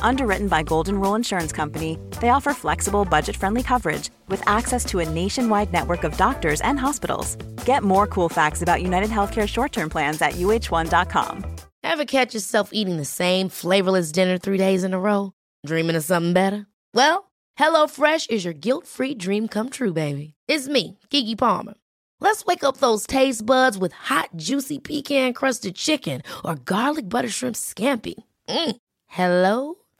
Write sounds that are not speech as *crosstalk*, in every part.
Underwritten by Golden Rule Insurance Company, they offer flexible, budget friendly coverage with access to a nationwide network of doctors and hospitals. Get more cool facts about United Healthcare short term plans at uh1.com. Ever catch yourself eating the same flavorless dinner three days in a row? Dreaming of something better? Well, HelloFresh is your guilt free dream come true, baby. It's me, Kiki Palmer. Let's wake up those taste buds with hot, juicy pecan crusted chicken or garlic butter shrimp scampi. Mm. Hello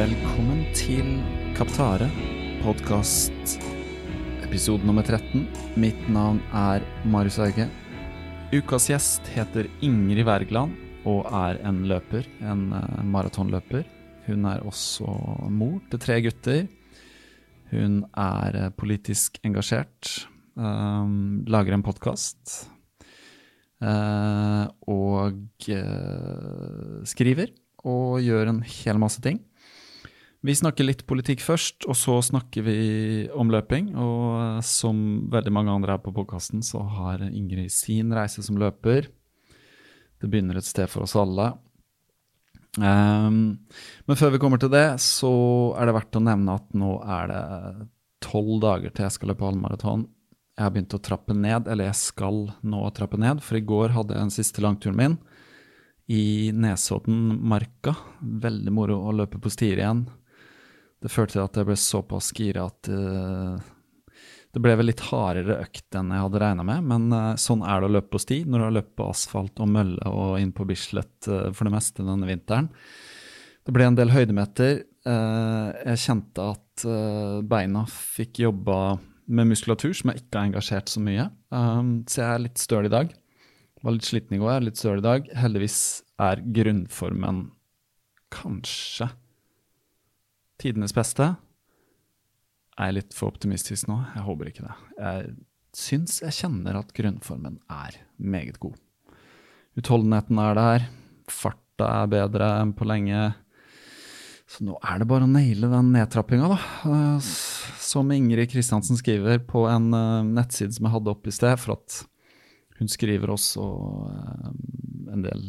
Velkommen til Kaptare, podkast episode nummer 13. Mitt navn er Marius Eige. Ukas gjest heter Ingrid Wergeland og er en løper, en uh, maratonløper. Hun er også mor til tre gutter. Hun er uh, politisk engasjert, um, lager en podkast uh, og skriver og gjør en hel masse ting. Vi snakker litt politikk først, og så snakker vi om løping. Og som veldig mange andre her på podkasten, så har Ingrid sin reise som løper. Det begynner et sted for oss alle. Um, men før vi kommer til det, så er det verdt å nevne at nå er det tolv dager til jeg skal løpe halvmaraton. Jeg har begynt å trappe ned, eller jeg skal nå trappe ned, for i går hadde jeg den siste langturen min i Nesoddenmarka. Veldig moro å løpe på stier igjen det førte til at jeg ble såpass gira at uh, det ble vel litt hardere økt enn jeg hadde regna med, men uh, sånn er det å løpe på sti når du har løpt på asfalt og mølle og inn på Bislett uh, for det meste denne vinteren. Det ble en del høydemeter. jeg kjente at beina fikk jobba med muskulatur som jeg ikke har engasjert så mye. Um, så jeg er litt støl i dag. Var litt sliten i går, litt støl i dag. Heldigvis er grunnformen kanskje tidenes beste. Er litt for optimistisk nå? Jeg håper ikke det. Jeg syns jeg kjenner at grunnformen er meget god. Utholdenheten er der, farta er bedre enn på lenge. Så nå er det bare å naile den nedtrappinga, da. Som Ingrid Kristiansen skriver på en eh, nettside som jeg hadde oppe i sted, for at hun skriver også eh, en del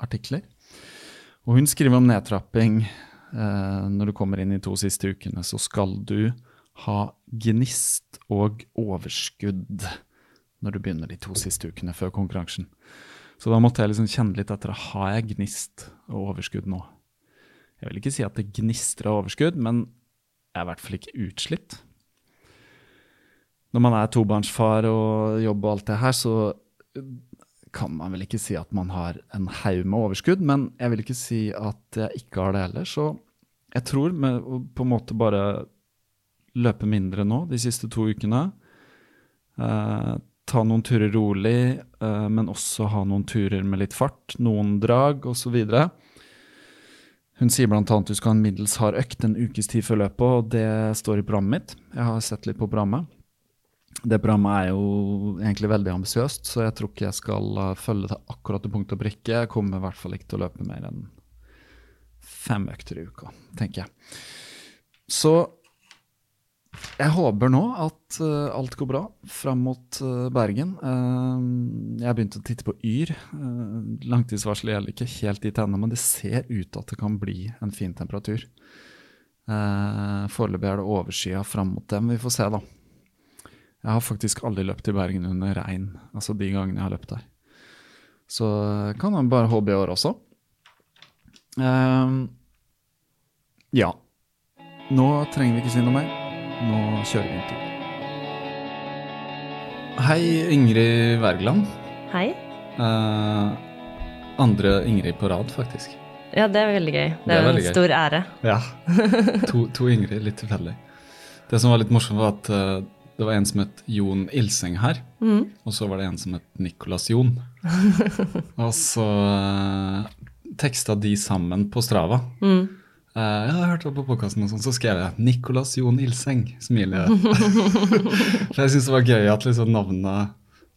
artikler. Og hun skriver om nedtrapping eh, når du kommer inn i to siste ukene, så skal du ha gnist og overskudd når du begynner de to siste ukene før konkurransen. Så da måtte jeg liksom kjenne litt etter har jeg gnist og overskudd nå. Jeg vil ikke si at det gnistrer av overskudd, men jeg er i hvert fall ikke utslitt. Når man er tobarnsfar og jobber og alt det her, så kan man vel ikke si at man har en haug med overskudd, men jeg vil ikke si at jeg ikke har det heller. Så jeg tror med å på en måte bare løpe mindre nå de siste to ukene, eh, ta noen turer rolig, eh, men også ha noen turer med litt fart, noen drag osv. Hun sier bl.a. at du skal ha en middels hard økt en ukes tid før løpet, og det står i programmet mitt. Jeg har sett litt på programmet. Det programmet er jo egentlig veldig ambisiøst, så jeg tror ikke jeg skal uh, følge det akkurat til punkt og prikke. Jeg kommer i hvert fall ikke til å løpe mer enn fem økter i uka, tenker jeg. Så jeg håper nå at uh, alt går bra fram mot uh, Bergen. Uh, jeg begynte å titte på Yr. langtidsvarselet gjelder ikke helt dit ennå, men det ser ut til at det kan bli en fin temperatur. Foreløpig er det overskya fram mot dem. Vi får se, da. Jeg har faktisk aldri løpt i Bergen under regn, altså de gangene jeg har løpt der. Så kan man bare håpe i år også. ja. Nå trenger vi ikke si noe mer. Nå kjører vi tur. Hei, Ingrid Wergeland. Hei. Uh, andre Ingrid på rad, faktisk. Ja, det er veldig gøy. Det, det er, en gøy. stor ære. Ja. To, to, Ingrid, litt tilfeldig. Det som var litt morsomt, var at uh, det var en som het Jon Ilseng her. Mm. Og så var det en som het Nicolas Jon. *laughs* og så uh, teksta de sammen på Strava. Mm. Uh, jeg har hørt det på podkasten, og sånn, så skrev jeg 'Nicolas Jon Ilseng'. Smiler. *laughs* For jeg syns det var gøy at liksom navnet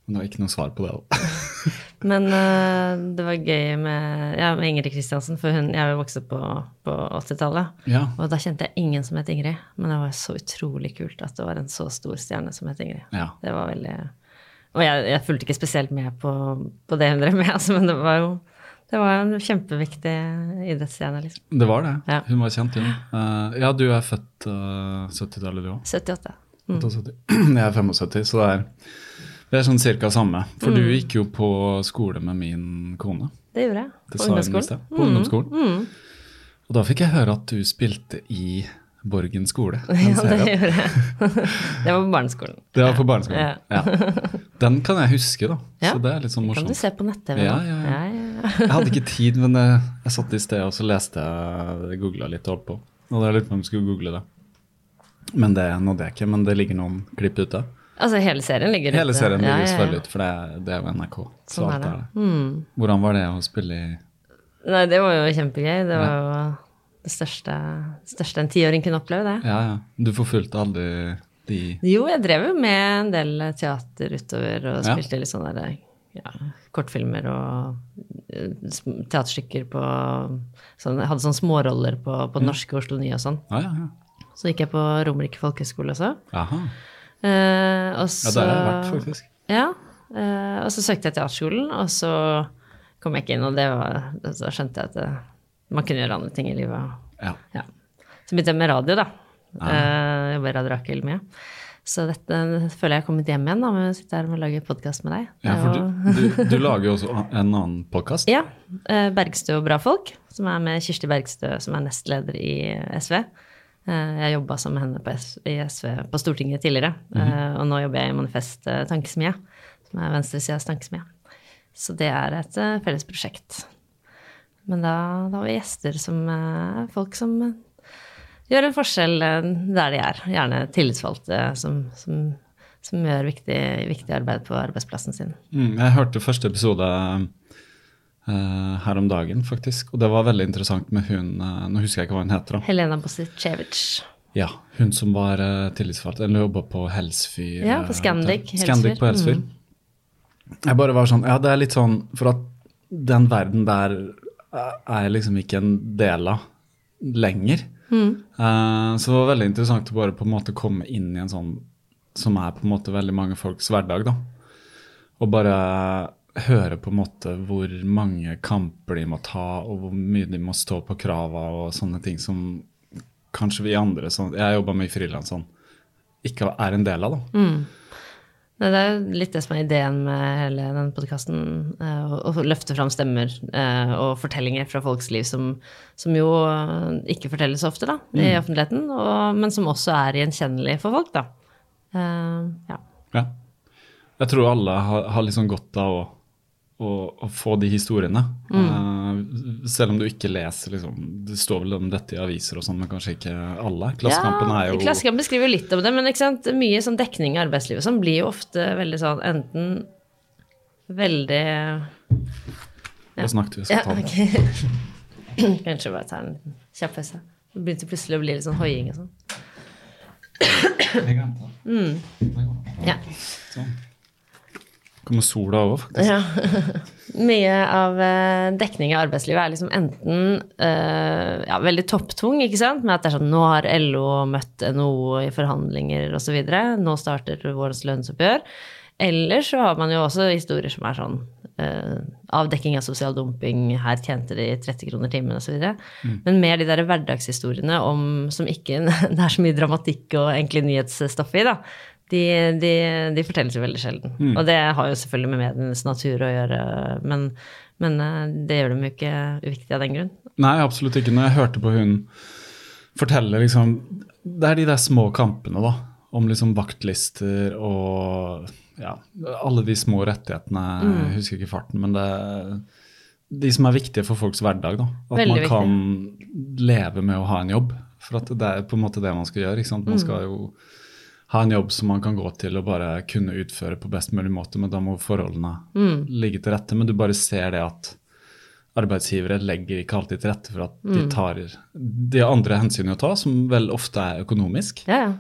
Men det var ikke noe svar på det. da. Men uh, det var gøy med, ja, med Ingrid Kristiansen, for hun, jeg har jo vokst opp på, på 80-tallet. Ja. Og da kjente jeg ingen som het Ingrid. Men det var så utrolig kult at det var en så stor stjerne som het Ingrid. Ja. Det var veldig Og jeg, jeg fulgte ikke spesielt med på, på det hun drev *laughs* med, altså, men det var jo det var en kjempeviktig idrettsstjerne. liksom. Det var det. Ja. Hun var kjent, hun. Uh, ja, du er født uh, 70-tallet, du òg? 78. Mm. *clears throat* Jeg er 75, så det er, det er sånn cirka samme. For mm. du gikk jo på skole med min kone. Det gjorde jeg. På ungdomsskolen. På ungdomsskolen. Mm. mm. Og da fikk jeg høre at du spilte i Borgen skole. *laughs* Ja, det gjorde jeg. *laughs* det var på barneskolen. Det var på barneskolen, ja. ja. Den kan jeg huske, da. Ja. Så det er litt sånn morsomt. Kan du se på nett-TV? Ja, ja, ja. jeg hadde ikke tid, men jeg, jeg satt i sted og så leste jeg, googla litt og holdt på. Og jeg lurte på om jeg skulle google det. Men det nådde jeg ikke. Men det ligger noen klipp ute. Altså hele serien ligger ute? Hele serien ligger selvfølgelig ute, for det er, det er jo NRK. Sånn er det. Mm. Hvordan var det å spille i Nei, det var jo kjempegøy. Det var jo det største, største en tiåring kunne oppleve, det. Ja, ja. Du forfulgte aldri de Jo, jeg drev jo med en del teater utover og spilte ja. litt sånne der, ja, kortfilmer og eh, teaterstykker på sånn, hadde sånne småroller på, på. Norske Oslo Nye og sånn. Ja, ja, ja. Så gikk jeg på Romerike folkehøgskole også. Aha. Eh, og så, ja, der har jeg vært, faktisk. Ja. Uh, og så søkte jeg teaterskolen, og så kom jeg ikke inn, og det var, så skjønte jeg at det, man kunne gjøre andre ting i livet. Ja. ja. Så begynte jeg med radio, da. Ja. Uh, jobber i Radio Rakel mye. Så dette føler jeg har kommet hjem igjen da, med å sitte her og lage podkast med deg. Ja, for du, du, du, lager jo også en annen podkast? Ja. Uh, Bergstø og bra folk, som er med Kirsti Bergstø, som er nestleder i SV. Eh, jeg jobba med henne på SV, i SV på Stortinget tidligere. Mm og nå jobber jeg i Manifest Tankesmie, som er venstresidas tankesmie. Så det er et felles prosjekt. Men da, da har vi gjester som er eh, folk som eh, gjør en forskjell eh, der de er. Gjerne tillitsvalgte som, som, som gjør viktig, viktig, arbeid på arbeidsplassen sin. Mm, jeg hørte første episode uh, her om dagen, faktisk. Og det var veldig interessant med hun uh, Nå husker jeg ikke hva hun heter. da. Helena Bosicevic. Ja, hun som var uh, tillitsvalgt. Eller jobba på Helsfyr. Ja, på Scandic. Scandic på Helsfyr. Mm. Jeg bare var sånn Ja, det er litt sånn For at den verden der er jeg liksom ikke en del av lenger. Mm. Så det var veldig interessant å bare på en måte komme inn i en sånn som er på en måte veldig mange folks hverdag, da. Og bare høre på en måte hvor mange kamper de må ta, og hvor mye de må stå på krava og sånne ting som kanskje vi andre sånn, Jeg jobba med i frilans sånn, ikke er en del av, da. Mm. Det er litt det som er ideen med hele den podkasten. Eh, å løfte fram stemmer eh, og fortellinger fra folks liv som, som jo eh, ikke fortelles ofte da, i mm. offentligheten, og, men som også er gjenkjennelig for folk. da. ja. ja. Jeg tror alle har, har liksom godt av å å, å få de historiene. Mm. Uh, selv om du ikke leser liksom, Det står vel om dette i aviser og sånn, men kanskje ikke alle. Klassekampen ja, er jo Klassekampen beskriver jo litt om det, men mye sånn dekning i arbeidslivet som blir jo ofte veldig sånn enten veldig ja. Da snakket vi, skal ja, ta det. Okay. *laughs* Kanskje bare ta en kjapp pause. Det begynte plutselig å bli litt sånn hoiing og sånn. Mm. Ja. Sånn. Kommer sola òg, faktisk. Ja. *laughs* Mye av eh, dekning av arbeidslivet er liksom enten eh, ja, veldig topptung, ikke sant, med at det er sånn nå har LO møtt NHO i forhandlinger osv., nå starter vårens lønnsoppgjør. Eller så har man jo også historier som er sånn uh, avdekking av sosial dumping, her tjente de 30 kroner timen osv. Mm. Men mer de der hverdagshistoriene om, som ikke *laughs* det er så mye dramatikk og egentlig nyhetsstoff i, da. De, de, de fortelles jo veldig sjelden. Mm. Og det har jo selvfølgelig med medienes natur å gjøre, men, men uh, det gjør dem jo ikke uviktig av den grunn. Nei, absolutt ikke. Når jeg hørte på hun fortelle liksom Det er de der små kampene, da. Om liksom vaktlister og ja, alle de små rettighetene. Mm. Jeg husker ikke farten, men det de som er viktige for folks hverdag. da. At Veldig man kan viktig. leve med å ha en jobb. For at det er på en måte det man skal gjøre. Man mm. skal jo ha en jobb som man kan gå til og bare kunne utføre på best mulig måte, men da må forholdene mm. ligge til rette. Men du bare ser det at arbeidsgivere legger ikke alltid til rette for at de mm. tar de andre hensyn å ta, som vel ofte er økonomisk. Ja, ja.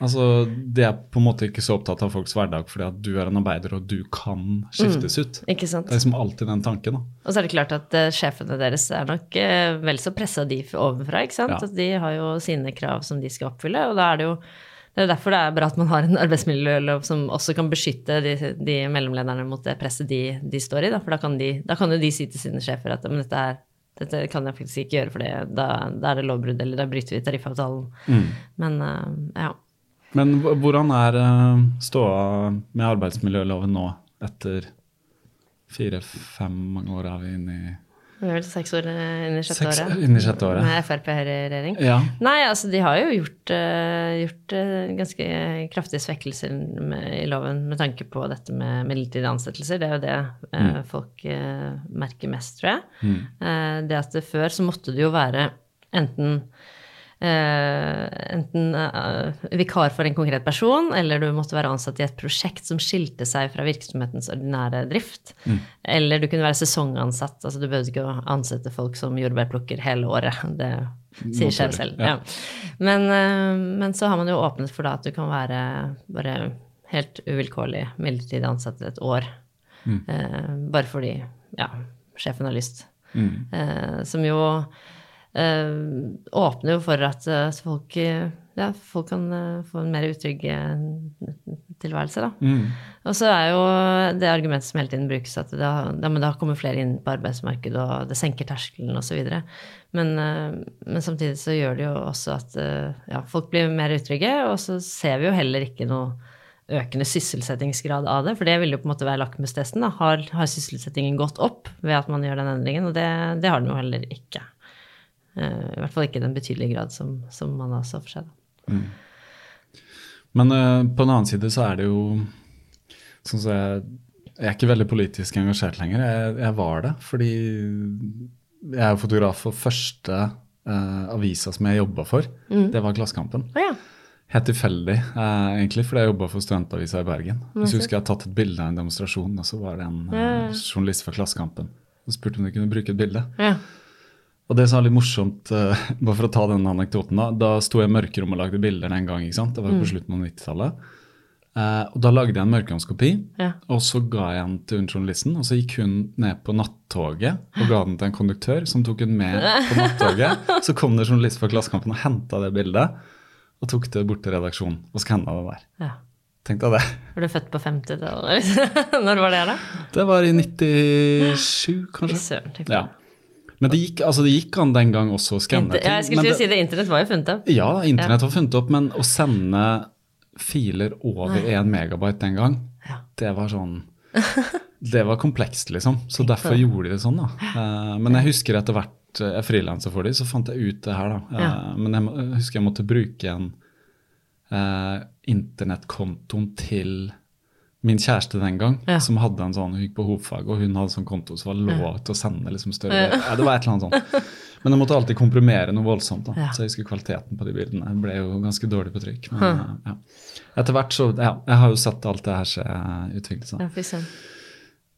Altså, De er på en måte ikke så opptatt av folks hverdag fordi at du er en arbeider og du kan skiftes mm, ut. Ikke sant? Det er liksom alltid den tanken. da. Og så er det klart at uh, sjefene deres er nok uh, vel så pressa de ovenfra. ikke sant? Ja. At de har jo sine krav som de skal oppfylle. og da er det jo det er derfor det er bra at man har en arbeidsmiljølov som også kan beskytte de, de mellomlederne mot det presset de, de står i. Da. For da kan, de, da kan jo de si til sine sjefer at men dette, er, dette kan jeg faktisk ikke gjøre, for det, da, da, er det lovbrudd, eller da bryter vi tariffavtalen. Mm. Men uh, ja. Men hvordan er uh, ståa med arbeidsmiljøloven nå, etter fire-fem mange år er vi inne i vi er vel seks år eh, inn i sjette året. Inn sjette året. Med Frp her i regjering. Ja. Nei, altså de har jo gjort, uh, gjort uh, ganske kraftige svekkelser med, i loven med tanke på dette med midlertidige ansettelser. Det er jo det mm. folk merker mest, tror jeg. Mm. det at det før så måtte det jo være enten enten uh, vikar for en konkret person, eller du måtte være ansatt i et prosjekt som skilte seg fra virksomhetens ordinære drift. Mm. Eller du kunne være sesongansatt. altså Du behøvde ikke å ansette folk som jordbærplukker hele året. *laughs* Det sier seg selv. Ja. Ja. Men, uh, men, så har man jo åpnet for da at du kan være bare helt uvilkårlig midlertidig ansatt et år. Mm. bare fordi ja, sjefen har lyst. Mm. som jo åpner jo for at uh, folk, ja, folk kan få en mer utrygg tilværelse, da. Mm. Og så er jo det argumentet som hele tiden brukes, at da, da, da kommer flere inn på arbeidsmarkedet, og det senker terskelen osv. Men, men samtidig så gjør det jo også at ja, folk blir mer utrygge, og så ser vi jo heller ikke noe økende sysselsettingsgrad av det, for det vil jo på en måte være lakmustesten. Har, har sysselsettingen gått opp ved at man gjør den endringen? Og det, det har den jo heller ikke. Eh, I hvert fall ikke i den betydelige grad som, som man har så for seg. Mm. Men uh, på den annen side så er det jo sånn så jeg, jeg er ikke veldig politisk engasjert lenger. Jeg, jeg var det fordi jeg er fotograf for første uh, avisa som jeg jobba for. Mm. Det var Klassekampen. Oh, ja. Helt tilfeldig, uh, egentlig, fordi jeg jobba for studentavisa i Bergen. Jeg husker jeg har tatt et bilde av en demonstrasjon, og så var det en uh, journalist fra Klassekampen og spurte om de kunne bruke et bilde. Ja. Og det som er litt morsomt, uh, *laughs* bare for å ta den anekdoten, da da sto jeg i mørkerommet og lagde bilder den gang. ikke sant? Det var jo på mm. slutten av 90-tallet. Uh, eh, og Da lagde jeg en mørkeromskopi, ja. og så ga jeg den til journalisten. Og så gikk hun ned på nattoget og ga den til en konduktør, som tok den med på nattoget. Så kom det journalist fra Klassekampen og henta det bildet, og tok det bort til redaksjonen og skanna det der. Ja. Tenk deg det. Var du født på 50-tallet? *laughs* Når var det, da? Det var i 97, kanskje. Søren, ja. Men det gikk, altså det gikk an den gang også å skanne ting. Jeg skulle si det, Internett var jo funnet opp. Ja, internett var funnet opp, men å sende filer over én megabyte den gang, ja. det var sånn *laughs* Det var komplekst, liksom. Så derfor gjorde de det sånn, da. Uh, men jeg husker etter hvert eh, jeg frilansa for dem, så fant jeg ut det her, da. Uh. Men jeg, husker jeg måtte bruke en internettkontoen til min kjæreste den gang, ja. som hadde en sånn, hun gikk på hovedfag, og hun hadde sånn konto som var lov til å sende liksom større ja. Det var et eller annet sånt. Men jeg måtte alltid komprimere noe voldsomt. da, ja. Så jeg husker kvaliteten på de bildene jeg ble jo ganske dårlig på trykk. Men ja. etter hvert så Ja, jeg har jo sett alt det her skje utvikle seg.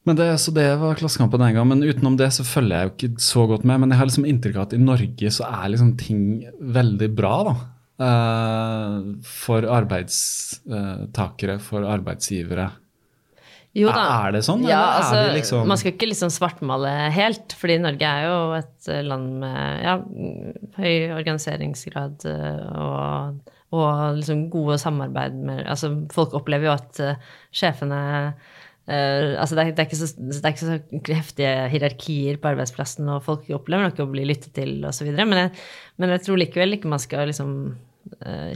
Men det, så det var Klassekampen den gang. Men utenom det så følger jeg jo ikke så godt med. Men jeg har liksom inntrykk av at i Norge så er liksom ting veldig bra, da. Uh, for arbeidstakere, for arbeidsgivere. Jo da. Er det sånn, Ja, eller altså, er liksom Man skal ikke liksom svartmale helt, fordi Norge er jo et land med ja, høy organiseringsgrad eh, og, og liksom gode samarbeid med Altså, folk opplever jo at eh, sjefene Uh, altså det, er, det, er ikke så, det er ikke så heftige hierarkier på arbeidsplassen, og folk opplever nok å bli lyttet til osv. Men, jeg- men jeg tror likevel ikke man skal liksom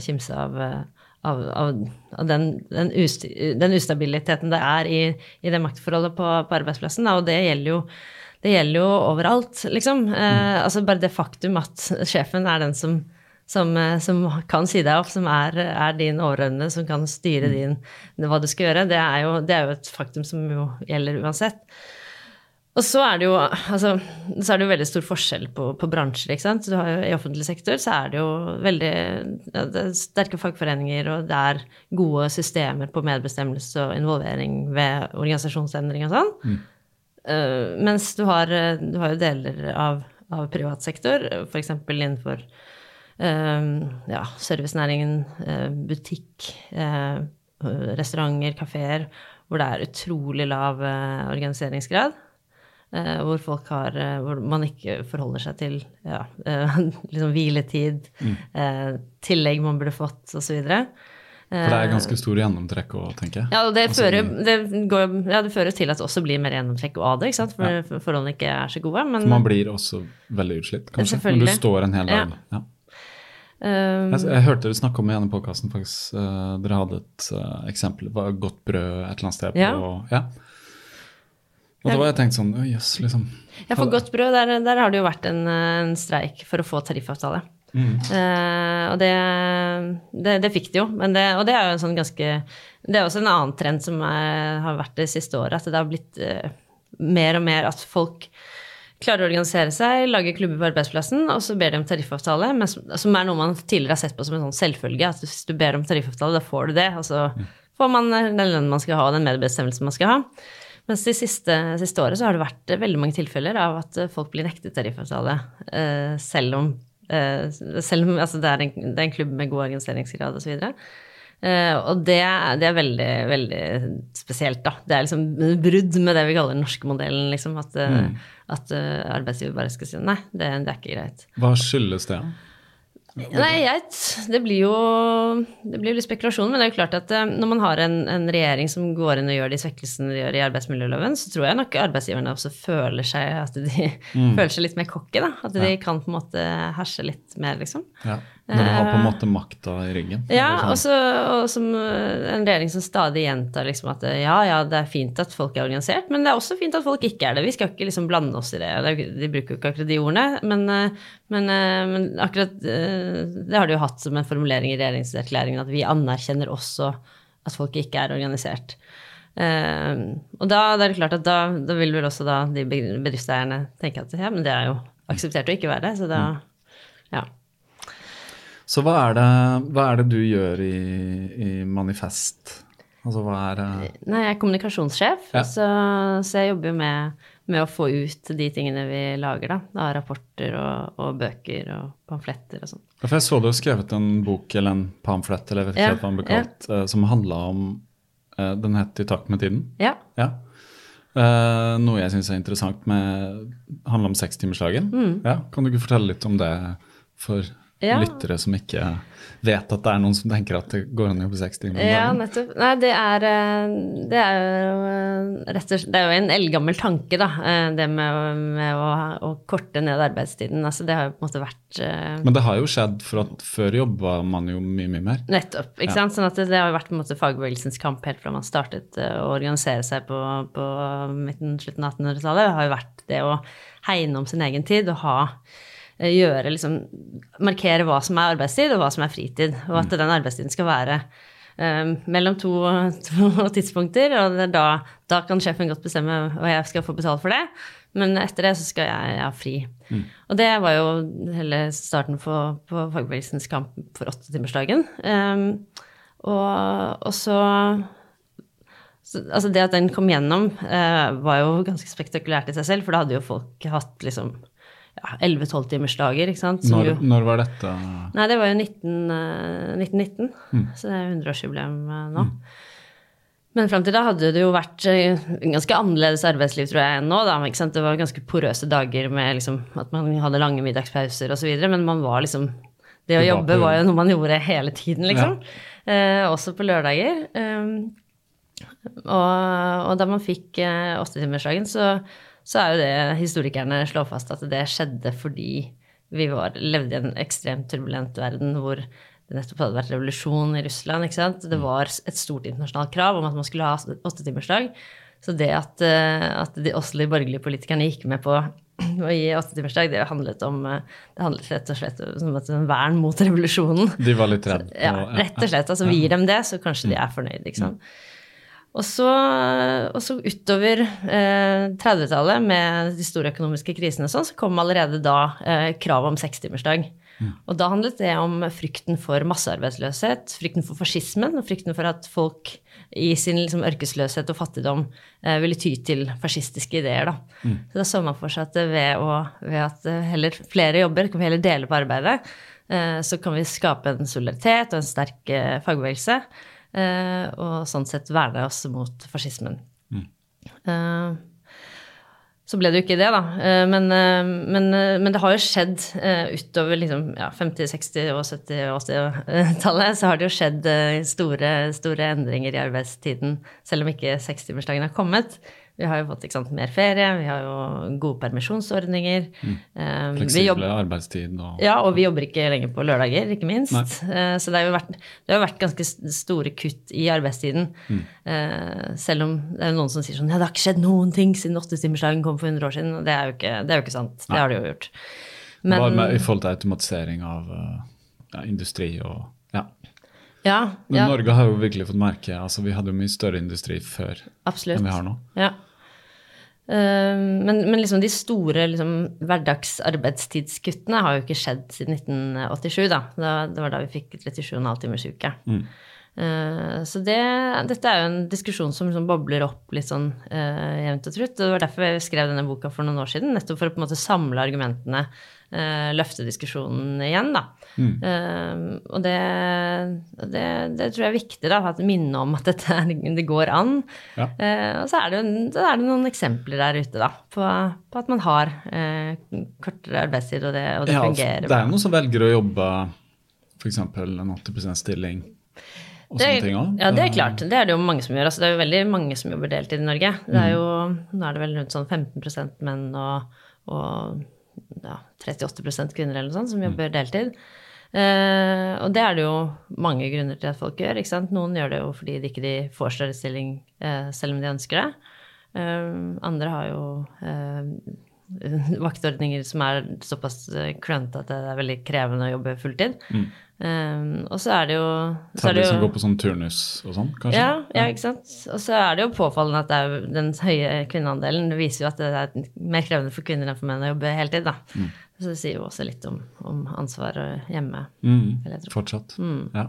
kimse av, eh, av, av, av den, den, usti, den ustabiliteten det er i, i det maktforholdet på, på arbeidsplassen. Da, og det gjelder jo det gjelder jo overalt, liksom. Eh, altså bare det faktum at sjefen er den som, som, eh, som kan si deg opp, som er, er din overordnede, som kan styre din, hva du skal gjøre, det er, jo, det er jo et faktum som jo gjelder uansett. Og så er det jo, altså, så er det jo veldig stor forskjell på, på bransjer. ikke sant? Du har jo, I offentlig sektor så er det jo veldig ja, det er sterke fagforeninger, og det er gode systemer på medbestemmelse og involvering ved organisasjonsendring og sånn. Eh, mens du har, du har jo deler av, av privat sektor, f.eks. innenfor uh, ja, servicenæringen, uh, butikk, restauranter, kafeer, hvor det er utrolig lav organiseringsgrad. Eh, hvor folk har uh, Hvor man ikke forholder seg til ja, uh, *laughs* liksom hviletid, eh, tillegg man burde fått, osv. For det er ganske stor gjennomtrekk å tenke. Ja, og det Altså, fører, det, går, ja, det fører til at det også blir mer gjennomtrekk av det, ikke sant? for ja. forholdene ikke er så gode. Men man blir også veldig utslitt, kanskje. Når du står en hel dag. Ja. um, Jeg, jeg hørte dere snakke om i ene podkasten faktisk, dere hadde et eksempel. Var godt brød et eller annet sted på Ja. Og da var jeg tenkt sånn Å, jøss, liksom. Ja, for godt brød, der, der har det jo vært en, en streik for å få tariffavtale. Eh, og det, det, det fikk de jo. Men det, og det er jo en sånn ganske Det er også en annen trend som er, har vært det siste året, at det har blitt uh, mer og mer at folk klarer å organisere seg, lage klubber på arbeidsplassen, og så ber de om tariffavtale, men som, som er noe man tidligere har sett på som en sånn selvfølge, at hvis du ber om tariffavtale, da får du det, og så får man den lønnen man skal ha, og den medbestemmelsen man skal ha. Mens de siste, siste året så har det vært eh, veldig mange tilfeller av at eh, folk blir nektet tariffavtale, eh, selv om, selv om altså det, er en, det er en klubb med god organiseringsgrad osv. Uh, og det, det er veldig, veldig spesielt, da. Det er liksom brudd med det vi kaller den norske modellen, liksom. At, mm. at arbeidsgiver bare skal si nei, det, det er ikke greit. Hva skyldes det? Nei, jeg, det blir jo det blir litt spekulasjon, men det er jo klart at eh, når man har en, en regjering som går inn og gjør de svekkelsene de gjør i arbeidsmiljøloven, så tror jeg nok arbeidsgiverne også føler seg at de *laughs* føler seg litt mer cocky. At de kan på en måte herse litt mer, liksom. Ja. Når du har på en måte makta i ryggen? Ja, og, så, og som eh, en regjering som stadig gjentar liksom at eh, ja, ja, det er fint at folk er organisert, men det er også fint at folk ikke er det. Vi skal ikke liksom blande oss i det. De bruker jo ikke akkurat de ordene, men, eh, men, eh, men akkurat eh, det har de jo hatt som en formulering i regjeringserklæringen, at vi anerkjenner også at folk ikke er organisert. Eh, og da, da er det klart at da, da vil vel også da de bedriftseierne tenke at ja, men det er jo akseptert å ikke være det, så da ja. Så hva er, det, hva er det du gjør i, i Manifest? Altså hva er det Nei, jeg er kommunikasjonssjef, Ja. så, så jeg jobber jo med, med å få ut de tingene vi lager, da. Av rapporter og, og bøker og pamfletter og sånn. For jeg så du har skrevet en bok eller en pamflett eller jeg vet ikke Ja, hva den ble kalt, ja. som handla om eh, Den het I takt med tiden. Ja. Ja. Uh, noe jeg syns er interessant med handler om sekstimersdagen. Ja, kan du ikke fortelle litt om det for Mm. Ja. lyttere som ikke vet at det er noen som tenker at det går an å jobbe seks timer om Ja, nettopp. Nei, det er, eh, det er jo eh, rett og slett Det er jo en eldgammel tanke, da. eh, Det med, med å, å korte ned arbeidstiden. Altså, det har jo på en måte vært Men det har jo skjedd, for at før jobba man jo mye, mye mer. Nettopp. ikke Ja. sant? Sånn at det, det har jo vært på en måte fagbevegelsens kamp helt fra man startet å organisere seg på, på midten, slutten av 1800-tallet. har jo vært det å hegne om sin egen tid og ha gjøre liksom Markere hva som er arbeidstid, og hva som er fritid. Og at den arbeidstiden skal være um, mellom to, *laughs* to tidspunkter, og da, da kan sjefen godt bestemme hva jeg skal få betalt for det. Men etter det så skal jeg ha fri. Og det var jo hele starten på, på fagbevegelsens kamp for åttetimersdagen. Um, og, og så, så Altså det at den kom gjennom, eh, var jo ganske spektakulært i seg selv, for da hadde jo folk hatt liksom ja, 11-12-timersdager, ikke sant. Når, jo- når var dette? Nei, det var jo 19, eh, 1919, så det er 100-årsjubileum eh, nå. Men fram til da hadde det jo vært en ganske annerledes arbeidsliv tror jeg enn nå. Da? Det var ganske porøse dager med liksom, at man hadde lange middagspauser osv. Men man var liksom Det å jobbe var jo noe man gjorde hele tiden, liksom. Eh, også på lørdager. Um, og, og da man fikk eh, åttetimersdagen, så, så er jo det historikerne slår fast at det skjedde fordi vi var, levde i en ekstremt turbulent verden hvor det nettopp hadde vært revolusjon i Russland. ikke sant? Det var et stort internasjonalt krav om at man skulle ha åttetimersdag. Så det at, eh, at de, også de borgerlige politikerne gikk med på *clears throat* å gi åttetimersdag, det handlet om eh, Det handlet rett og slett om et vern mot revolusjonen. De var litt redde? Ja, rett og slett. Altså, vi gir dem det, så kanskje de er fornøyd. ikke sant? Og så, og så utover eh, 30-tallet, med de store økonomiske krisene, og sånn, så kom allerede da eh, kravet om sekstimersdag. Og da handlet det om frykten for massearbeidsløshet, frykten for fascismen og frykten for at folk i sin liksom, ørkesløshet og fattigdom eh, ville ty til fascistiske ideer. Da. Så da så man for seg at ved, å, ved at eh, heller flere jobber, kan vi heller dele på arbeidet, eh, så kan vi skape en solidaritet og en sterk eh, fagbevegelse. Eh, og sånn sett verne oss mot fascismen. Eh, så ble det jo ikke det, da. Eh, Men, men, men det har jo skjedd utover liksom, ja, 50-, 60- og 70- og 80-tallet, så har det jo skjedd store, store endringer i arbeidstiden, selv om ikke sekstimersdagen har kommet. Vi har jo fått sant, mer ferie, vi har jo gode permisjonsordninger. Eh, vi Fleksible jobber- arbeidstid og ja, og vi jobber ikke lenger på lørdager, ikke minst. Nei. Så det har jo vært, det har vært ganske store kutt i arbeidstiden. Mm. Selv om det er noen som sier sånn ja, det har ikke skjedd noen ting siden åttetimersdagen kom for 100 år siden. Det er jo ikke, det er jo ikke sant. Det har det jo gjort. Men, Bare med i forhold til automatisering av eh, ja, industri og ja. ja, Men Norge har jo virkelig fått merke altså Vi hadde jo mye større industri før absolutt. enn vi har nå. Ja. Eh, Men, men liksom de store liksom, hverdagsarbeidstidskuttene har jo ikke skjedd siden 1987. Da. Da, det var da vi fikk 37,5 timers uke. Eh, Så det, dette er jo en diskusjon som liksom bobler opp litt sånn eh, jevnt og trutt. og Det var derfor jeg skrev denne boka for noen år siden, nettopp for å på en måte samle argumentene, eh, løfte diskusjonen igjen, da. Eh, og det, det, det tror jeg er viktig, da, at minne om at dette er, det går an. Ja. Eh, og så er, det, så er det noen eksempler der ute, da, på, på at man har eh, kortere arbeidstid, og det, og det Ja, fungerer. det er noen som velger å jobbe f.eks. en 80 stilling og Det sånne er, ting òg. ja, det er klart. Det er det jo mange som gjør. Altså, det er jo veldig mange som jobber deltid i Norge. Det er jo, nå er det vel rundt sånn 15 menn og, og ja, 38% kvinner eller noe sånt som jobber deltid. Eh, og det er det jo mange grunner til at folk gjør. ikke sant? Noen gjør det jo fordi de ikke får større stilling eh, selv om de ønsker det. Eh, andre har jo eh, *laughs* vaktordninger som er såpass eh, klønete at det er veldig krevende å jobbe fulltid. Eh, og så er det jo det som går på sånn turnus og sånn, kanskje? ja, ja, ikke sant. Og så er det jo påfallende at det jo den høye kvinneandelen det viser jo at det er mer krevende for kvinner enn for menn å jobbe heltid, da. Så det sier jo også litt om, om ansvaret hjemme. Mm, fortsatt. Mm. fortsatt. Ja.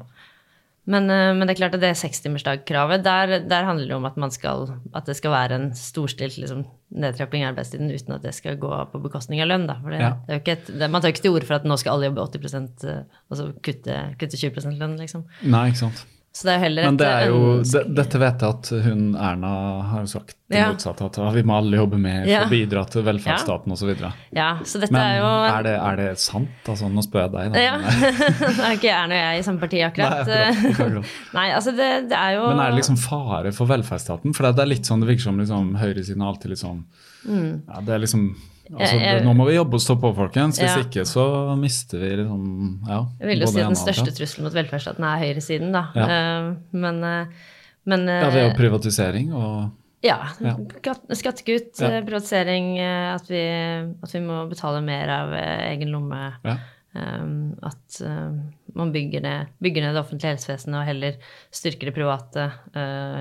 Men, eh, men det er klart at det sekstimersdagkravet, der, der handler det om at, man skal, at det skal være en storstilt liksom, nedtrapping i arbeidstiden uten at det skal gå på bekostning av lønn. Det, Ja. det et, det, man tar jo ikke til orde for at nå skal alle jobbe 80 eh, og så kutte, kutte 20 lønn, liksom. Nei, ikke sant. Så det er jo heller Men det er jo, ønske- det, dette vet jeg at hun Erna har jo sagt det Ja. motsatte. At vi må alle jobbe med for Ja. å bidra til velferdsstaten osv. Ja, så dette Men er jo er det, er det sant? Altså, nå spør jeg deg, da. Ja. *laughs* det er ikke Erna og jeg i samme parti akkurat. Nei, akkurat, akkurat. *laughs* Nei, altså det, det er jo Men er det liksom fare for velferdsstaten? For det er litt sånn, det virker som liksom, høyresiden alltid litt sånn ja, det er liksom, altså, Nå må vi jobbe og stå på, folkens. Hvis Ja. ikke så mister vi liksom ja, Jeg vil jo si at den største trusselen mot velferdsstaten er høyresiden, da. Ja. Eh, Men, eh, men Ja, ved eh, privatisering og Ja. Ja. Skattekutt, privatisering, at vi, at vi må betale mer av egen lomme. at man bygger ned, bygger ned det offentlige helsevesenet og heller styrker det private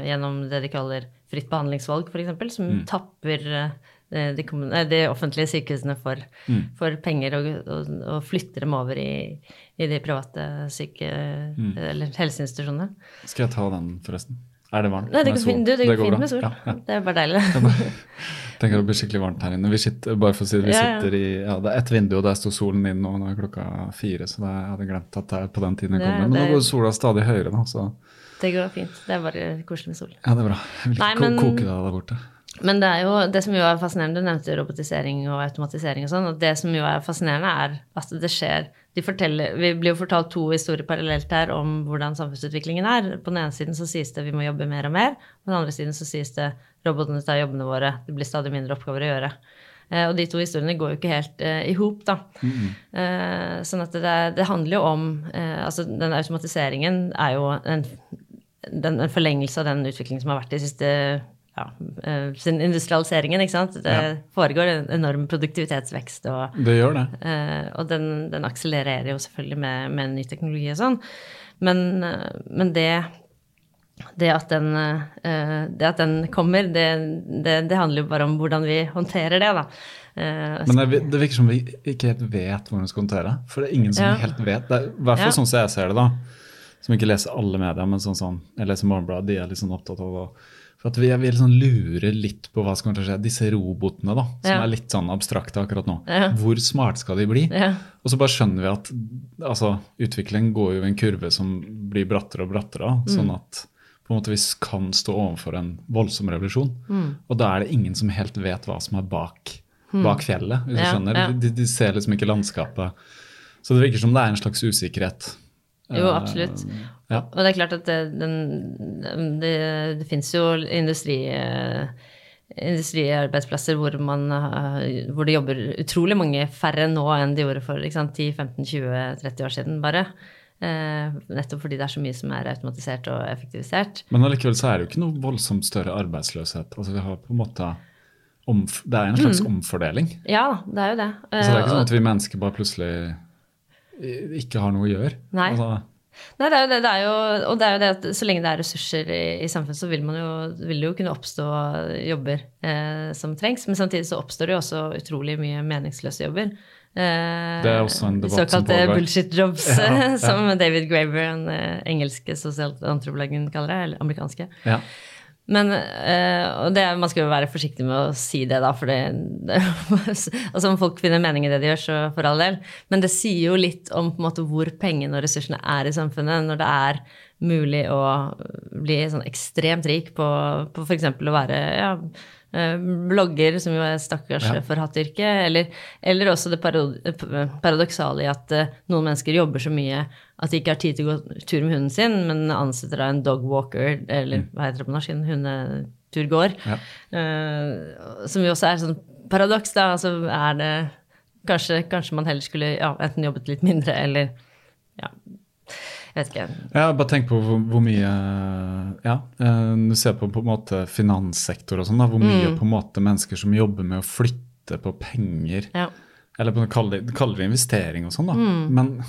gjennom det de kaller fritt behandlingsvalg, f.eks., som Mm. tapper de, de offentlige sykehusene for, Mm. for penger og, og, og flytter dem over i, i de private syke, Mm. eller helseinstitusjonene. Skal jeg ta den, forresten? Er det varmt? Nei, det går fint, du, det går fint med sol. Ja, ja. Det er bare deilig. Tenker det blir skikkelig varmt her inne. Vi sitter, bare for å si det, vi sitter i ja, Det er ett vindu, og der sto solen inn, og nå er klokka fire. Så jeg hadde glemt at det er på den tiden jeg kommer. Men nå går sola stadig høyere, da, så Det går fint. Det er bare koselig med sol. ja, det er bra. Jeg vil Nei, ikke men- koke deg der borte. Men det er jo det som jo er fascinerende, du nevnte robotisering og automatisering og sånn, og det som jo er fascinerende, er at det skjer de Vi blir jo fortalt to historier parallelt her om hvordan samfunnsutviklingen er. På den ene siden så sies det vi må jobbe mer og mer. På den andre siden så sies det robotene tar jobbene våre, det blir stadig mindre oppgaver å gjøre. Eh, og de to historiene går jo ikke helt eh, i hop, da. Eh, sånn at det, det handler jo om eh, Altså den automatiseringen er jo en, den, en forlengelse av den utviklingen som har vært de siste ja, sin siden industrialiseringen, ikke sant. Det Ja. foregår en enorm produktivitetsvekst og Det gjør det. Eh, og den, den akselererer jo selvfølgelig med, med ny teknologi og sånn. Men, eh, men det, det, at den, eh, det at den kommer, det, det, handler jo bare om hvordan vi håndterer det, da. Eh, Men det, det virker som vi ikke helt vet hvordan vi skal håndtere. For det er ingen som Ja. helt vet. Det er, I hvert fall sånn som jeg ser det, da. Som ikke leser alle medier, men sånn sånn, jeg leser Morgenbladet, de er litt sånn opptatt av å at vi, vi liksom lurer litt på hva som kommer til å skje. Disse robotene, da, som Ja. er litt sånn abstrakte akkurat nå. Ja. Hvor smart skal de bli? ja, Og så bare skjønner vi at altså, utviklingen går jo i en kurve som blir brattere og brattere. Mm. Sånn at på en måte vi kan stå overfor en voldsom revolusjon. Mm. Og da er det ingen som helt vet hva som er bak, bak fjellet. hvis du Mm. Skjønner. De, de ser liksom ikke landskapet. Så det virker som det er en slags usikkerhet. Jo, Eh, absolutt. Ja. Og det er klart at det, den, det, det fins jo industri, eh, industriarbeidsplasser hvor, man, eh, hvor det jobber utrolig mange færre nå enn de gjorde for 10-15-20-30 år siden, bare. Eh, nettopp fordi det er så mye som er automatisert og effektivisert. Men allikevel så er det jo ikke noe voldsomt større arbeidsløshet. Altså vi har på en måte Det er en slags Mm. omfordeling. Ja, det er jo det. Så det er ikke Eh, sånn at vi mennesker bare plutselig ikke har noe å gjøre. Nei. Altså, Nei, det er jo det, det er jo, og det er jo det at så lenge det er ressurser i, i samfunnet, så vil, man jo, vil det jo kunne oppstå jobber eh, som trengs. Men samtidig så oppstår det jo også utrolig mye meningsløse jobber. Eh, Det er også en debatt som Såkalte pågår. bullshit jobs, *laughs* Ja, ja. *laughs* som David Graver, den eh, engelske sosialantropologen, kaller det. Eller amerikanske. ja. Men eh, og det, man skal jo være forsiktig med å si det, da, for det, *laughs* altså Om folk finner mening i det de gjør, så for all del. Men det sier jo litt om måte hvor pengene og ressursene er i samfunnet, når det er mulig å bli sånn ekstremt rik på, på f.eks. å være ja, blogger, som jo er stakkars Ja. forhattyrke, eller, eller også det paradoksale i at eh, noen mennesker jobber så mye at de ikke har tid til å gå tur med hunden sin, men ansetter da en dog walker, eller hva heter det på norsk, en hundeturgåer. Ja. Eh, som jo også er sånn paradoks, da. Altså er det kanskje, kanskje man heller skulle ja, enten jobbet litt mindre, eller ja, vet ikke. Ja, bare tenk på hvor, hvor mye Ja, eh, du ser på på en måte finanssektor og sånn, hvor mye Mm. på en måte mennesker som jobber med å flytte på penger Ja. Eller på, kaller kaller det investering og sånn, da. Mm. Men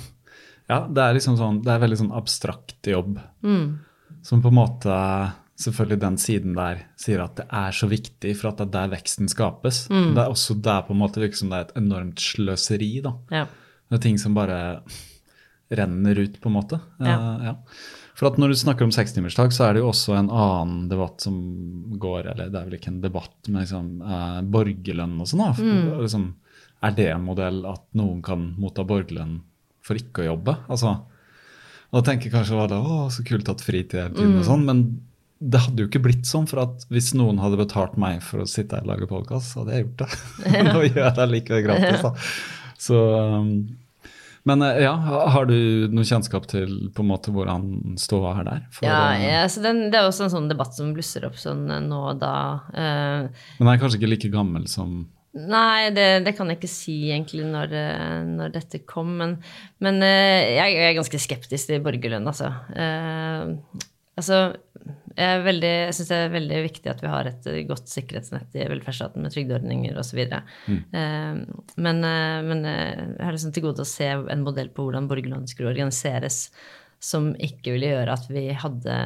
ja, det er liksom sånn Det er veldig sånn abstrakt jobb. Mm. Som på en måte Selvfølgelig den siden der sier at det er så viktig for at det er der veksten skapes. Mm. Det er også der på en måte virker som det er et enormt sløseri. da. ja. Det er ting som bare renner ut, på en måte. Ja. Eh, ja. For at når du snakker om sekstimersdag, så er det jo også en annen debatt som går, eller det er vel ikke en debatt, men liksom eh, borgerlønn og sånn. da. Mm. Liksom, er det en modell at noen kan motta borgerlønn for ikke å jobbe? Altså, og da tenker jeg kanskje var det, å, så kult at fritid hele tiden og sånn, men det hadde jo ikke blitt sånn, for at hvis noen hadde betalt meg for å sitte her og lage podkast, så hadde jeg gjort det. *laughs* *laughs* Nå gjør jeg det likevel gratis, da. *laughs* Så um, Men eh, ja, har du noe kjennskap til på en måte hvordan ståa er der? For, Ja, eh, ja, så den, det er også en sånn debatt som blusser opp sånn eh, nå og da. Uh, Men jeg er kanskje ikke like gammel som Nei, det, det kan jeg ikke si egentlig når, når dette kom, men, men jeg, jeg er ganske skeptisk til borgerlønn, altså. Eh, altså, er veldig, jeg syns det er veldig viktig at vi har et godt sikkerhetsnett i velferdsstaten med trygdeordninger osv. Mm. Eh, men, eh, men eh, jeg har liksom til gode å se en modell på hvordan borgerlønn skulle organiseres som ikke ville gjøre at vi hadde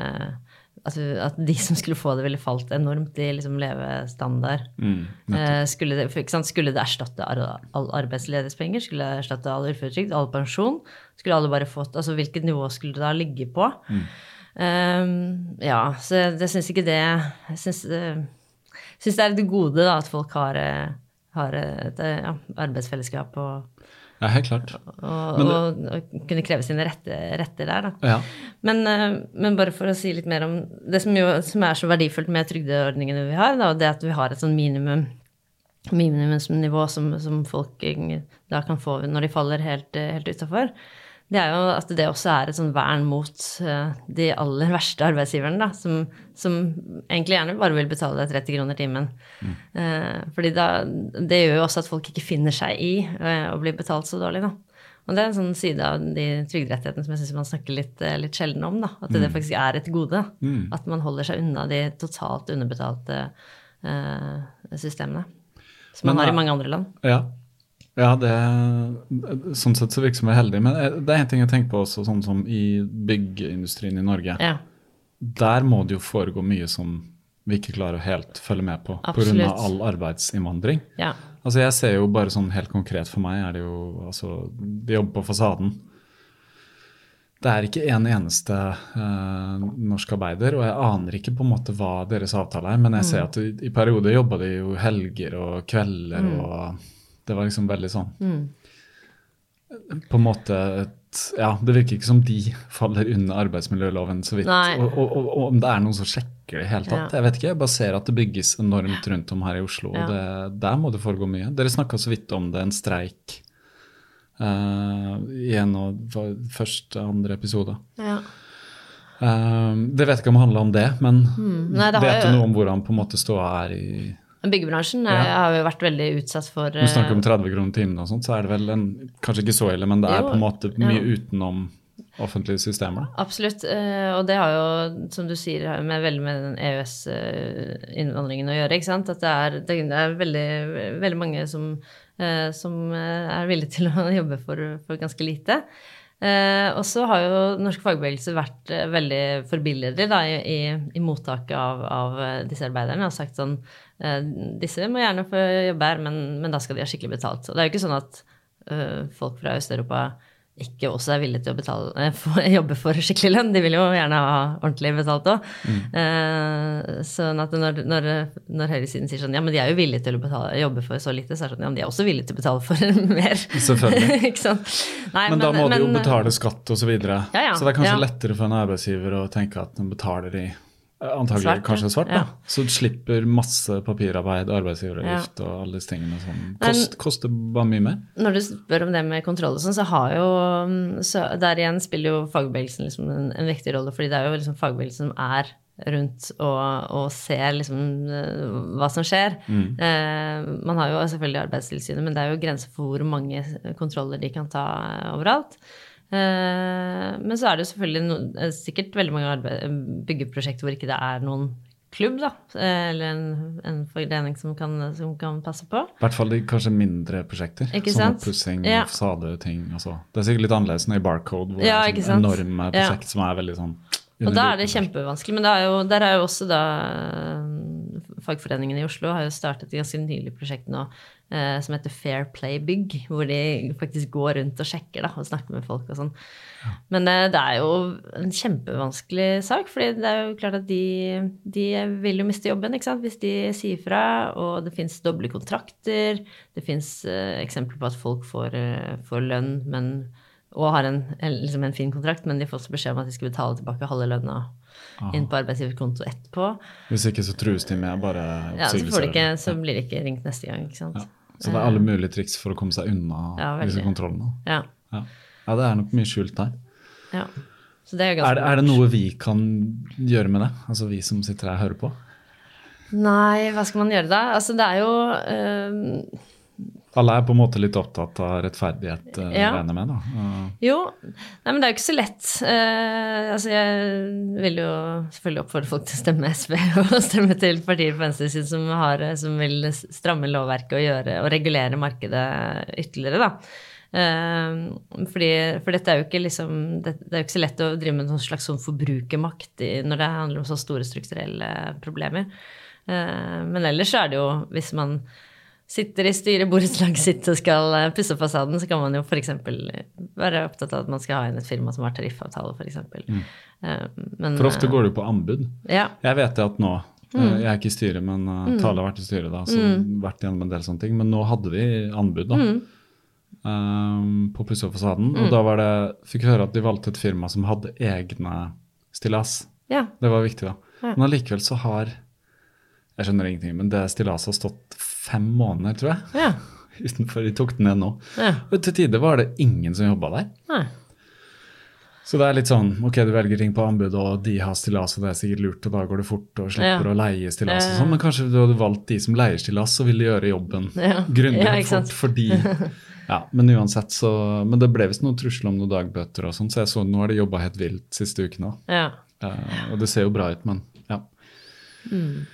at, at de som skulle få det, ville falt enormt i liksom levestandard. mm, Eh, skulle, det, skulle det erstatte ar- all arbeidsledighetspenger? Skulle det erstatte all uføretrygd? All pensjon? Skulle alle bare fått Altså hvilket nivå skulle det da ligge på? Mm. Eh, ja, så jeg, jeg syns ikke det Jeg syns det er et gode da, at folk har, eh, har et eh, ja, arbeidsfellesskap og, Ja, helt klart. og, det- og, og kunne kreve sine rette, retter der. Da. Ja. Men, eh, men bare for å si litt mer om det som, jo, som er så verdifullt med trygdeordningene vi har, da, og det at vi har et sånn minimum minimumsnivå som, som folk eh, da kan få når de faller helt, eh, helt utafor, det er jo at det også er et sånn vern mot eh, de aller verste arbeidsgiverne, da, som, som egentlig gjerne bare vil betale deg 30 kroner timen. Eh, fordi da, det gjør jo også at folk ikke finner seg i eh, å bli betalt så dårlig, da. Og det er en sånn side av de trygderettighetene som jeg syns man snakker litt, litt sjelden om. da, At det faktisk er et gode. At man holder seg unna de totalt underbetalte uh, systemene. Som man Men, har i mange andre land. Ja. Ja, det Sånn sett så virker vi heldige. Men det er en ting jeg tenker på også, sånn som i byggeindustrien i Norge. Ja, Der må det jo foregå mye som vi ikke klarer å helt følge med på pga. All arbeidsinnvandring. ja, Altså Jeg ser jo bare sånn helt konkret for meg, er det jo altså De jobber på fasaden. Det er ikke en eneste eh, norsk arbeider, og jeg aner ikke på en måte hva deres avtale er, men jeg ser at i, i perioder jobba de jo helger og kvelder, og det var liksom veldig sånn På en måte Ja, det virker ikke som de faller under arbeidsmiljøloven så vidt. Og, og, og, og om det er noen som sjekker det i hele tatt. Ja. Jeg vet ikke, jeg bare ser at det bygges enormt rundt om her i Oslo, Ja. og det, der må det foregå mye. Dere snakka så vidt om det, en streik. uh, I en av første andre episode. ja. Uh, det vet ikke om det handler om det, men mm. Nei, det vet du noe om hvordan på en måte ståa er i Byggebransjen er, Ja. har jo vært veldig utsatt for Når vi snakker om eh, 30 kroner timen og sånt, så er det vel en, kanskje ikke så ille, men det er Jo, på en måte mye ja. utenom offentlige systemer. da. Absolutt. eh, Og det har jo, som du sier, med veldig med den EØS-innvandringen å gjøre. ikke sant? At det er, det er veldig, veldig mange som, eh, som eh, er villige til å *laughs* jobbe for, for ganske lite. Eh, og så har jo norsk fagbevegelse vært eh, veldig forbilledlig i, i, i mottaket av, av eh, disse arbeiderne og sagt sånn eh, Disse må gjerne få jobbe her, men, men da skal de ha skikkelig betalt. Og det er jo ikke sånn at eh, folk fra Øst-Europa ikke også er villige til å betale, eh, *laughs* for, jobbe for skikkelig lønn. De vil jo gjerne ha ordentlig betalt òg. sånn at når, når, når høyresiden sier sånn ja, men de er jo villige til å betale, jobbe for så lite, så er det sånn ja, men de er også villige til å betale for *laughs* mer. Selvfølgelig. *laughs* Nei, Men, da må de jo betale skatt osv. Så, videre. Ja, ja. så det er kanskje Ja. lettere for en arbeidsgiver å tenke at de betaler i Antagelig Svart, kanskje svart, da. Så du slipper masse papirarbeid, arbeidsgiveravgift og alle disse tingene Sånn. kost, koster bare mye mer. Når du spør om det med kontroll og sånn, så har jo så Der igjen spiller jo fagbevegelsen liksom en, en viktig rolle, fordi det er jo liksom fagbevegelsen som er rundt og, og ser liksom eh, hva som skjer. Eh, man har jo selvfølgelig Arbeidstilsynet, men det er jo grenser for hvor mange kontroller de kan ta eh, overalt. Eh, men så er det selvfølgelig no, eh, sikkert veldig mange arbeid, byggeprosjekter hvor ikke det er noen klubb, da, eh, eller en, en forening som kan, som kan passe på. I hvert fall de kanskje mindre prosjekter. Ikke som sant? oppussing Ja. og så. Altså. Det er sikkert litt annerledes enn i Barcode, hvor Ja, det er sånn enorme prosjekt Ja. som er veldig sånn Og da er det kjempevanskelig. Men det er jo, der er jo også da eh, Fagforeningen i Oslo har jo startet et ganske nylig prosjekt nå eh, som heter Fair Play Bygg, hvor de faktisk går rundt og sjekker da, og snakker med folk og sånn. Men eh, det er jo en kjempevanskelig sak, fordi det er jo klart at de, de vil jo miste jobben ikke sant? hvis de sier fra, og det fins doble kontrakter. Det fins eh, eksempler på at folk får, eh, får lønn, men og har en, en- liksom en fin kontrakt, men de får også beskjed om at de skal betale tilbake halve lønna inn på arbeidsgiverkonto etterpå. Hvis ikke så trues de med bare Ja, så, så blir de ikke ringt neste gang, ikke sant. ja. Så det er alle mulige triks for å komme seg unna Ja, disse kontrollene. Ja. Ja. ja, det er nok mye skjult der. ja. Så det er ganske Er det, er det noe vi kan gjøre med det? Altså vi som sitter her og hører på? Nei, hva skal man gjøre da? Altså, det er jo øhm, Alle er på en måte litt opptatt av rettferdighet, uh, Ja. regner jeg med. da. Uh, Jo, nei, men det er jo ikke så lett. Uh, altså, jeg vil jo selvfølgelig oppfordre folk til å stemme SV *laughs* og stemme til partier på venstresiden som, har, som vil stramme lovverket og, gjøre, og regulere markedet ytterligere, da. Eh, fordi, for dette er jo ikke liksom det, det er jo ikke så lett å drive med noen slags sånn forbrukermakt i, når det handler om så store strukturelle problemer. Eh, men ellers så er det jo, hvis man sitter i styret, borettslaget sitt og skal eh, pusse fasaden, så kan man jo f.eks. være opptatt av at man skal ha inn et firma som har tariffavtale, f.eks. Mm. Men, for ofte går det jo på anbud. Ja. Jeg vet det at nå Mm. Jeg er ikke i styret, men mm. Tale har vært i styret, da, så vært gjennom en del sånne ting. Men nå hadde vi anbud, da. um, på Pusse opp fasaden. Og da var det, fikk høre at de valgte et firma som hadde egne stillas. Ja. Det var viktig, da. Ja. Men allikevel så har Jeg skjønner ingenting, men det stillaset har stått fem måneder, tror jeg. Ja. *laughs* Utenfor. De tok den ned nå. ja. Og til tider var det ingen som jobba der. Nei. Så det er litt sånn, ok, du velger ting på anbud, og de har stillas, og det er sikkert lurt, og da går det fort, og slipper Ja. å leie stillas og sånn, men kanskje du hadde valgt de som leier stillas, så ville gjøre jobben Ja. grundig og fort, fordi *laughs* Ja, men uansett, så Men det ble visst noen trusler om noen dagbøter og sånn, så jeg så nå har de jobba helt vilt siste ukene. Ja. Uh, og det ser jo bra ut, men ja. Mm.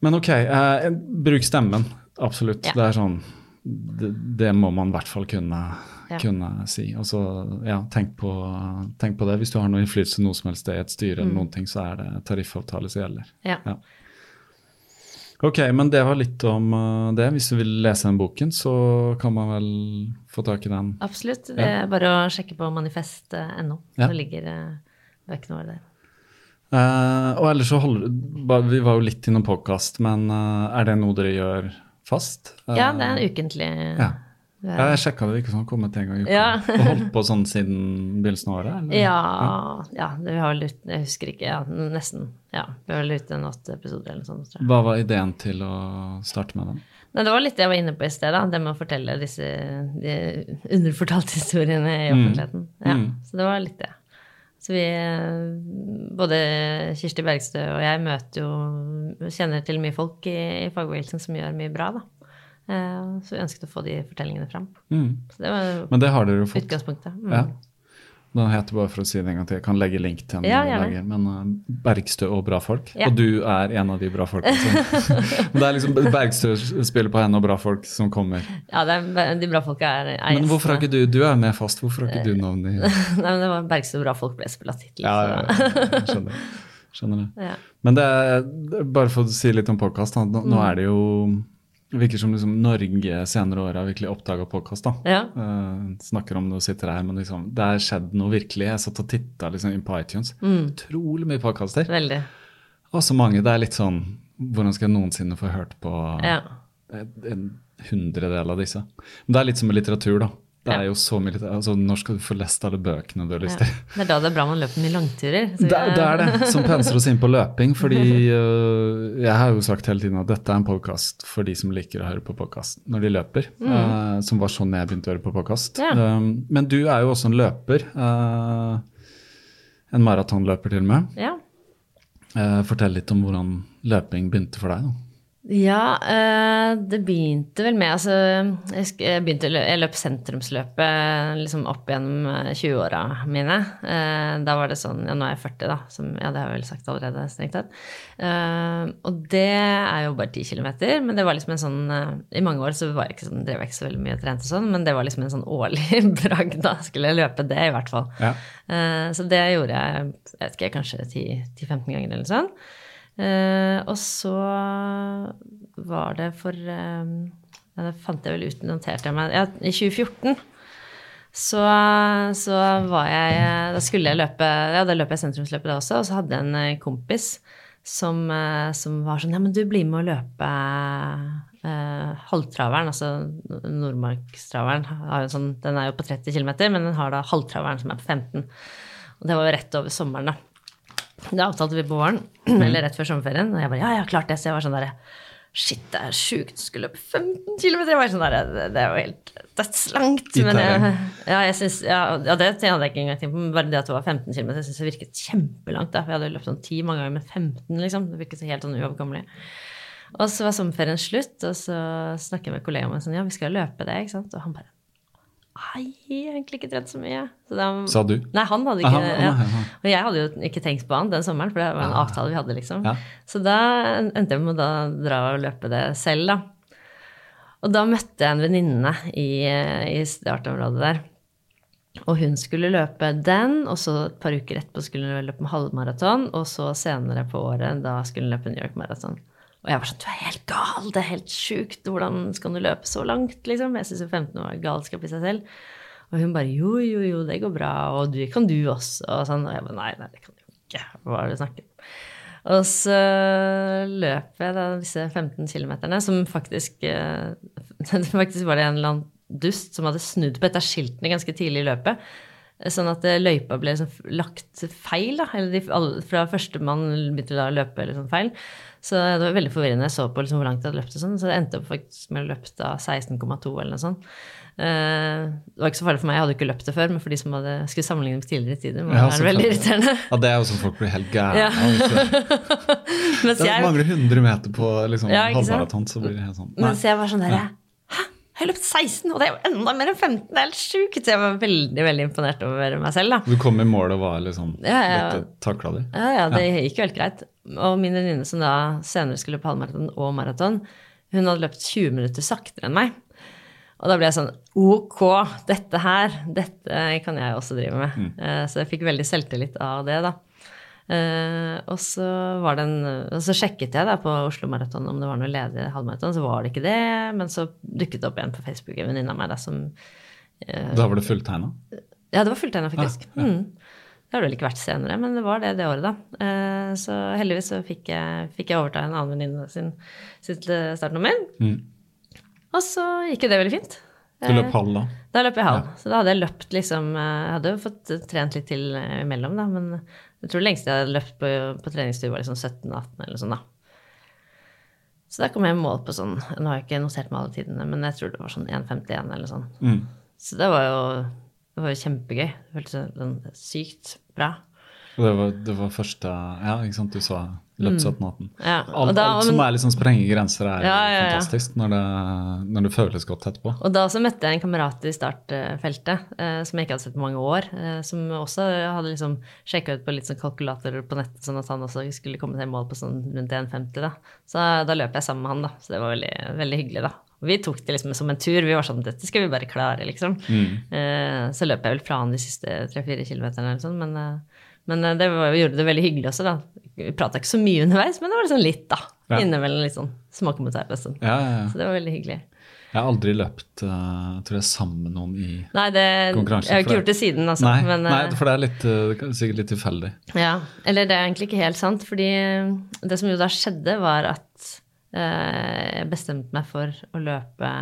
Men ok, eh, bruk stemmen. Absolutt. Ja. Det er sånn det, det må man i hvert fall kunne, Ja. kunne si. Og så, ja, tenk på, tenk på det. Hvis du har noe innflytelse noe som helst sted i et styre, eller noen ting, så er det tariffavtale som gjelder. Mm. Ja. Ja. Ok, men det var litt om eh, det. Hvis du vil lese den boken, så kan man vel få tak i den. Absolutt. Det er bare å sjekke på manifest.no. Ja. Det ligger eh, bøkene våre der. Eh, og ellers så holder Vi var jo litt innom podkast, men uh, er det noe dere gjør fast? Ja, det er en ukentlig Ja. Ja, jeg sjekka det ikke sånn, kommet kom et en gang i uka. Ja. *laughs* og holdt på sånn siden begynnelsen av året? Eller? Ja, ja, vi har vel ut, jeg husker ikke, ja, nesten. Ja, vi har vel ute en åtte episoder eller noe sånt. Hva var ideen til å starte med den? Nei, det var litt det jeg var inne på i sted, da. Det med å fortelle disse de underfortalte historiene i offentligheten. Ja, Mm. Så det var litt det. Så vi, både Kirsti Bergstø og jeg møter jo Kjenner til mye folk i, i fagbevegelsen som gjør mye bra, da. Eh, Så vi ønsket å få de fortellingene fram. Mm. Så det var Men det har dere jo fått. utgangspunktet. Mm. Ja. Den heter bare for å si det en gang til, jeg kan legge link til den. Ja, lager, men uh, Bergstø og bra folk. Ja. Og du er en av de bra folka. *laughs* det er liksom Bergstø spiller på henne og bra folk som kommer. Ja, er, de bra folka er, er Men hvorfor har ikke du Du er med fast, hvorfor har ikke du navn i *laughs* Nei, men det var Bergstø og Bra Folk ble spilt tittel. Ja, ja, skjønner. skjønner det. *laughs* Men det er, det er bare for å si litt om podkast. Nå, Mm. nå er det jo det virker som liksom Norge senere år har virkelig oppdaga podkast. Ja. Uh, snakker om det og sitter her, men liksom, det har skjedd noe virkelig. Jeg satt og titta liksom, inn på iTunes. Mm. Utrolig mye podkaster. Og så mange. Det er litt sånn Hvordan skal jeg noensinne få hørt på Ja. en en hundredel av disse? Men det er litt som med litteratur, da. Det er jo så mye. Altså, når skal du få lest alle bøkene du har lyst Ja. til? Det er da det er bra man løper mye langturer. Så Det, det er det som penser oss inn på løping. fordi uh, *laughs* jeg har jo sagt hele tiden at dette er en podkast for de som liker å høre på podkast når de løper. øh, som var sånn jeg begynte å høre på podkast. Ja. Um, men du er jo også en løper. Uh, en maratonløper til og med. Ja. Fortell litt om hvordan løping begynte for deg. da. Ja, eh, det begynte vel med altså, Jeg, begynte, jeg løp sentrumsløpet liksom opp gjennom eh, 20-åra mine. Eh, da var det sånn Ja, nå er jeg 40, da. Som, ja, det har jeg vel sagt allerede, strengt tatt. Eh, og det er jo bare 10 km, men det var liksom en sånn eh, I mange år så var jeg ikke sånn, drev jeg ikke så veldig mye og trente sånn, men det var liksom en sånn årlig *laughs* bragd. Da skulle jeg løpe det, i hvert fall. Ja. Eh, så det gjorde jeg, jeg vet ikke, kanskje 10-15 ganger eller sånt. Eh, og så var det for eh, Det fant jeg vel ut, noterte jeg meg ja, I 2014 så, så var jeg Da skulle jeg løpe Ja, da løp jeg sentrumsløpet da også, og så hadde jeg en eh, kompis som, eh, som var sånn Ja, men du blir med å løpe eh, halvtraveren, altså Nordmarkstraveren. Sånn, den er jo på 30 km, men den har da halvtraveren som er på 15. Og det var jo rett over sommeren, da. Det avtalte vi på våren, eller rett før sommerferien. Og jeg bare ja, ja, klart det. Så jeg var sånn derre Shit, det er sjukt skulle løpe 15 km. Jeg var sånn der, det, det er jo helt dødslangt. Men jeg, *laughs* ja, jeg synes, ja, ja, det hadde jeg ikke engang tenkt på. men Bare det at det var 15 km, jeg syns det virket kjempelangt. da, for Jeg hadde løpt sånn 10 mange ganger, men 15, liksom. Det virket så helt sånn uoverkommelig. Og så var sommerferien slutt, og så snakker jeg med kollegaen min sånn Ja, vi skal løpe det, ikke sant? Og han bare Nei, jeg har egentlig ikke trent så mye. Så da, Sa du? Nei, han hadde ikke det. ja. Og jeg hadde jo ikke tenkt på han den sommeren, for det var en avtale vi hadde, liksom. Ja. Så da endte jeg med å da dra og løpe det selv, da. Og da møtte jeg en venninne i, i startområdet der. Og hun skulle løpe den, og så et par uker etterpå skulle hun løpe med halvmaraton, og så senere på året, da skulle hun løpe New York Marathon. Og jeg var sånn, du er helt gal, det er helt sjukt, hvordan skal du løpe så langt, liksom? Jeg syns jo 15 var galskap i seg selv. Og hun bare, jo, jo, jo, det går bra, og du, kan du også, og sånn. Og jeg bare, nei, nei, det kan du ikke, hva er det du snakker om? Og så løp jeg da disse 15 kilometerne, som faktisk eh, *laughs* Faktisk var det en eller annen dust som hadde snudd på et av skiltene ganske tidlig i løpet. Sånn at eh, løypa ble liksom lagt feil, da. Eller de, fra førstemann begynte da å løpe liksom feil. Så det var veldig forvirrende. Jeg så på liksom hvor langt jeg hadde løpt, og sånn, så det endte opp faktisk med å løpe da 16,2 eller noe sånt. Eh, det var ikke så farlig for meg, jeg hadde ikke løpt det før, men for de som hadde, skulle sammenligne med tidligere tider, var Ja, det veldig selvfølgelig. irriterende. Ja, det er jo sånn folk blir helt gærne Ja. av. så- Det *laughs* jeg, mangler 100 meter på liksom, Ja, halvmaraton, så blir det helt sånn Nei. mens jeg var sånn der, Hæ? Jeg har løpt 16, og det er jo enda mer enn 15! Det er helt sjukt! Så jeg var veldig veldig imponert over meg selv, da. Du kom i mål og var liksom Ja, ja. Dette takla de. Ja, ja, det gikk jo helt greit. Og min venninne som da senere skulle på halvmaraton og maraton, hun hadde løpt 20 minutter saktere enn meg. Og da ble jeg sånn Ok, dette her, dette kan jeg også drive med. Mm. Så jeg fikk veldig selvtillit av det, da. Eh, og så var det en Og så sjekket jeg da på Oslo Maraton om det var noe ledig halvmaraton, så var det ikke det. Men så dukket det opp igjen på Facebook en venninne av meg da som Da var det fulltegna? ja, det var fulltegna, faktisk. Ja, ja. Mm. Det har det vel ikke vært senere, men det var det det året, da. Uh, så heldigvis så fikk jeg, fikk jeg overta en annen venninne sin sitt startnummer. Mm. Og så gikk jo det veldig fint. Du løp halv da? Da løp jeg halv. Så da hadde jeg løpt liksom Jeg hadde jo fått trent litt til imellom, da, men jeg tror det lengste jeg hadde løpt på, på treningstur, var liksom 17-18 eller sånn, da. Så da kom jeg i mål på sånn Nå har jeg ikke notert meg alle tidene, men jeg tror det var sånn 1,51 eller sånn. Mm. Så det var jo, det var jo kjempegøy. Det føltes sånn sykt bra. Og det var, det var første Ja, ikke sant, du sa løpt 17-18. Ja, Alt, da- alt som er liksom sprenge grenser, er Ja, ja, fantastisk når det, når det føles godt etterpå. Og da så møtte jeg en kamerat i startfeltet eh, som jeg ikke hadde sett på mange år. Eh, som også hadde liksom sjekka ut på litt sånn kalkulatorer på nettet, sånn at han også skulle komme til mål på sånn rundt 1,50. da. Så da løp jeg sammen med han, da. Så det var veldig, veldig hyggelig, da. Vi tok det liksom som en tur. Vi var sånn dette skal vi bare klare, liksom. Eh, så løp jeg vel fra han de siste tre-fire kilometerne eller sånn, men, eh, men eh, det var, gjorde det veldig hyggelig også, da. Vi prata ikke så mye underveis, men det var liksom litt, da. Ja. Innimellom litt sånn smakemotor. Liksom. Ja, ja, ja. Så det var veldig hyggelig. Jeg har aldri løpt uh, tror jeg, sammen med noen i Nei, det, konkurransen. jeg har ikke gjort det siden, altså. Nei, men, nei, eh, for det er litt, uh, er sikkert litt tilfeldig. ja. Eller det er egentlig ikke helt sant, fordi det som jo da skjedde, var at uh, jeg bestemte meg for å løpe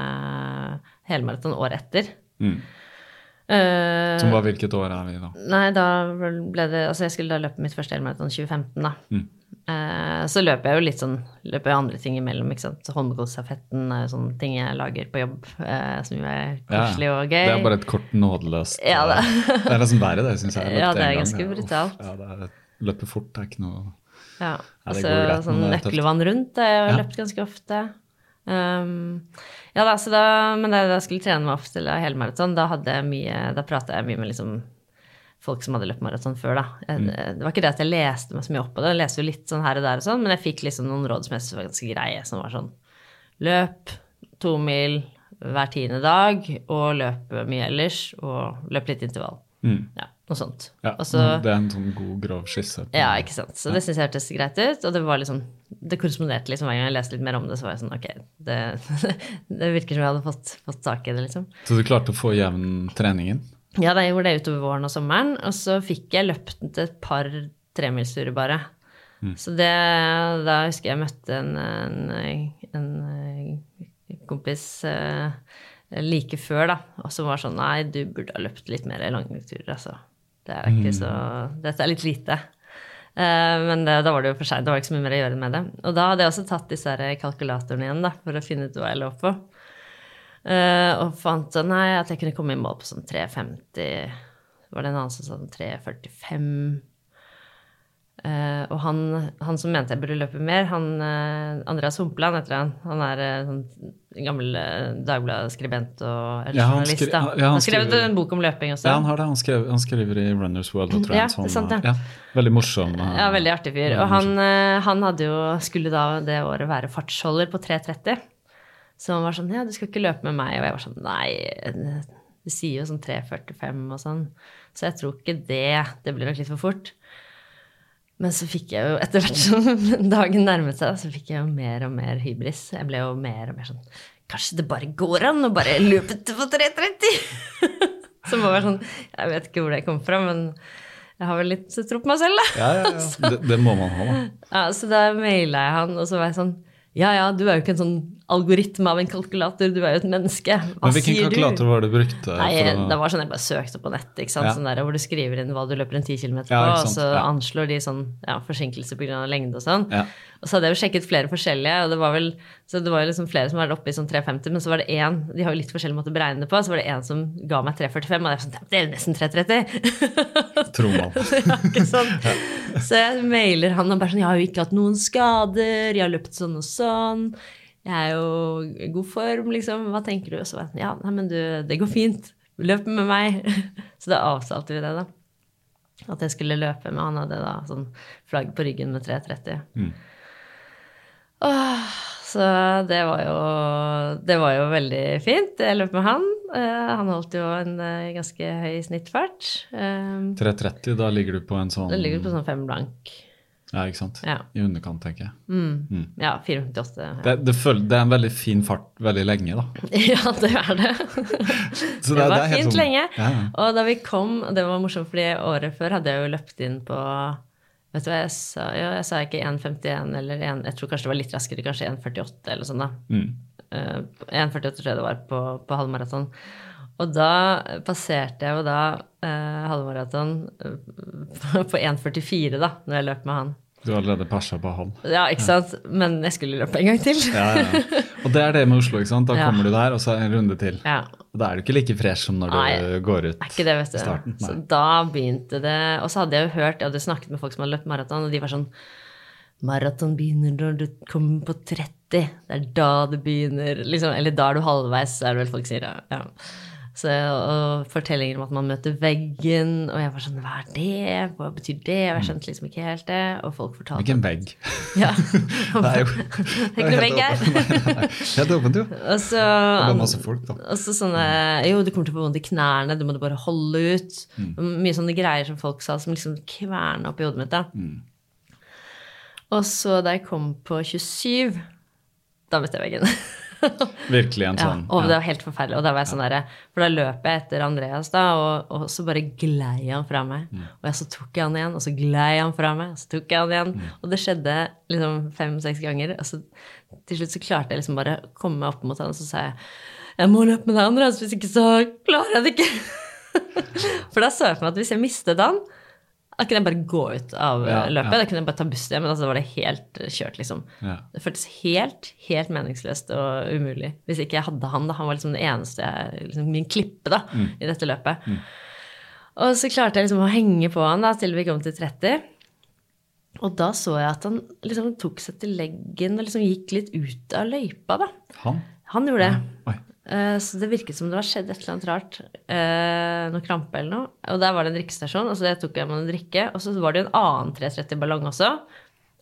helmaraton året etter. Mm. Eh, Som var hvilket år er vi da? Nei, da ble det Altså, jeg skulle da løpe mitt første helmaraton 2015, da. Mm. Uh, så løper jeg jo litt sånn Løper jeg andre ting imellom, ikke sant. Holmenkollstafetten er jo sånne ting jeg lager på jobb, uh, som jo er koselig og gøy. Det er bare et kort, nådeløst Ja, det- uh, Det er nesten verre, det, syns jeg. *laughs* Ja, det er ganske ja. brutalt. Ja, det er, løper fort det er ikke noe Ja. Ja, Og så sånn nøkkelvann rundt. Det har jeg Ja. løpt ganske ofte. Um, ja da, så da, men da jeg skulle trene meg opp til helmaraton, da da prata jeg mye med liksom folk som hadde løpt maraton før, da. Jeg, Mm. Det var ikke det at jeg leste meg så mye opp på det, jeg leste jo litt sånn her og der og sånn, men jeg fikk liksom noen råd som jeg syntes var ganske greie, som var sånn løp to mil hver tiende dag, og løp mye ellers, og løp litt intervall. Mm. Ja, noe sånt. Ja, Og Det er en sånn god, grov skisse. ja, ikke sant. Så det syns jeg hørtes greit ut. Og det var liksom, det korresponderte liksom hver gang jeg leste litt mer om det, så var jeg sånn ok, det, *laughs* det virker som jeg hadde fått, fått tak i det, liksom. Så du klarte å få jevn treningen? Ja, da jeg gjorde det utover våren og sommeren, og så fikk jeg løpt et par tremilsturer bare. Så det, da husker jeg møtte en, en, en, kompis eh, like før, da, og som var sånn nei, du burde ha løpt litt mer lange turer, altså. Det er ikke så Dette er litt lite. Eh, men det, da var det jo for seint, det var ikke så mye mer å gjøre med det. Og da hadde jeg også tatt disse kalkulatorene igjen, da, for å finne ut hva jeg lå på. Eh, og fant nei, at jeg kunne komme i mål på sånn 3,50 Var det en annen som sa sånn 3,45 Eh, og han, han som mente jeg burde løpe mer, han uh, Andreas Humpeland heter han. Han er uh, sånn gammel uh, Dagbladet-skribent og Ja, journalist. skri- ja, han han har skrevet en bok om løping også. Ja, han har det. Han, skrev, han skriver i Runners World, tror. Ja, sånn, sant, ja, veldig morsom. Ja, veldig artig fyr. Og han, han hadde jo, skulle da det året være fartsholder på 3.30. Så han var sånn Ja, du skal ikke løpe med meg. Og jeg var sånn Nei, du sier jo sånn 3.45 og sånn. Så jeg tror ikke det. Det blir nok litt for fort. Men så fikk jeg jo, etter hvert som *laughs* dagen nærmet seg, så fikk jeg jo mer og mer hybris. Jeg ble jo mer og mer sånn Kanskje det bare går an å bare løpe på 3.30? *laughs* Som være sånn Jeg vet ikke hvor det kom fra, men jeg har vel litt tro på meg selv, da. Ja, ja, ja. *laughs* Det, det må man ha, da. Ja, så da maila jeg han, og så var jeg sånn Ja ja, du er jo ikke en sånn algoritme av en kalkulator, du er jo et menneske. Hva Men hvilken kalkulator var det du brukte? Nei, å- Det var sånn jeg bare søkte på nettet, ikke sant? Ja. Sånn der, hvor du skriver inn hva du løper en 10 km på, Ja, og så ja. anslår de sånn ja, forsinkelse pga. lengde og sånn. Ja. Og så hadde jeg jo sjekket flere forskjellige, og det var vel så det var jo liksom flere som var oppe i sånn 350, men så var det én De har jo litt forskjellig måte å beregne det på, så var det en som ga meg 345, og jeg var sånn Det er jo nesten 330! *laughs* Tror man. *laughs* ikke sånn. Så jeg mailer han og bare sånn Jeg har jo ikke hatt noen skader, jeg har løpt sånn og sånn. Jeg er jo i god form, liksom. Hva tenker du? Og så var jeg sånn Ja, nei, men du, det går fint. Løp med meg. *laughs* Så da avtalte vi det, da. At jeg skulle løpe med han hadde da sånn flagg på ryggen med 330. Mm. Åh, så det var jo Det var jo veldig fint. Jeg løp med han. Eh, han holdt jo en eh, ganske høy snittfart. Eh, 330, da ligger du på en sånn det ligger på sånn fem blank. Ja, ikke sant? Ja. I underkant, tenker jeg. Mm. Ja, 458. Ja. Det, det, det er en veldig fin fart veldig lenge, da. *laughs* ja, det er det. *laughs* Så det var fint sånn- lenge. Ja, ja. Og da vi kom, og det var morsomt, fordi året før hadde jeg jo løpt inn på Vet du hva jeg sa? Jo, jeg sa ikke 1,51 eller 1, jeg tror kanskje det var litt raskere, kanskje 1,48 eller sånn, da. Mm. Uh, 1,48 tror jeg det var på, på halvmaraton. Og da passerte jeg jo da eh, halvmaraton eh, på 1,44, da, når jeg løp med han. Du har allerede persa på halv. Ja, ikke sant? Men jeg skulle løpe en gang til. Ja, ja. Og det er det med Oslo, ikke sant? Da kommer du der, og så en runde til. Ja. Og da er du ikke like fresh som når du Nei, går ut Er ikke det, vet du. starten. starten. Så da begynte det Og så hadde jeg jo hørt, jeg hadde snakket med folk som hadde løpt maraton, og de var sånn Maraton begynner når du kommer på 30. Det er da det begynner. Liksom, eller da er du halvveis, er det vel folk sier. Ja. Så, og fortellinger om at man møter veggen, og jeg var sånn Hva er det? Hva betyr det? Og jeg skjønte liksom ikke helt det. Og folk fortalte Hvilken vegg? *laughs* Ja. *laughs* Det er jo *laughs* Det er ikke noe vegg her. Helt åpent, jo. Og så, Det er masse folk, da. og så sånne Jo, du kommer til å få vondt i knærne, du må bare holde ut. Mye sånne greier som folk sa, som liksom kverna opp i hodet mitt. da. Og så da jeg kom på 27, da møtte jeg veggen. *laughs* Virkelig en ja, sånn og det var helt forferdelig. Og da var jeg sånn der, For da løp jeg etter Andreas, da, og, og så bare glei han fra meg. Og jeg, så tok jeg han igjen, og så glei han fra meg, og så tok jeg han igjen. Og det skjedde liksom fem-seks ganger. Og så til slutt så klarte jeg liksom bare å komme meg opp mot han, og så sa jeg jeg må løpe med deg, Andreas, hvis ikke så klarer jeg det ikke. *laughs* For da så jeg for meg at hvis jeg mistet han, da kunne jeg bare gå ut av Ja, eh, løpet. ja. Da kunne jeg bare ta bussen hjem, men altså var det helt eh, kjørt, liksom. Ja. Det føltes helt, helt meningsløst og umulig. Hvis ikke jeg hadde han, da. Han var liksom det eneste liksom min klippe da, Mm. i dette løpet. Og så klarte jeg liksom å henge på han da, til vi kom til 30. Og da så jeg at han liksom tok seg til leggen og liksom gikk litt ut av løypa, da. Han? Han gjorde det. Oi. Eh, Så det virket som det var skjedd et eller annet rart. eh, Noe krampe eller noe. Og der var det en drikkestasjon, og så tok jeg meg en drikke. Og så var det jo en annen 330-ballong også.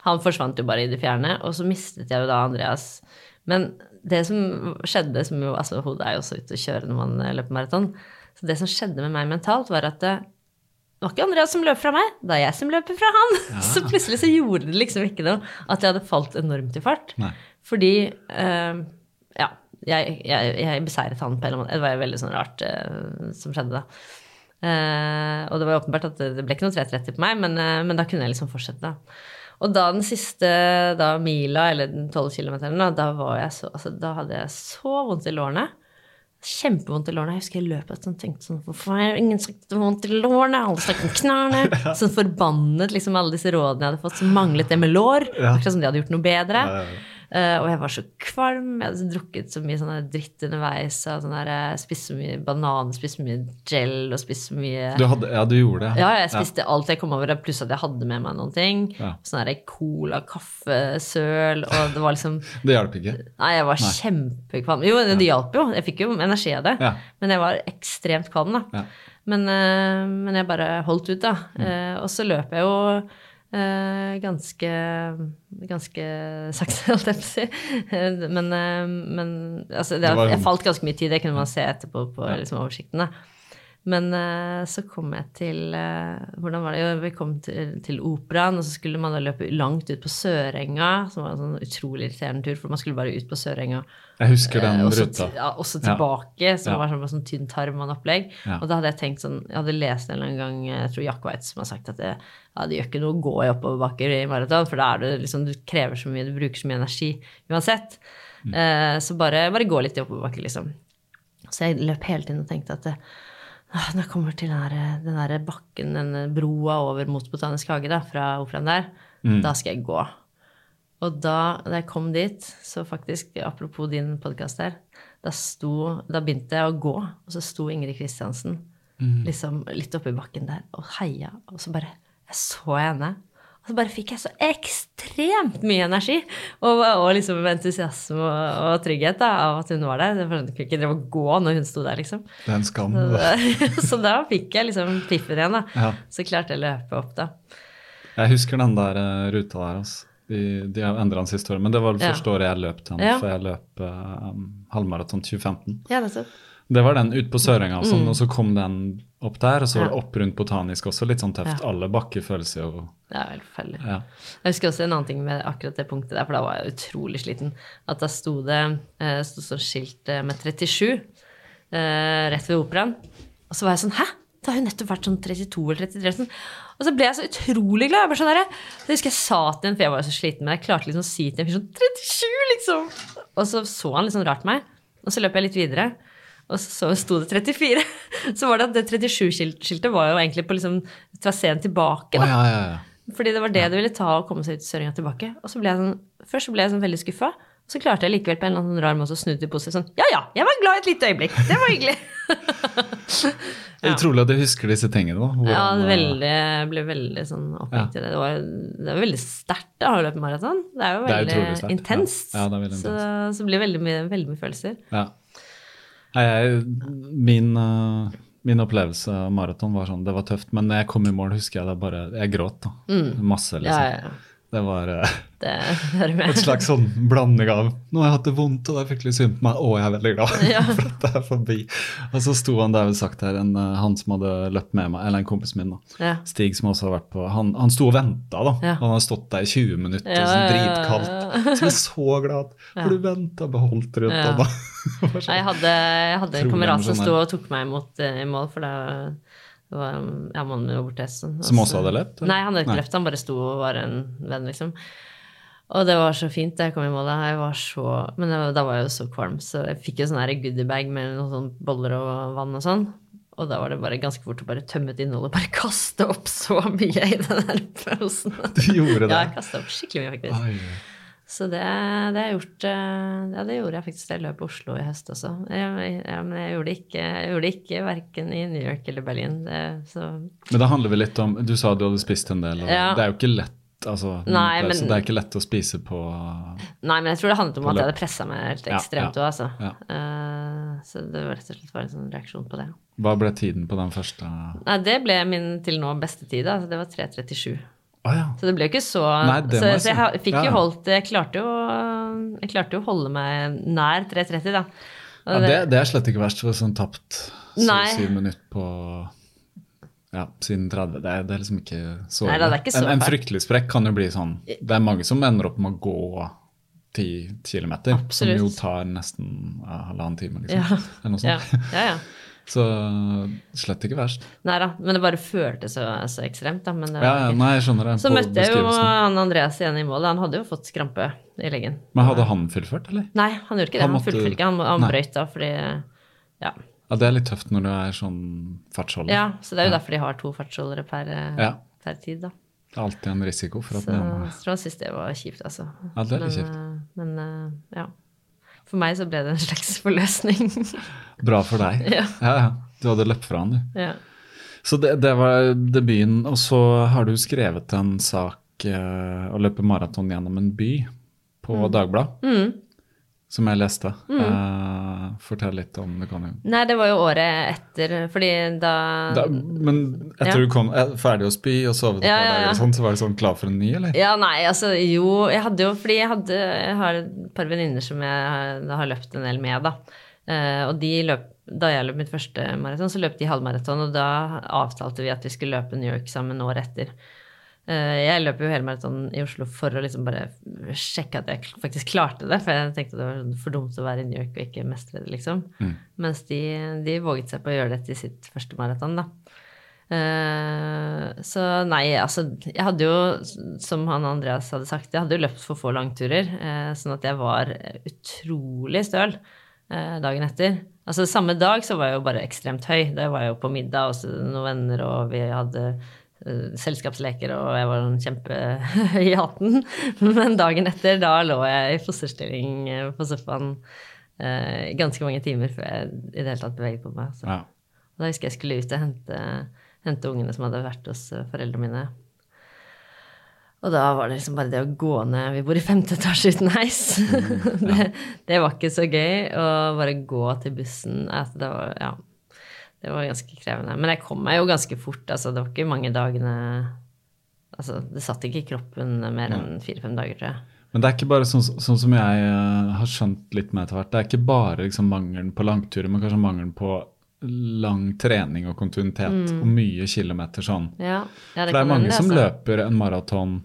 Han forsvant jo bare i det fjerne. Og så mistet jeg jo da Andreas. Men det som skjedde, som jo altså hodet er jo også ute å kjøre når man eh, løper maraton, så det som skjedde med meg mentalt, var at det var ikke Andreas som løp fra meg, det er jeg som løper fra han. *laughs* Så plutselig så gjorde det liksom ikke noe at jeg hadde falt enormt i fart. Nei. Fordi eh, ja, jeg, jeg, jeg beseiret han på en eller annen måte. Det var veldig sånn rart uh, som skjedde da. Uh, og det var åpenbart at det, det ble ikke noe 330 på meg, men, uh, men da kunne jeg liksom fortsette. da. Og da den siste da, mila, eller den 12 km, da, var jeg så, altså, da hadde jeg så vondt i lårene. Kjempevondt i lårene. Jeg husker jeg løp og sånn, tenkte sånn Hvorfor har ingen sagt vondt i lårene? Alle snakket om knærne. *laughs* Sånn forbannet liksom alle disse rådene jeg hadde fått, så manglet det med lår. Akkurat som de hadde gjort noe bedre. Ja, ja, ja. Eh, og jeg var så kvalm. Jeg hadde drukket så mye sånne dritt underveis. Og sånn der, spist så mye banan, spist så mye gel og spist så mye Du hadde, ja, du gjorde det. ja, jeg spiste alt jeg kom over, pluss at jeg hadde med meg noen ting. Ja. Sånn der cola, kaffe, søl, og det var liksom *laughs* Det hjalp ikke. Nei, jeg var kjempekvalm. Jo, det hjalp jo. Jeg fikk jo energi av det. Ja. Men jeg var ekstremt kvalm, da. Ja. Men, eh, men jeg bare holdt ut, da. Mm. Eh, og så løp jeg jo eh, ganske Ganske sakte, *laughs* holdt jeg på å si. Eh, Men, eh, men altså, det, jeg falt ganske mye tid, det kunne man se etterpå på liksom, oversikten. da. Men eh, så kom jeg til eh, Hvordan var det? Jo, vi kom til, til operaen, og så skulle man da løpe langt ut på Sørenga, som var en sånn utrolig irriterende tur, for man skulle bare ut på Sørenga. Jeg husker den Eh, også, ruta. ja, også tilbake, som Ja. var sånn, sånn tynn tarm og opplegg. Ja. Og da hadde jeg tenkt sånn Jeg hadde lest en eller annen gang Jeg tror Jack White som har sagt at det, ja, det gjør ikke noe å gå i oppoverbakker i maraton, for da er det liksom Du krever så mye, du bruker så mye energi uansett. Mm. Eh, så bare, bare gå litt i oppoverbakker, liksom. Så jeg løp hele tiden og tenkte at eh, ah, når jeg kommer til den der, den der bakken, den broa over mot Botanisk hage da, fra operaen der, Mm. da skal jeg gå. Og da, da jeg kom dit, så faktisk, apropos din podkast her, da, sto, da begynte jeg å gå, og så sto Ingrid Kristiansen liksom litt oppi bakken der og heia, og så bare Jeg så henne. Og så bare fikk jeg så ekstremt mye energi og, og liksom entusiasme og, og trygghet da, av at hun var der. Jeg kunne ikke drive og gå når hun sto der, liksom. Det er en skam. så da *laughs* fikk jeg liksom piffen igjen, da. Ja. Så klarte jeg å løpe opp, da. Jeg husker den der eh, ruta der. Altså. De, de har endra siste året, men det var det første året jeg løp den. For jeg løp uh, halvmaraton 2015. Ja, nettopp. Det var den ut på Sørenga, og, Mm. og så kom den opp der. Og så var det opp rundt Botanisk også, litt sånn tøft. Ja. Alle bakker føles jo Det er helt forferdelig. ja. Jeg husker også en annen ting med akkurat det punktet der, for da var jeg utrolig sliten. At da sto det eh, sto sånn skilt eh, med 37 eh, rett ved operaen. Og så var jeg sånn Hæ? Det har hun nettopp vært sånn 32 eller 33. Sånn. Og så ble jeg så utrolig glad. Jeg, bare sånn der, jeg husker jeg sa til en, for jeg var jo så sliten, men jeg klarte liksom å si til en fyr sånn 37, liksom! Og så så han litt sånn rart på meg. Og så løp jeg litt videre. Og så sto det 34. *laughs* Så var det at det 37-skiltet var jo egentlig på liksom traseen tilbake. da. Oh, ja, ja, ja. Fordi det var det det ville ta og komme seg ut Søringa tilbake. Og så ble jeg sånn, Først så ble jeg sånn veldig skuffa. Så klarte jeg likevel på en eller annen rar måte å snu til positivt sånn Ja ja, jeg var glad et lite øyeblikk. Det var hyggelig. *laughs* Det er utrolig at du husker disse tingene. da. Hvordan, Ja, det veldig, jeg ble veldig sånn opphengt i det. Det var, det var veldig sterkt da, å løpe maraton. Det er jo veldig er intenst. Ja, det er veldig så, så det blir veldig mye, veldig mye følelser. Ja. Jeg, min, eh, min opplevelse av maraton var sånn, det var tøft, men når jeg kom i mål, husker jeg det bare Jeg gråt, da. Masse, liksom. Mm. Ja, ja, ja. Det var eh, Det et slags sånn blanding av Nå har jeg hatt det vondt, og det er fryktelig synd på meg, og jeg er veldig glad *laughs* for at det er forbi. Og så sto han der, sagt her, en, eh, han som hadde løpt med meg, eller en kompis min, da. Ja. Stig, som også har vært på Han, han sto og venta, da. Ja. Han har stått der i 20 minutter, Ja, sånn ja, ja, dritkaldt. ja. Så jeg er så glad for du venta, beholdt rundt Ja. da. *laughs* Sånn. Jeg hadde, jeg hadde en kamerat som sto og tok meg imot eh, i mål, for det var ja, mannen min var borte. Som også hadde løpt, eller? Nei, han hadde ikke løpt, han bare sto og var en venn, liksom. Og det var så fint da jeg kom i mål. Jeg var så, men jeg, da var jeg jo så kvalm, så jeg fikk jo sånn goodiebag med noen sånne boller og vann og sånn. Og da var det bare ganske fort å bare tømme ut innholdet og bare *laughs* kaste opp så mye i den der posen. Du gjorde det? Ja, jeg kasta opp skikkelig mye, faktisk. Oi. Så det, det har jeg gjort eh, Ja, det gjorde jeg faktisk da jeg løp Oslo i høst også. Jeg, men jeg gjorde det ikke, jeg gjorde ikke verken i New York eller Berlin. Det, så Men det handler vel litt om Du sa du hadde spist en del, Ja. det er jo ikke lett. Altså, Nei, så men- det er ikke lett å spise på Nei, men jeg tror det handlet om at jeg hadde pressa meg helt ekstremt ekstremt ja, òg, altså. ja. Uh, så det var rett og slett bare en sånn reaksjon på det. Hva ble tiden på den første Nei, det ble min til nå beste tid, Altså, Det var 3.37. Å ja. Så det ble jo ikke så Nei, Så, jeg så jeg fikk jo holdt Jeg klarte jo Jeg klarte jo å holde meg nær 3.30, da. Og ja det, det er slett ikke verst. For sånn tapt sy- syv minutter på ja, siden 30. Det er, det er liksom ikke så Nei, det er ikke så en, en fryktelig sprekk kan jo bli sånn Det er mange som ender opp med å gå 10 kilometer, Absolutt. som jo tar nesten halvannen time, liksom. Ja. Eller noe ja, ja, ja. Så slett ikke verst. Nei da, men det bare føltes så, så ekstremt, da. Men det Ja, ja, nei, jeg skjønner det. så møtte jeg jo han Andreas igjen i målet. Han hadde jo fått skrampe i leggen. Men hadde han fullført, eller? Nei, han gjorde ikke det. Han Han, fullførte ikke. Han, han brøyt da fordi ja. Ja, det er litt tøft når du er sånn fartsholder. ja. Så det er jo derfor de har to fartsholdere per, Ja. per tid, da. Det er alltid en risiko for at Så jeg tror han syntes det var kjipt, altså. Ja, det er litt men, kjipt. eh, Men eh, ja. For meg så ble det en slags forløsning. *laughs* Bra for deg. Ja. ja, ja. Du hadde løpt fra han, du. ja. Så det, det var debuten. Og så har du skrevet en sak eh, å løpe maraton gjennom en by på Dagbladet, Mm. Som jeg leste. Eh, fortell litt om det, kan du. Nei, det var jo året etter, fordi da, Da, men etter Ja. du kom eh, ferdig å spy og sovet et Ja, par dager, ja. sånn, så var du sånn klar for en ny, eller? Ja, nei, altså jo Jeg hadde jo Fordi jeg, hadde, jeg har et par venninner som jeg har, har løpt en del med, da. Uh, og de løp, da jeg løp mitt første maraton, så løp de halvmaraton, og da avtalte vi at vi skulle løpe New York sammen året etter. Eh, jeg løp jo hele maraton i Oslo for å liksom bare sjekke at jeg faktisk klarte det. For jeg tenkte det var for dumt å være i New York og ikke mestre det, liksom. Mm. Mens de, de våget seg på å gjøre det til sitt første maraton, da. Eh, så nei, altså Jeg hadde jo, som han Andreas hadde sagt, jeg hadde jo løpt for få langturer. eh, sånn at jeg var utrolig støl dagen etter. Altså Samme dag så var jeg jo bare ekstremt høy. Da var jeg jo på middag hos noen venner, og vi hadde selskapsleker, og jeg var en kjempehøy *laughs* i hatten. Men dagen etter, da lå jeg i fosterstilling eh, på sofaen eh, ganske mange timer før jeg i det hele tatt beveget på meg. Så. Ja. Da husker jeg skulle ut og hente, hente ungene som hadde vært hos eh, foreldrene mine. Og da var det liksom bare det å gå ned Vi bor i femte etasje uten heis. *laughs* det, det var ikke så gøy. Å bare gå til bussen altså det, var, ja, det var ganske krevende. Men jeg kom meg jo ganske fort. Altså, det var ikke mange dagene altså, Det satt ikke i kroppen mer enn fire-fem dager, tror jeg. Men det er ikke bare sånn, sånn som jeg eh, har skjønt litt med etter hvert. Det er ikke bare liksom mangelen på langturer, men kanskje mangelen på lang trening og kontinuitet og mye kilometer sånn. Ja, ja, For det er mange det, som altså. løper en maraton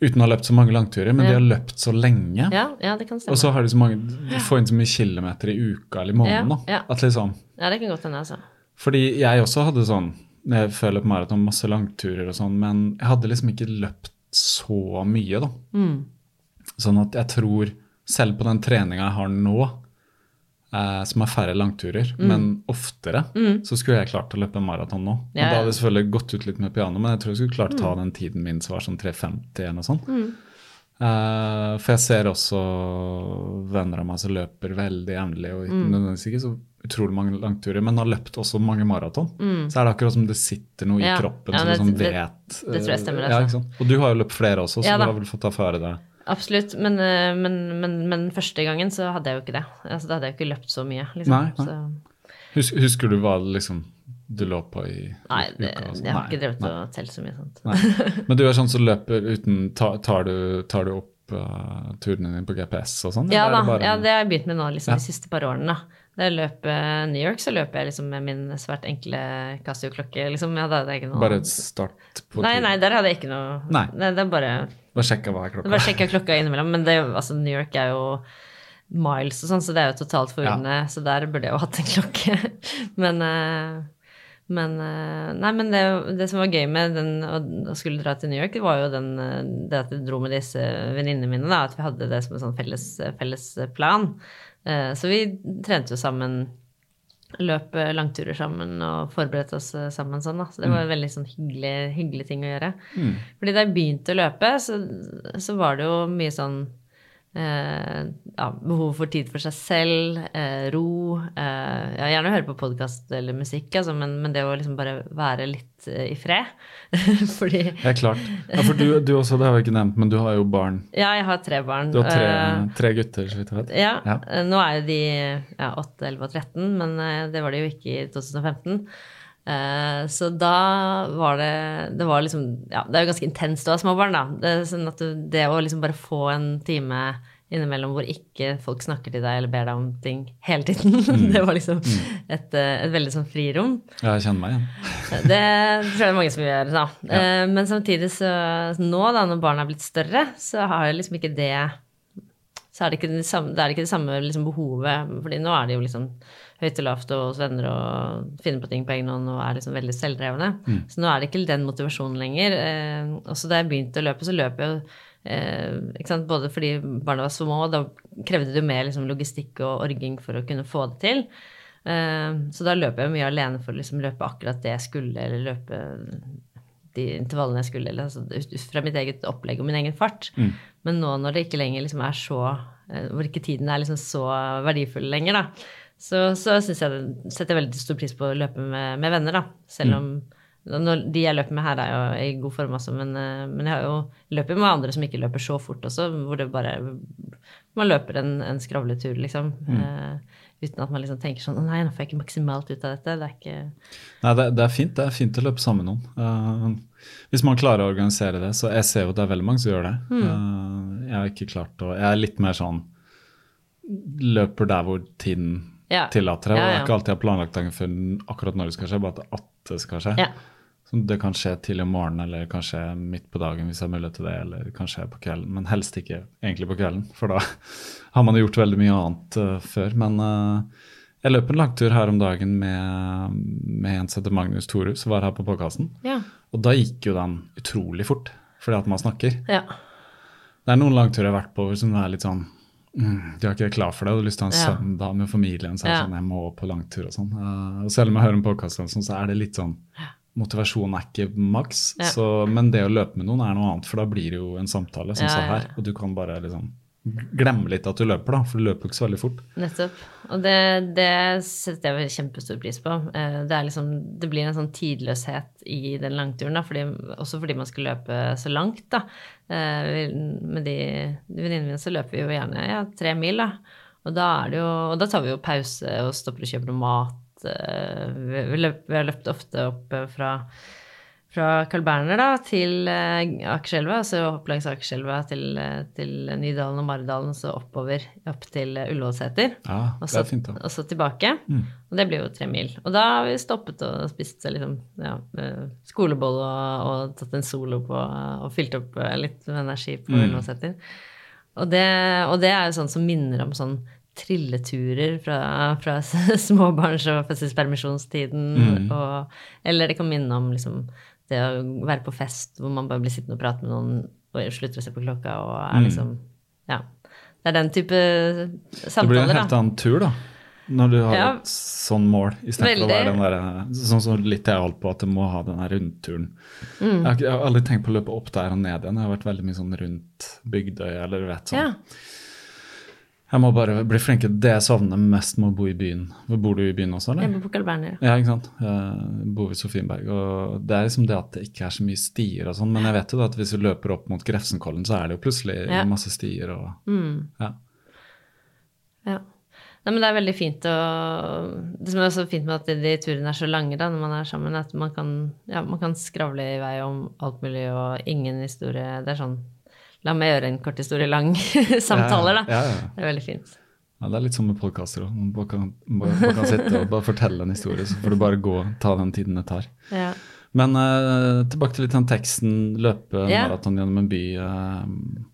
uten å ha løpt så mange langturer, men de har løpt så lenge. Ja, ja, det kan stemme. Og så har de så mange, de får inn så mye kilometer i uka eller i måneden. Ja, ja. At liksom, Ja, det kan godt hende, altså. fordi jeg også hadde sånn jeg før på maraton, masse langturer og sånn, men jeg hadde liksom ikke løpt så mye, da. Mm. Sånn at jeg tror, selv på den treninga jeg har nå, eh, som er færre langturer, Mm. men oftere, så skulle jeg klart å løpe en maraton nå. Ja, Ja, Da hadde jeg selvfølgelig gått ut litt med piano, men jeg tror jeg skulle klart å ta Mm. den tiden min som var sånn 3.50 eller noe sånt. Eh, for jeg ser også venner av meg som løper veldig jevnlig, og ikke nødvendigvis ikke så utrolig mange langturer, men har løpt også mange maraton. Så er det akkurat som det sitter noe i Ja. kroppen Ja, som liksom vet det tror jeg stemmer, Altså. Ja, altså. sant? Og du har jo løpt flere også, så Ja du har vel fått erfare det. Absolutt, men, eh, men, men, men første gangen så hadde jeg jo ikke det. Altså, da hadde jeg jo ikke løpt så mye. Liksom. Nei, nei. Hus, husker du hva liksom du lå på i nei, det, uka? sånn? jeg har ikke drevet nei, og telt så mye sånt. Men du er sånn som løper uten Tar, tar, du, tar du opp uh, turene dine på GPS og sånn? Ja da, det bare ja, det har jeg begynt med nå liksom, Ja. de siste par årene. da. Da jeg løp eh, New York, så løper jeg liksom med min svært enkle Casio-klokke. Liksom. Ja, noe Bare start på Nei, nei, der hadde jeg ikke noe Nei. Det, det er bare Bare sjekka hva er klokka. bare sjekka klokka innimellom, men det, altså, New York er jo miles og sånn, så det er jo totalt forvirrende. Så der burde jeg jo hatt en klokke. *laughs* men eh, men eh, Nei, men det, det som var gøy med den, å, skulle dra til New York, det var jo den, det at jeg dro med disse venninnene mine, da, at vi hadde det som en sånn felles, felles plan. Eh, Så vi trente jo sammen, løp eh, langturer sammen og forberedte oss eh, sammen sånn, da. Så det var en veldig sånn hyggelig, hyggelig ting å gjøre. Fordi da jeg begynte å løpe, så, så var det jo mye sånn eh, ja, behov for tid for seg selv, eh, ro. Eh, ja, gjerne høre på podkast eller musikk, altså, men, men det å liksom bare være litt eh, i fred. *laughs* Fordi Ja, klart. Ja, for du, du også, det har vi ikke nevnt, men du har jo barn. Ja, jeg har tre barn. Du har tre, Eh, tre gutter, så vidt jeg vet. ja, Ja. eh, nå er jo de ja, 8, 11 og 13, men det var de jo ikke i 2015. Eh, Så da var det Det var liksom Ja, det er jo ganske intenst å ha småbarn, da. Det, sånn at du, det å liksom bare få en time innimellom hvor ikke folk snakker til deg eller ber deg om ting hele tiden, *laughs* det var liksom et, eh, et veldig sånn frirom. Ja, jeg kjenner meg igjen. Det tror jeg det er mange som gjør, da. Ja. Men samtidig så nå, da, når barna er blitt større, så har jeg liksom ikke det så er det ikke det samme, det er ikke det samme liksom, behovet. fordi nå er det jo liksom høyt og lavt og hos venner og finner på ting på egen hånd og er liksom veldig selvdrevne. Så nå er det ikke den motivasjonen lenger. Eh, også da jeg begynte å løpe, så løp jeg jo eh, både fordi barna var små, og da krevde det jo mer liksom, logistikk og orging for å kunne få det til. Eh, så da løper jeg mye alene for å liksom, løpe akkurat det jeg skulle, eller løpe de intervallene jeg skulle, eller altså, ut fra mitt eget opplegg og min egen fart. Men nå når det ikke lenger liksom er så eh, Hvor ikke tiden er liksom så verdifull lenger, da, så, så syns jeg det setter veldig stor pris på å løpe med, med venner, da. Selv om når de jeg løper med her, er jo i god form også, men, eh, men jeg har jo løper med andre som ikke løper så fort også, hvor det bare Man løper en, en skravletur, liksom. Eh, uten at man liksom tenker sånn nei, nå får jeg ikke maksimalt ut av dette. Det er ikke Nei, det, det er fint det er fint å løpe sammen med noen. Uh, hvis man klarer å organisere det, så jeg ser jo at det er veldig mange som gjør det. Mm. Uh, jeg har ikke klart å Jeg er litt mer sånn løper der hvor tiden Ja. tillater det. Og det er ikke alltid jeg har planlagt dagen før akkurat når det skal skje, bare at det skal skje. Ja. Så det kan skje tidlig om morgenen, eller kanskje midt på dagen hvis jeg har mulighet til det, eller kanskje på kvelden, men helst ikke egentlig på kvelden, for da *laughs* har man gjort veldig mye annet uh, før. Men uh, jeg løp en langtur her om dagen med, med en som heter Magnus Torud, som var her på podkasten. Ja. Og da gikk jo den utrolig fort, fordi at man snakker. ja. Det er noen langturer jeg har vært på som er litt sånn mm, Du er ikke klar for det, du har lyst til å ha en Ja. søndag med familien. så er det Ja. sånn, jeg må på langtur og sånn. Uh, og selv om jeg hører en podkast, sånn, så er det litt sånn Motivasjonen er ikke maks, Ja. men det å løpe med noen er noe annet, for da blir det jo en samtale, som Ja, så ja, her. Og du kan bare liksom glemme litt at du løper, da, for du løper ikke så veldig fort. Nettopp. Og det, det setter jeg kjempestor pris på. Eh, Det, liksom, det blir en sånn tidløshet i den langturen, da, fordi, også fordi man skal løpe så langt. Da. Eh, Med de, de venninnene mine så løper vi jo gjerne ja, tre mil, da. Og da, jo, og da tar vi jo pause og stopper og kjøper noe mat. Eh, Vi, har løpt ofte opp fra fra Carl Berner da, til eh, Akerselva, så opp langs Akerselva til, eh, til Nydalen og Maridalen, så oppover opp til eh, Ullevålseter. Ja, Og så, fint, og så tilbake. Og det blir jo tre mil. Og da har vi stoppet og spist liksom, ja, skolebolle skoleboll og, og tatt en solo på og fylt opp litt med energi på Mm. Ullevålseter. Og, det- og det er jo sånn som minner om sånn trilleturer fra, fra *laughs* småbarns- og fødselspermisjonstiden. Mm. Og, eller det kan minne om liksom, det å være på fest hvor man bare blir sittende og prate med noen og slutter å se på klokka og er Mm. liksom Ja. Det er den type samtaler, da. Det blir en helt annen tur, da. Når du har Ja. et sånn mål, istedenfor å være den der, sånn som litt jeg holdt på, at du må ha den der rundturen. Mm. Jeg, har, jeg har aldri tenkt på å løpe opp der og ned igjen. Jeg har vært veldig mye sånn rundt Bygdøy eller du vet sånn. Ja. Jeg må bare bli flinkere. Det jeg savner mest med å bo i byen Bor du i byen også, Jeg bor på Carl ja. Ja, ikke sant. Jeg bor ved Sofienberg. Og det er liksom det at det ikke er så mye stier og sånn. Men jeg vet jo at hvis du løper opp mot Grefsenkollen, så er det jo plutselig Ja. masse stier og Mm. ja. Ja. Nei, men det er veldig fint å Det som er så fint med at de, turene er så lange da, når man er sammen, at man kan, ja, man kan skravle i vei om alt mulig og ingen historie. Det er sånn La meg gjøre en kort historie lang *laughs* samtaler, da. Ja, ja, ja. Det er veldig fint. Ja, Det er litt som med podkaster. Man bare kan, bare, bare kan sitte og bare fortelle en historie, så får du bare gå ta den tiden det tar. Ja. Men uh, tilbake til litt den teksten 'Løpe Ja. maraton gjennom en by'. Uh,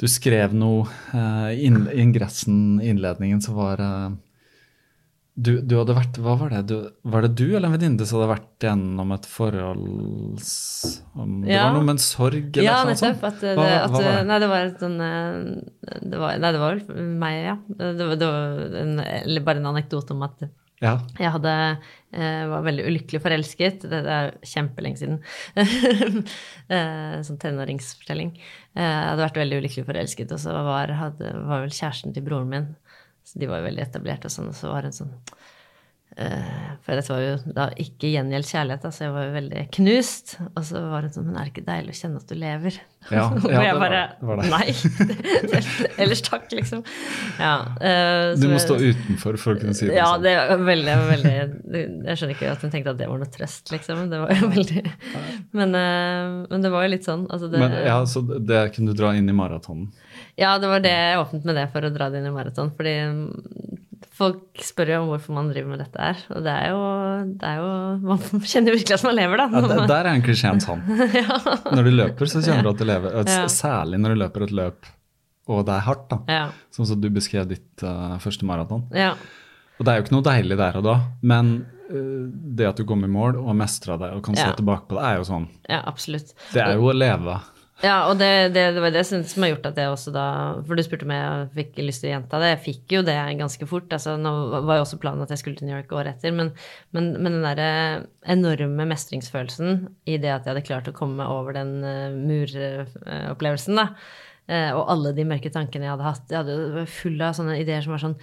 du skrev noe uh, i ingressen, i innledningen, som var eh, du, du hadde vært Hva var det? Du, var det du eller en venninne som hadde vært gjennom et forhold om, Det Ja. var noe med en sorg eller Ja, noe sånt? At, det, Hva- at, hva var? Nei, det var et sånn eh, det var, Nei, det var vel meg, ja. Det var, det var en, eller bare en anekdote om at Ja. Jeg hadde, eh, var veldig ulykkelig forelsket. Det, er kjempelenge siden. *laughs* Eh, sånn tenåringsfortelling. Jeg hadde vært veldig ulykkelig forelsket, og så var, hadde, var vel kjæresten til broren min så De var jo veldig etablert, og sånn, og så var hun sånn uh, For dette var jo da ikke gjengjeldt kjærlighet, så jeg var jo veldig knust. Og så var hun sånn Men er det ikke deilig å kjenne at du lever? Ja, og *laughs* ja, jeg det var det, det var det. Nei. *laughs* Ellers takk, liksom. Ja, uh, Du må jeg- stå utenfor for å kunne si det. ja, sånn. det var veldig, veldig Jeg skjønner ikke at hun tenkte at det var noe trøst, liksom. Det var jo *laughs* veldig Men, uh, men det var jo litt sånn. Altså det, Men ja, Så det kunne du dra inn i maratonen? Ja, det var det jeg åpnet med det for å dra det inn i maraton. Fordi mm, folk spør jo om hvorfor man driver med dette her. Og det er jo, det er jo Man *laughs* kjenner virkelig at man lever, da. Ja, det, der, er egentlig skjeen sann. *laughs* Når du løper, så kjenner du at du lever. *laughs* Særlig når du løper et løp og det er hardt, da. ja, Sånn som du beskrev ditt uh, første maraton. ja, Og det er jo ikke noe deilig der og da, men eh, det at du kom i mål og mestra det og kan se Ja. tilbake på det, er jo sånn. ja, absolutt. Det er jo å leve. Ja, og det, det, det var det som har gjort at jeg også da For du spurte om jeg fikk lyst til å gjenta det. Jeg fikk jo det ganske fort. altså Nå var jo også planen at jeg skulle til New York året etter, men, men, men den derre enorme mestringsfølelsen i det at jeg hadde klart å komme over den uh, muropplevelsen, da, eh, og alle de mørke tankene jeg hadde hatt Jeg hadde jo full av sånne ideer som var sånn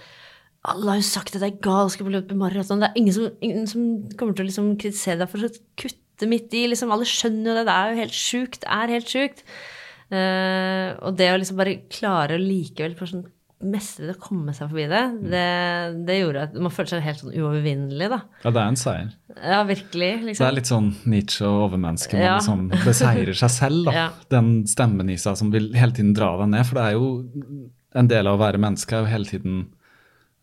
alle har jo sagt at det er galskap å løpe maraton. Det er ingen som, ingen som kommer til å liksom kritisere deg for å kutte midt i. Liksom. Alle skjønner jo det. Det er jo helt sjukt. Det er helt sjukt. Uh, og det å liksom bare klare å likevel sånn mestre det, komme seg forbi det, det, det gjorde at man følte seg helt sånn uovervinnelig, da. Ja, det er en seier. Ja, virkelig. Liksom. Det er litt sånn Nietzsche og overmenneske. Man Ja. liksom beseirer seg selv, da. *laughs* Ja. Den stemmen i seg som vil hele tiden dra deg ned. For det er jo en del av å være menneske er jo hele tiden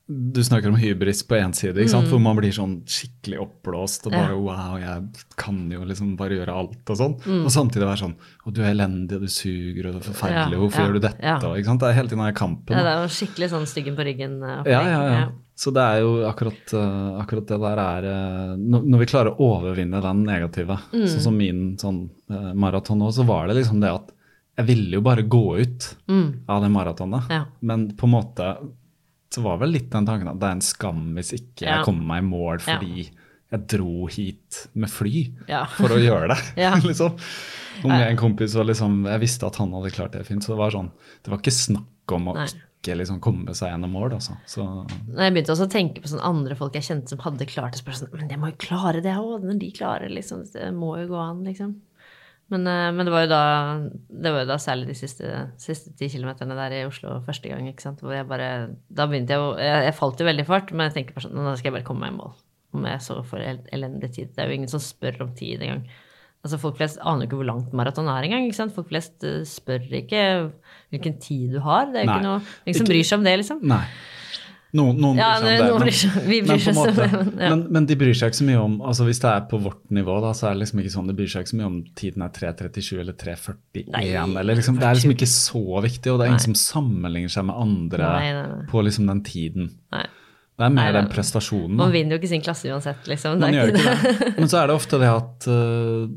Du snakker om hybris på én side, sant? hvor man blir sånn skikkelig oppblåst og bare Mm. Ja. wow, jeg kan jo liksom bare gjøre alt og sånn. Mm. Og samtidig være sånn å du er elendig, og du suger, og det er forferdelig, Ja, hvorfor ja, gjør du dette? Og, ikke sant? Det er hele tiden den kampen. Ja, det er jo skikkelig sånn styggen på ryggen. eh, Ja, ja, ja. Så det er jo akkurat, eh, akkurat det der er eh, når, vi klarer å overvinne den negative, Mm. sånn som min sånn, maraton nå, så var det liksom det at jeg ville jo bare gå ut Mm. av det maratonet. Ja. Men på en måte så var vel litt den tanken at det er en skam hvis ikke Ja. jeg kommer meg i mål fordi jeg dro hit med fly Ja. for å gjøre det. *laughs* Ja. *laughs* liksom. Og med en kompis og liksom, Jeg visste at han hadde klart det fint, så det var sånn, det var ikke snakk om å Nei. ikke liksom komme seg gjennom mål. Altså. Så Når jeg begynte også å tenke på sånn andre folk jeg kjente som hadde klart det, så sånn Men jeg må jo klare det òg, når de klarer liksom. Det må jo gå an, liksom. Men, eh, men det var jo da det var jo da særlig de siste, siste ti kilometerne der i Oslo første gang, ikke sant, hvor jeg bare Da begynte jeg Jeg, jeg falt jo veldig fart, men jeg tenker bare sånn Nå skal jeg bare komme meg i mål. Om jeg så får el- elendig tid. Det er jo ingen som spør om tid engang. Altså Folk flest aner jo ikke hvor langt maraton er engang. ikke sant? Folk flest eh, spør ikke hvilken tid du har. Det er jo Nei. ikke noe Ingen som bryr seg om det, liksom. Nei. Noen, noen Ja, bryr seg om det, men, vi bryr men, måte, det, men, ja. men, men de bryr seg ikke så mye om altså Hvis det er på vårt nivå, da, så er det liksom ikke sånn, de bryr seg ikke så mye om tiden er 3.37 eller 3.41. Eller liksom, Det er liksom ikke så viktig, og det er ingen som sammenligner seg med andre Nei, nei, nei. på liksom den tiden. Det er mer den prestasjonen. Man vinner jo ikke sin klasse uansett, liksom. Man gjør ikke det. Men så er det ofte det at øh,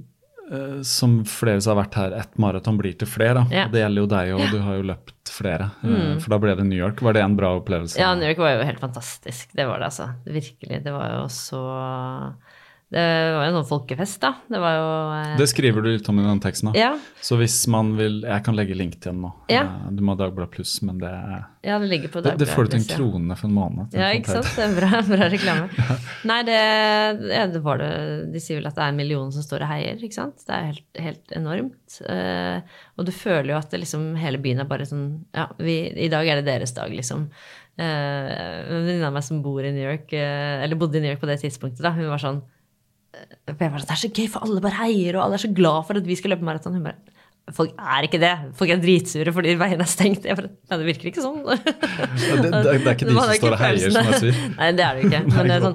som flere som har vært her, ett maraton blir til flere. Ja. Og Det gjelder jo deg, og du har jo løpt flere. Mm. For da ble det New York. Var det en bra opplevelse? Ja, New York var jo helt fantastisk. Det var det, altså. Virkelig. Det var jo så Det var jo en sånn folkefest, da. Det var jo eh, Det skriver du litt om i den teksten. da. Ja, Så hvis man vil Jeg kan legge link til den nå. Ja. Eh, Du må ha Dagbladet Pluss, men det, ja, det ligger på det, det får du til en krone ja. for en måned. Ja, ikke sant? Det er bra, *laughs* bra reklame. *laughs* Nei, det, ja, det var det De sier vel at det er en million som står og heier, ikke sant? Det er helt, helt enormt. Uh, og du føler jo at det liksom hele byen er bare sånn Ja, vi, i dag er det deres dag, liksom. Uh, en venninne av meg som bor i New York, uh, eller bodde i New York på det tidspunktet, da, hun var sånn jeg var sånn, Det er så gøy, for alle bare heier, og alle er så glad for at vi skal løpe maraton. Hun bare Folk er ikke det. Folk er dritsure fordi veiene er stengt. Jeg bare, ja, det virker ikke sånn. Ja, det, det, det er ikke de som står og heier, som er sur. *laughs* Nei, det er det ikke. *laughs* Men det sånn,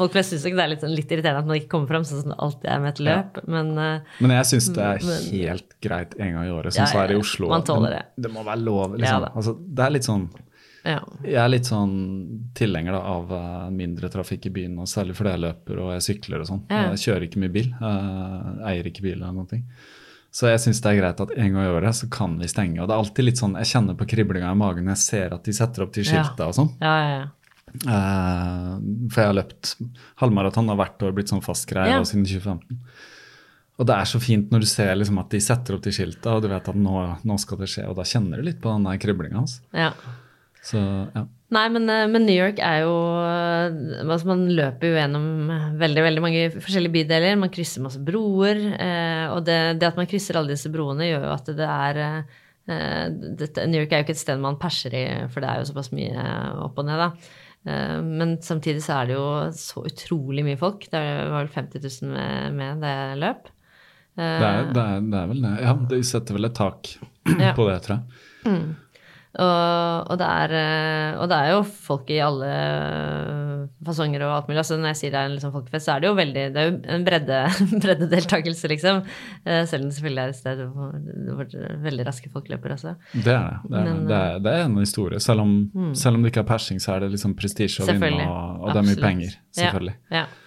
folk flest syns det er litt, sånn, litt irriterende at man ikke kommer fram sånn alltid er med et løp. Men eh, Men jeg syns det er Men- helt greit en gang i året, Ja, som så ja, er i. Oslo. Man tåler det. Det må være lov, liksom. Ja, altså, det er litt sånn ja. Jeg er litt sånn tilhenger da, av eh, mindre trafikk i byen, og særlig fordi jeg løper og jeg sykler og sånn. Ja. Jeg kjører ikke mye bil, jeg eier ikke bil eller noe. Så jeg syns det er greit at en gang i året så kan vi stenge. Og det er alltid litt sånn, jeg kjenner på kriblinga i magen når jeg ser at de setter opp de Ja. og sånn. Ja, ja, ja. Uh, for jeg har løpt halvmaraton har hvert år blitt sånn fast greie Ja. siden 2015. Og det er så fint når du ser liksom at de setter opp de skilta, og du vet at nå, nå skal det skje. Og da kjenner du litt på den kriblinga hans. ja. Så ja. Nei, men, eh, men New York er jo eh, altså Man løper jo gjennom veldig veldig mange forskjellige bydeler. Man krysser masse broer. Eh, og det, det at man krysser alle disse broene, gjør jo at det er eh, det, New York er jo ikke et sted man perser i, for det er jo såpass mye opp og ned, da. Eh, men samtidig så er det jo så utrolig mye folk. Det var vel 50 000 med, med det løp. Eh, Det er, det, er, det er vel det. Ja, de setter vel et tak Ja. på det, tror jeg. Og, og, det er, eh, og det er jo folk i alle fasonger og alt mulig. Altså når jeg sier det er en liksom folkefest, så er det jo veldig Det er jo en bredde, *laughs* breddedeltakelse, liksom. Eh, Selv om det selvfølgelig er et sted hvor, hvor veldig raske folk løper også. Det er det. Det er, Men, det er, det er en historie. Selv om, selv om det ikke er persing, så er det liksom prestisje å vinne, og, og det er mye penger. Selvfølgelig. Ja, ja.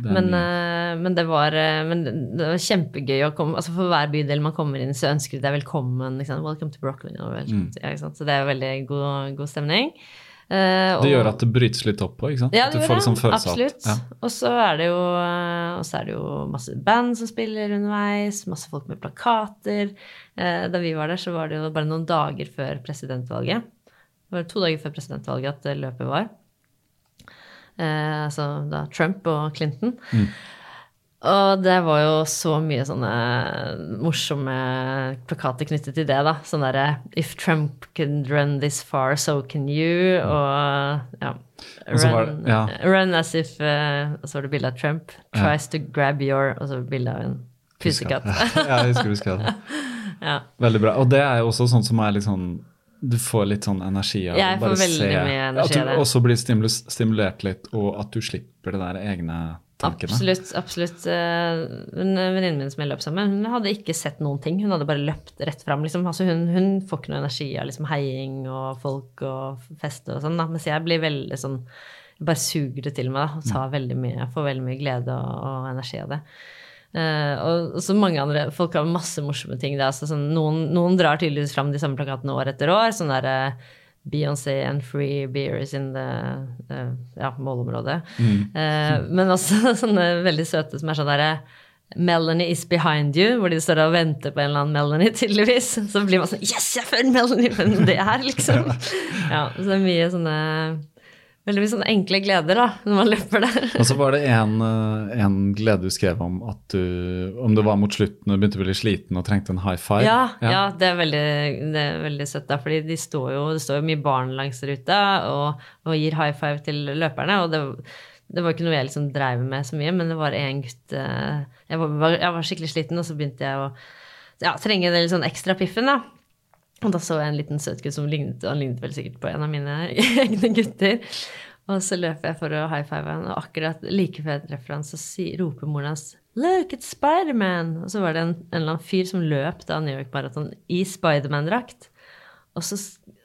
Men, eh, men, det var, eh, men det var kjempegøy å komme altså For hver bydel man kommer inn, så ønsker de deg velkommen. Welcome to Brooklyn. Mm. ja? Så det er veldig god, god stemning. Eh, Det gjør at det brytes litt opp òg, ikke sant? Ja, det gjør det. liksom Absolutt. Ja. Og så er det jo og så er det jo masse band som spiller underveis, masse folk med plakater. Uh, Da vi var der, så var det jo bare noen dager før presidentvalget. Det var to dager før presidentvalget at løpet var. Eh, altså da Trump og Clinton. Mm. Og det var jo så mye sånne morsomme plakater knyttet til det, da. Sånn derre If Trump can run this far, so can you. Og ja. Run, ja. run as if uh, Og så var det bilde av Trump. Tries to grab your Og så bilde av en pusekatt. *laughs* ja, jeg husker det. *laughs* ja. Veldig bra. Og det er jo også sånn som er litt sånn du får litt sånn energi av får veldig mye energi At du også blir stimulert litt, og at du slipper det der egne tankene. Absolutt. absolutt. Eh, En venninne min som jeg løp sammen med, hun hadde ikke sett noen ting. Hun hadde bare løpt rett fram. Liksom. Altså, hun, hun får ikke noe energi av liksom, heiing og folk og fest og sånn. Da. Mens jeg blir veldig sånn Bare suger det til meg da, og tar veldig mye, jeg får veldig mye glede og, og energi av det. Eh, og så mange andre Folk har masse morsomme ting. Altså, sånn, noen, noen drar tydeligvis fram de samme plakatene år etter år. Sånn der eh, Beyoncé and free beers in the uh, ja, målområdet. Eh, men også *laughs* sånne veldig søte som er sånn derre Melanie is behind you, hvor de står og venter på en eller annen Melanie, *laughs* tydeligvis. Så blir man sånn Yes, jeg følger Melanie! Men det er liksom *laughs* Ja, så det er mye sånne Veldig mye sånne enkle gleder, da, når man løper der. *laughs* Og så var det en, eh, en glede du skrev om at du Om det var mot slutten og du begynte å bli sliten og trengte en high five. Ja, ja. det, er veldig, det er veldig søtt, da, fordi de står jo, det står jo mye barn langs ruta og, og gir high five til løperne. og det, det var ikke noe jeg liksom dreiv med så mye, men det var en gutt eh, jeg var, jeg var skikkelig sliten, og så begynte jeg å ja, trenge den litt sånn ekstra piffen. da. Og da så jeg en liten søt gutt som lignet, han lignet vel sikkert på en av mine *laughs* egne gutter. Og så løper jeg for å high five han, og akkurat like før jeg treffer han, så si, roper moren hans 'Look, it's Spiderman!' Og så var det en, en eller annen fyr som løp da New York Marathon i Spiderman-drakt. Og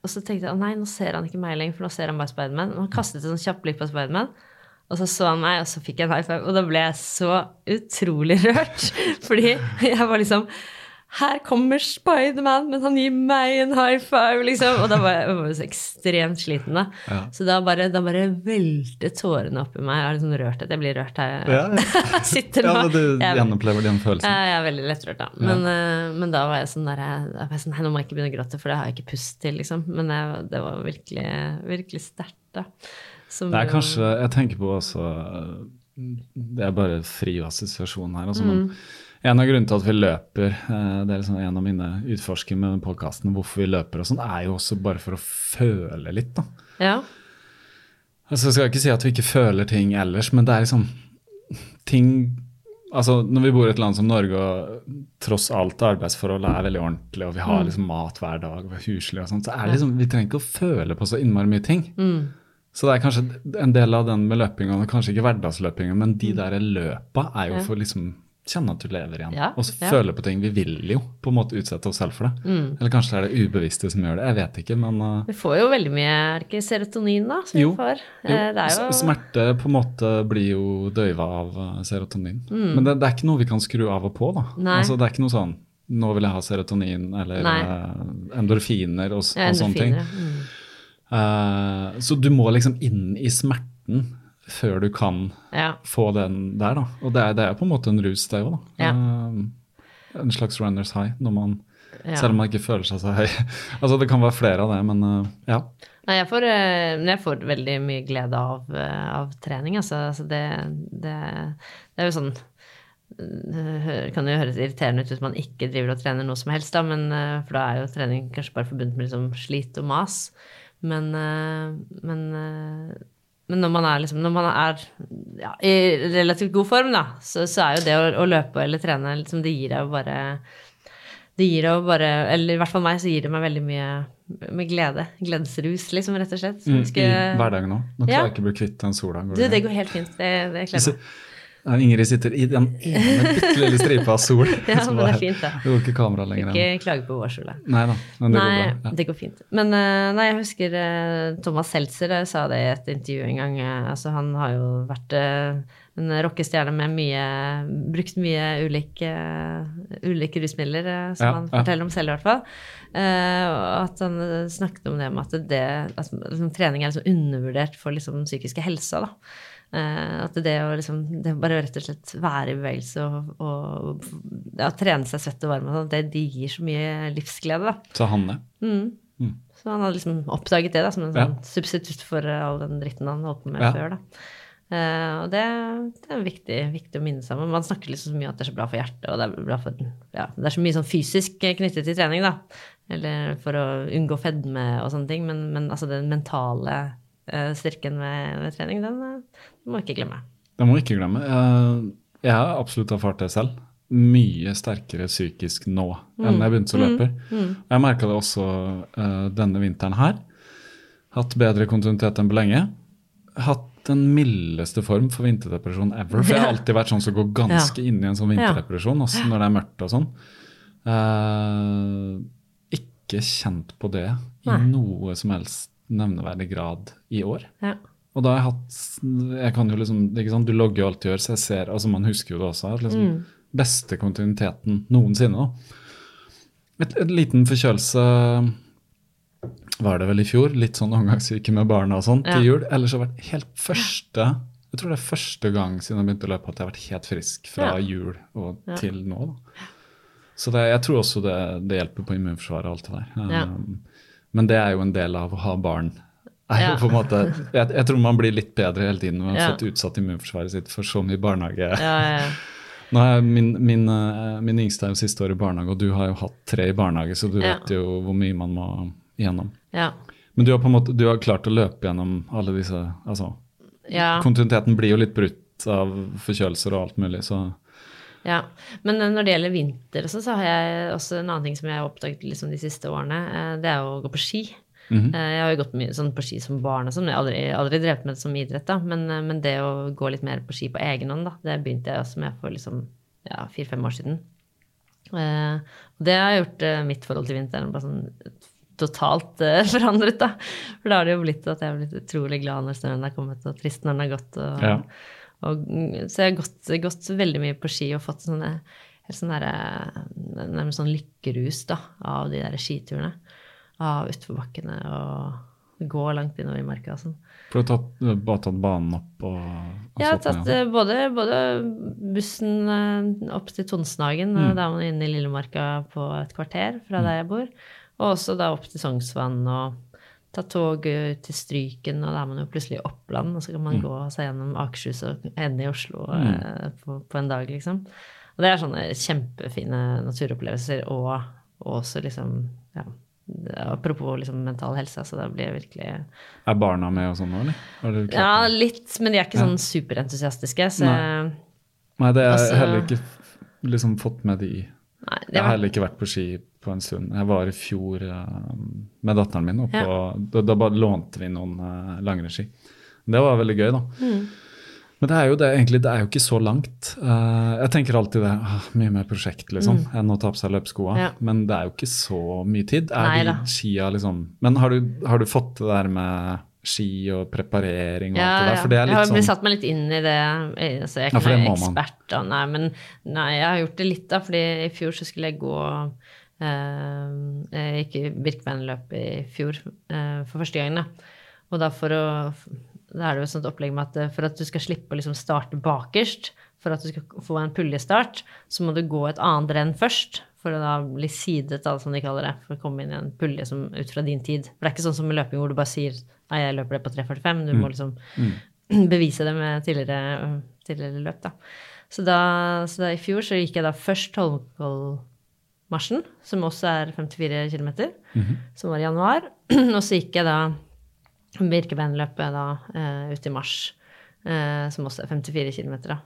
og så tenkte jeg nei, nå ser han ikke meg lenger, for nå ser han bare Spiderman. Og han kastet et sånn kjapt blikk på Spiderman. Og så så han meg, og så fikk jeg en high five. Og da ble jeg så utrolig *laughs* rørt. Fordi *laughs* jeg var liksom Her kommer Spiderman, men han gir meg en high five, liksom. Og da var jeg, jeg var så ekstremt sliten, da. Ja. Så da bare, da bare veltet tårene opp i meg. Jeg har liksom rørt at jeg blir rørt her. Ja, ja. Jeg *laughs* sitter nå. Ja, du Jeg- gjenopplever den følelsen. ja, jeg er veldig lettrørt, da. Men, uh, men da var jeg sånn der jeg, jeg var sånn, Nei, nå må jeg ikke begynne å gråte, for det har jeg ikke pust til, liksom. Men jeg, det var virkelig, virkelig sterkt, da. Som Det er kanskje Jeg tenker på også Det er bare fri assosiasjon her. Altså, Mm. men en av grunnene til at vi løper, eh, det er liksom en av mine utforsker med podkasten, hvorfor vi løper og sånn, er jo også bare for å føle litt, da. Ja. Altså, jeg skal ikke si at vi ikke føler ting ellers, men det er liksom ting Altså, Når vi bor i et land som Norge og tross alt arbeidsforholdet er veldig ordentlig, og vi har liksom mat hver dag, og vi er huslige og sånn, så er det liksom, vi trenger ikke å føle på så innmari mye ting. Mm. Så det er kanskje en del av den med løpinga, kanskje ikke hverdagsløpinga, men de der løpa er jo for liksom kjenne at du lever igjen. Ja, og ja. føle på ting. Vi vil jo på en måte utsette oss selv for det. Mm. Eller kanskje det er det ubevisste som gjør det. Jeg vet ikke, men uh, Vi får jo veldig mye Er det ikke serotonin, da? Som Jo. vi får? jo, Eh, Det jo smerte på en måte blir jo døyva av uh, serotonin. Mm. Men det, det er ikke noe vi kan skru av og på, da. Altså, det er ikke noe sånn nå vil jeg ha serotonin eller uh, endorfiner og, ja, og sånne ting. Mm. Uh, så du må liksom inn i smerten før du kan Ja. få den der, da. Og det er, det er på en måte en rus, det òg, da. Ja. Uh, en slags runners high, man, Ja. selv om man ikke føler seg så høy. *laughs* altså Det kan være flere av det, men uh, ja. Nei, jeg får, eh, jeg får veldig mye glede av, av trening, altså. altså det, det, det er jo sånn det kan jo høres irriterende ut hvis man ikke driver og trener noe som helst, da, men, for da er jo trening kanskje bare forbundet med liksom slit og mas. Men, men, men når man er, liksom, når man er ja, i relativt god form, da, så, så er jo det å, å løpe eller trene liksom, Det gir deg jo bare det gir jo bare Eller i hvert fall meg, så gir det meg veldig mye med glede. Gledesrus, liksom, rett og slett. Mm, I hverdagen òg. Nå klarer Ja. jeg ikke å bli kvitt den sola. Det, det går helt fint. Det, det kler meg. Ja, Ingrid sitter i den ene bitte lille stripa av sol. *laughs* Ja, men det er- fint, da. Det går ikke kamera lenger. Ikke klage på vårsola. Nei da, men det Nei, går bra. Ja. det går fint. Men eh, nei, jeg husker eh, Thomas Seltzer eh, sa det i et intervju en gang. Altså, han har jo vært en rockestjerne med mye Brukt mye ulike, ulike rusmidler, som Ja, han ja. forteller om selv, i hvert fall. Og at han snakket om det med at det, at liksom, trening er liksom undervurdert for liksom, psykiske helsa. da. Eh, at det å liksom, det bare rett og slett være i bevegelse og, og ja, trene seg svett og varme, og sånt, det, det gir så mye livsglede. da. Så det? Mm. Mm. Så han hadde liksom oppdaget det da, som en Ja. sånn substitutt for all den dritten han holdt på med Ja. før. da. Uh, og det, det er viktig, viktig å minne seg om. Man snakker liksom så mye om at det er så bra for hjertet, og det er, bra for, ja, det er så mye sånn fysisk eh, knyttet til trening, da. Eller for å unngå fedme og sånne ting. Men, men altså den mentale styrken ved, ved trening, den, eh, den må ikke glemme. Det må ikke glemme. Jeg, jeg har absolutt erfart det selv. mye sterkere psykisk nå enn jeg begynte som løper. Jeg merka det også eh, denne vinteren her. Hatt bedre kontinuitet enn på lenge. Hatt den mildeste form for vinterdepresjon ever. For jeg har *laughs* alltid vært sånn som går ganske inn i en sånn vinterdepresjon, også når det er mørkt og sånn. Uh, ikke kjent på det i Nei. noe som helst nevneverdig grad i år. Ja. Og da har jeg hatt jeg kan jo liksom, ikke sant, Du logger jo alt du gjør, så jeg ser altså Man husker jo det også. Liksom, Mm. Beste kontinuiteten noensinne. Et, et liten forkjølelse var det vel i fjor. Litt sånn omgangssyke med barna og sånn Ja. til jul. Ellers har det vært helt første Jeg tror det er første gang siden jeg begynte å løpe at jeg har vært helt frisk fra Ja. jul og Ja. til nå. da. Så det, jeg tror også det, det hjelper på immunforsvaret og alt det der. Ja. Um, men det er jo en del av å ha barn. Ja. måte, jeg, jeg tror man blir litt bedre hele tiden når man har fått utsatt immunforsvaret sitt for så mye barnehage. Ja, ja, ja. *laughs* Nå er min, min, eh, min yngste er jo siste år i barnehage, og du har jo hatt tre i barnehage, så du vet jo hvor mye man må igjennom. ja. Men du har på en måte, du har klart å løpe gjennom alle disse altså, ja. Kontinuiteten blir jo litt brutt av forkjølelser og alt mulig, så Ja, men når det gjelder vinter, sånn, så har jeg også en annen ting som jeg har oppdaget liksom de siste årene. eh, Det er å gå på ski. Mm -hmm. Jeg har jo gått mye sånn på ski som barn og sånn. Jeg har aldri, aldri drevet med det som idrett, da. Men, eh, men det å gå litt mer på ski på egen hånd, da, det begynte jeg også med for liksom ja, fire-fem år siden. Uh, det har gjort uh, mitt forhold til vinteren bare sånn totalt uh, *laughs* forandret, da. For da har det jo blitt at jeg har blitt utrolig glad når snøen er kommet, og trist når den har gått. Og, Ja. Og, mm, så jeg har gått, gått veldig mye på ski og fått sånne helt sånn der, Nærmest sånn lykkerus da, av de der skiturene. Av utforbakkene og gå langt innover i marka og sånn. for du har tatt, bare tatt banen opp og, og Jeg har tatt eh, både, både bussen eh, opp til Tonsenhagen, Mm. og da er man inne i Lillemarka på et kvarter fra der jeg bor, og også da opp til Sognsvann og ta toget ut til Stryken, og da er man jo plutselig i Oppland, og så kan Mm. man gå seg gjennom Akershus og ende i Oslo eh, på, på en dag, liksom. Og det er sånne kjempefine naturopplevelser, og, og også liksom, ja, apropos liksom mental helse, så det blir virkelig Er barna med og sånn nå, eller? Ja, litt, men de er ikke sånn superentusiastiske, så Nei. Nei, det har jeg altså- heller ikke liksom fått med de Nei, var... Jeg har heller ikke vært på ski på en stund. Jeg var i fjor eh, med datteren min, og Ja. da, da bare lånte vi noen uh, langrennsski. Det var veldig gøy, da. Mm. Men det er jo det, egentlig, det er jo ikke så langt. Uh, jeg tenker alltid det, ah, mye mer prosjekt liksom, enn å ta på seg løpeskoa. Mm. Ja. Men det er jo ikke så mye tid. Er Nei skia liksom Men har du, har du fått det der med ski og preparering og alt det der? ja. For det er jeg har blitt sånn satt meg litt inn i det. Altså, jeg er Ja, ikke man. ekspert, da. Nei, men nei, jeg har gjort det litt, da. fordi i fjor så skulle jeg gå Jeg gikk i Birkebeinerløp i fjor eh, for første gang, da. Og da å Da er det jo et sånt opplegg med at eh, for at du skal slippe å liksom starte bakerst, for at du skal få en puljestart, så må du gå et annet renn først. For å da bli sidet, da, som de kaller det. For å komme inn i en pulje som, ut fra din tid. For det er ikke sånn som med løping hvor du bare sier Nei, jeg løper det på 3.45. Du må liksom *clears throat* bevise det med tidligere, tidligere løp, da. Så, da. så da i fjor så gikk jeg da først Holmenkollmarsjen, som også er 54 km, som var i januar. *clears throat* Og så gikk jeg da Birkebeinerløpet da uh, ut i mars, uh, som også er 54 km, da.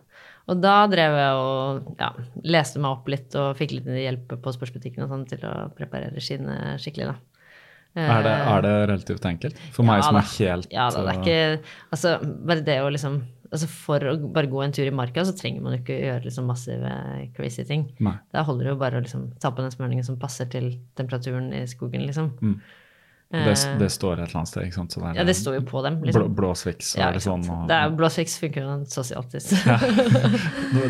Og da drev jeg og ja, leste meg opp litt og fikk litt hjelp på sportsbutikken og sånn til å preparere skiene skikkelig, da. er, det, er det relativt enkelt? For meg Ja som er helt Ja da, det er ikke Altså, bare det å liksom Altså, for å bare gå en tur i marka, så trenger man jo ikke gjøre liksom massive crazy ting. Nei. Da holder det jo bare å liksom ta på den smøringen som passer til temperaturen i skogen, liksom. Det, det står et eller annet sted, ikke sant? Så det, Ja, det står jo på dem, blå, liksom. blåsviks og Ja, eller sånn. Og, Det er Blåsfiks funker jo sosialt. ja. *laughs* si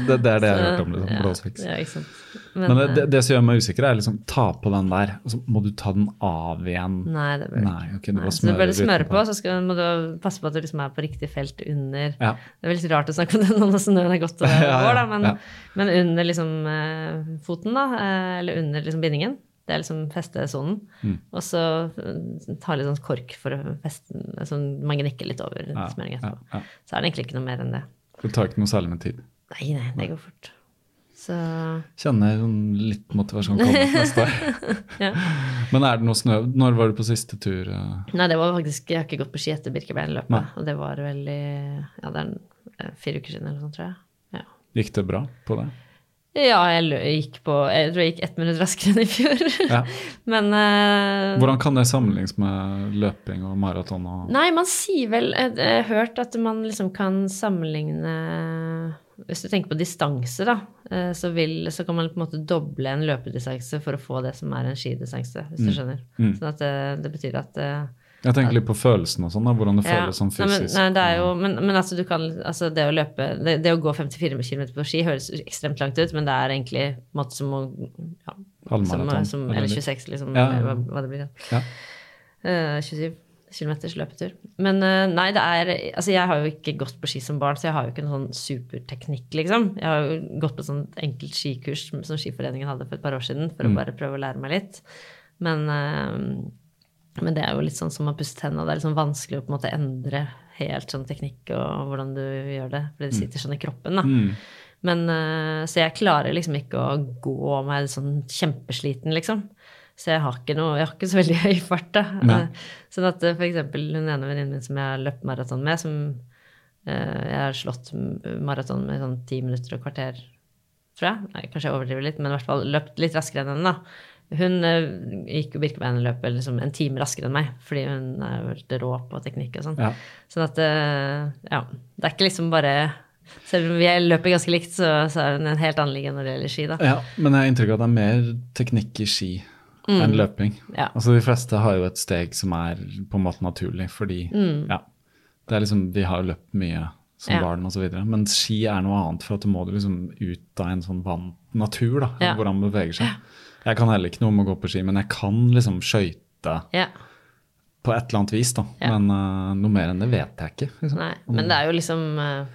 det, det er det jeg har hørt om, liksom. Ja, Blåsviks. Ja, ikke sant. Men det, eh, det, det som gjør meg usikker, er liksom ta på den der, og så må du ta den av igjen. Nei, det bør Nei, okay, Nei, så du smøre litt smører på. på, så skal, må du passe på at du liksom er på riktig felt under Ja. Det er veldig rart å snakke om *laughs* det nå når snøen er gått det Ja, ja, da, men, men under liksom eh, foten, da, eh, eller under liksom bindingen, det er liksom festesonen. Mm. Og så ta litt sånn kork for å feste den, så man gnikker litt over smøringen etterpå. Så er det egentlig ikke noe mer enn det. Det tar ikke noe særlig med tid. Nei, nei, det går fort. Så Kjenner sånn litt motivasjon komme neste år. *laughs* ja. Men er det noe snø? Når var du på siste tur? eh? Nei, det var faktisk Jeg har ikke gått på ski etter Birkebeinerløpet, og det var vel i Ja, det er eh, fire uker siden eller sånt, tror jeg. Ja. Gikk det bra på det? Ja, jeg gikk på Jeg tror jeg gikk ett minutt raskere enn i fjor. Ja. *laughs* Men uh, Hvordan kan det sammenlignes med løping og maraton? Og... Nei, man sier vel jeg har hørt at man liksom kan sammenligne Hvis du tenker på distanse, da, eh, så, vil, så kan man på en måte doble en løpedistanse for å få det som er en skidistanse, hvis du skjønner. Mm. Sånn at det, det betyr at eh, Jeg tenker litt på følelsen og sånn, da, hvordan det ja. føles sånn Nei, men, fysisk. nei, det jo, men, men altså, du kan, altså det å løpe det, det å gå 54 km på ski høres ekstremt langt ut, men det er egentlig en måte som å ja, som, som, eller Eller 26, liksom. Ja. Hva, hva det blir. Ja. Uh, 27 km løpetur. Men eh, nei, det er Altså, jeg har jo ikke gått på ski som barn, så jeg har jo ikke noen sånn superteknikk, liksom. Jeg har jo gått på sånn enkelt skikurs som Skiforeningen hadde for et par år siden, for Mm. å bare prøve å lære meg litt. Men, eh, men det er jo litt sånn som å pusse tennene. Det er litt sånn vanskelig å på en måte endre helt sånn teknikk og hvordan du gjør det, fordi det sitter sånn i kroppen, da. Mm. Men, eh, så jeg klarer liksom ikke å gå meg sånn kjempesliten, liksom. Så jeg har ikke noe, jeg har ikke så veldig *laughs* høy fart, da. Nei. Eh, Sånn at f.eks. for eksempel hun ene venninnen min som jeg har løpt maraton med, som eh, jeg har slått maraton med sånn ti minutter og kvarter, tror jeg. Nei, kanskje jeg overdriver litt, men i hvert fall løpt litt raskere enn henne, da. Hun eh, gikk jo Birkebeinerløpet liksom en time raskere enn meg, fordi hun er jo helt rå på teknikk og sånn. Ja. Sånn at eh, ja, det er ikke liksom bare Selv om vi løper ganske likt, så, så er hun en helt annen liga når det gjelder ski, da. ja, men jeg har inntrykk av at det er mer teknikk i ski enn løping. Mm. Ja. Altså De fleste har jo et steg som er på en måte naturlig, fordi ja, det er liksom, vi har jo løpt mye som Mm. Ja. barn osv. Men ski er noe annet, for at du må du liksom ut av en sånn vant natur, da, Ja. hvordan man beveger seg. Jeg kan heller ikke noe om å gå på ski, men jeg kan liksom skøyte Ja, på et eller annet vis, da. Ja. Men uh, noe mer enn det vet jeg ikke. Liksom. nei, men det er jo liksom eh,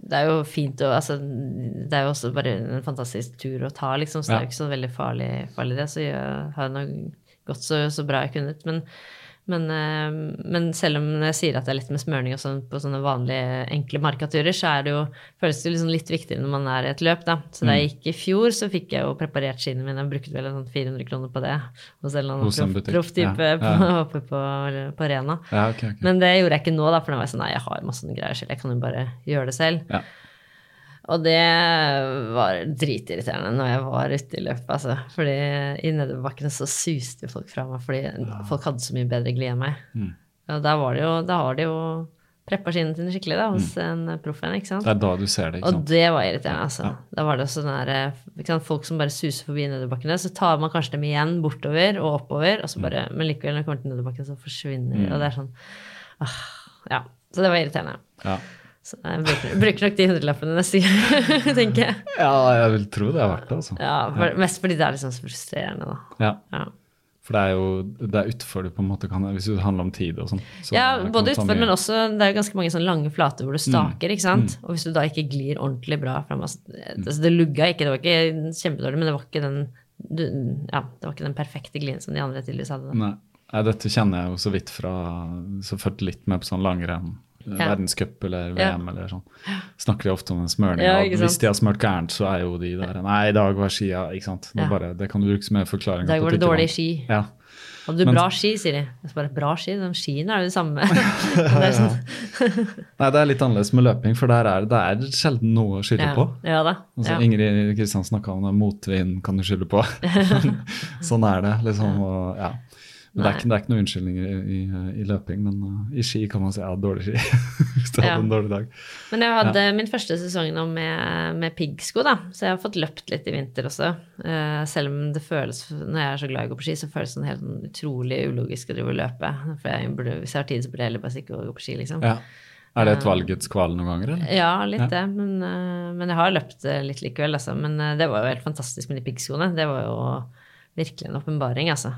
Det er jo fint å Altså, det er jo også bare en fantastisk tur å ta, liksom, så det er jo ikke så veldig farlig, farlig det. Så jeg har nå gått så, så bra jeg kunne. Men, men, eh, men selv om jeg sier at det er litt med smørning og sånn på sånne vanlige, enkle markaturer, så er det jo, føles det liksom litt viktigere når man er i et løp, da. Så da jeg gikk i fjor, så fikk jeg jo preparert skiene mine. Jeg brukte vel en sånn 400 kroner på det hos en eller annen profftype Ja, ja. på- oppe på, på Rena. Ja, ok, ok. Men det gjorde jeg ikke nå, da, for nå var jeg sånn nei, jeg har masse greier selv, jeg kan jo bare gjøre det selv. Ja. Og det var dritirriterende når jeg var ute i løpet, altså. Fordi i nedoverbakkene så suste jo folk fra meg, fordi folk hadde så mye bedre glid enn meg. Mm. Og da var det jo, da har de jo preppa skiene sine skikkelig da, hos en proff en, ikke sant. Mm. Det er da du ser det, ikke sant? Og det var irriterende, altså. Ja. Da var det sånn der, ikke sant, folk som bare suser forbi nedoverbakkene, så tar man kanskje dem igjen bortover og oppover, og så bare, men likevel når de kommer til nedoverbakken, så forsvinner de, Mm. og det er sånn ah, Ja. Så det var irriterende. Ja. Så jeg bruker, bruker nok de hundrelappene neste gang, *laughs* tenker jeg. ja, jeg vil tro det er verdt det, altså. Ja, for, Mest fordi det er sånn så frustrerende, da. Ja. Ja, For det er jo det er utfor du på en måte kan Hvis det handler om tid og sånn. så ja både utfor, men også det er jo ganske mange sånne lange flater hvor du staker, ikke sant. Og hvis du da ikke glir ordentlig bra fram altså, altså, Det lugga ikke, det var ikke kjempedårlig, men det var ikke den du, ja, det var ikke den perfekte glien som de andre tydeligvis hadde. Da. Nei. Nei, dette kjenner jeg jo så vidt fra Så fulgte litt med på sånn langrenn. Verdenscup eller. VM eller sånn. Snakker de ofte om den smøringa. Hvis de har smurt gærent, så er jo de der Nei, i dag var skia Ikke sant. Det, bare, det kan du bruke som en forklaring. I dag var det dårlig ski. Ja. Hadde du Men- bra ski, sier de. Jeg bare, bra ski? De skiene er jo det samme. *laughs* det er sånn, *laughs* Nei, det er litt annerledes med løping, for der er det er sjelden noe å skylde ja, på. ja da. Altså, Ja. Ingrid Kristian snakka om det, motvind kan du skylde på. *laughs* sånn er det, liksom. Og, ja. Det er, ikke, det er ikke noen unnskyldninger i, i, i løping, men uh, i ski kan man si jeg hadde dårlig ski. *laughs* Hvis du Ja. hadde en dårlig dag. Men jeg hadde min første sesong nå med, med piggsko, da. Så jeg har fått løpt litt i vinter også. Uh, selv om det føles, når jeg er så glad i å gå på ski, så føles det sånn helt sånn utrolig ulogisk å drive og løpe. For jeg burde, hvis jeg har tid, så burde jeg heller bare stikke og gå på ski, liksom. Ja. Er det et valgets kval noen ganger, eller? Ja, litt Ja. det. Men, uh, men jeg har løpt eh, litt likevel, altså. Men eh, det var jo helt fantastisk med de piggskoene. Det var jo virkelig en åpenbaring, altså.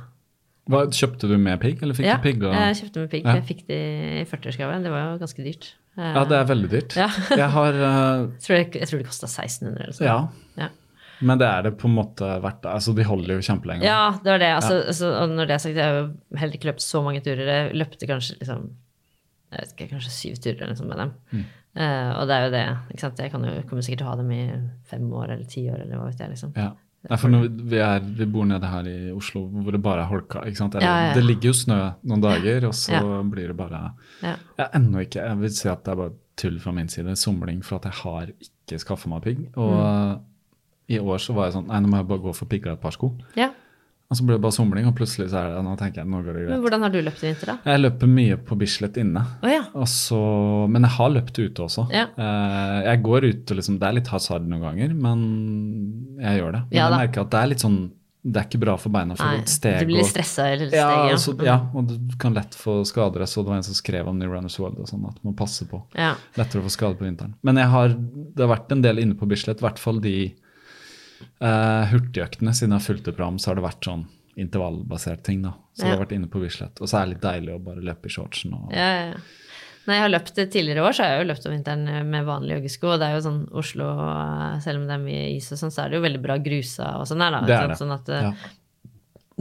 Hva, kjøpte du med pigg, eller fikk ja, du pigg? Ja, jeg kjøpte med pigg. Ja. Jeg fikk de i 40-årsgave. Det var jo ganske dyrt. Ja, det er veldig dyrt. Ja. *laughs* jeg har *laughs* uh, jeg tror det, jeg tror det kosta 1600 eller sånn. Ja. Men det er det på en måte verdt. Altså, de holder jo kjempelenge. Ja, det var det. Altså, altså, når det er sagt, jeg har jo heller ikke løpt så mange turer. Jeg løpte kanskje liksom jeg vet ikke, kanskje syv turer eller noe med dem. Mm. Uh, og det er jo det. ikke sant? Jeg kan jo, kommer sikkert til å ha dem i fem år eller ti år eller hva vet jeg. liksom. Ja. Nei, for når vi, er, vi bor nede her i Oslo hvor det bare er holka. ikke sant? Det, Ja, ja, ja. det ligger jo snø noen dager, og så Ja. blir det bare Ja. Jeg ennå ikke Jeg vil si at det er bare tull fra min side. Somling for at jeg har ikke skaffa meg pigg. Og Mm. I år så var jeg sånn Nei, nå må jeg bare gå for pigga et par sko. Ja. Og så ble det bare somling, og plutselig så er det Nå tenker jeg nå går det greit. Men hvordan har du løpt i vinter, da? Jeg løper mye på Bislett inne. Oh, ja. Så, men jeg har løpt ute også. Ja. Eh, jeg går ut og liksom Det er litt hasard noen ganger, men jeg gjør det. Men Ja jeg merker at det er litt sånn Det er ikke bra for beina for Nei, et steg. du blir litt stressa eller ja, steg, altså, ja, og du kan lett få skader. Jeg så det var en som skrev om New Runners World og sånn, at man passer på. Ja. Lettere å få skade på vinteren. Men har, det har vært en del inne på Bislett, i hvert fall de eh, hurtigøktene. Siden jeg har fulgt et program, så har det vært sånn intervallbasert ting. da. Så det jeg har vært inne på Bislett. Og så er det litt deilig å bare løpe i shortsen. Og, Ja, ja, ja. Nei, jeg har løpt det tidligere år, så har jeg jo løpt om vinteren med vanlige joggesko. Og det er jo sånn Oslo, eh, selv om det er mye is og sånn, så er det jo veldig bra grusa og sånn her, da. Det er det. Sånn at eh, Ja.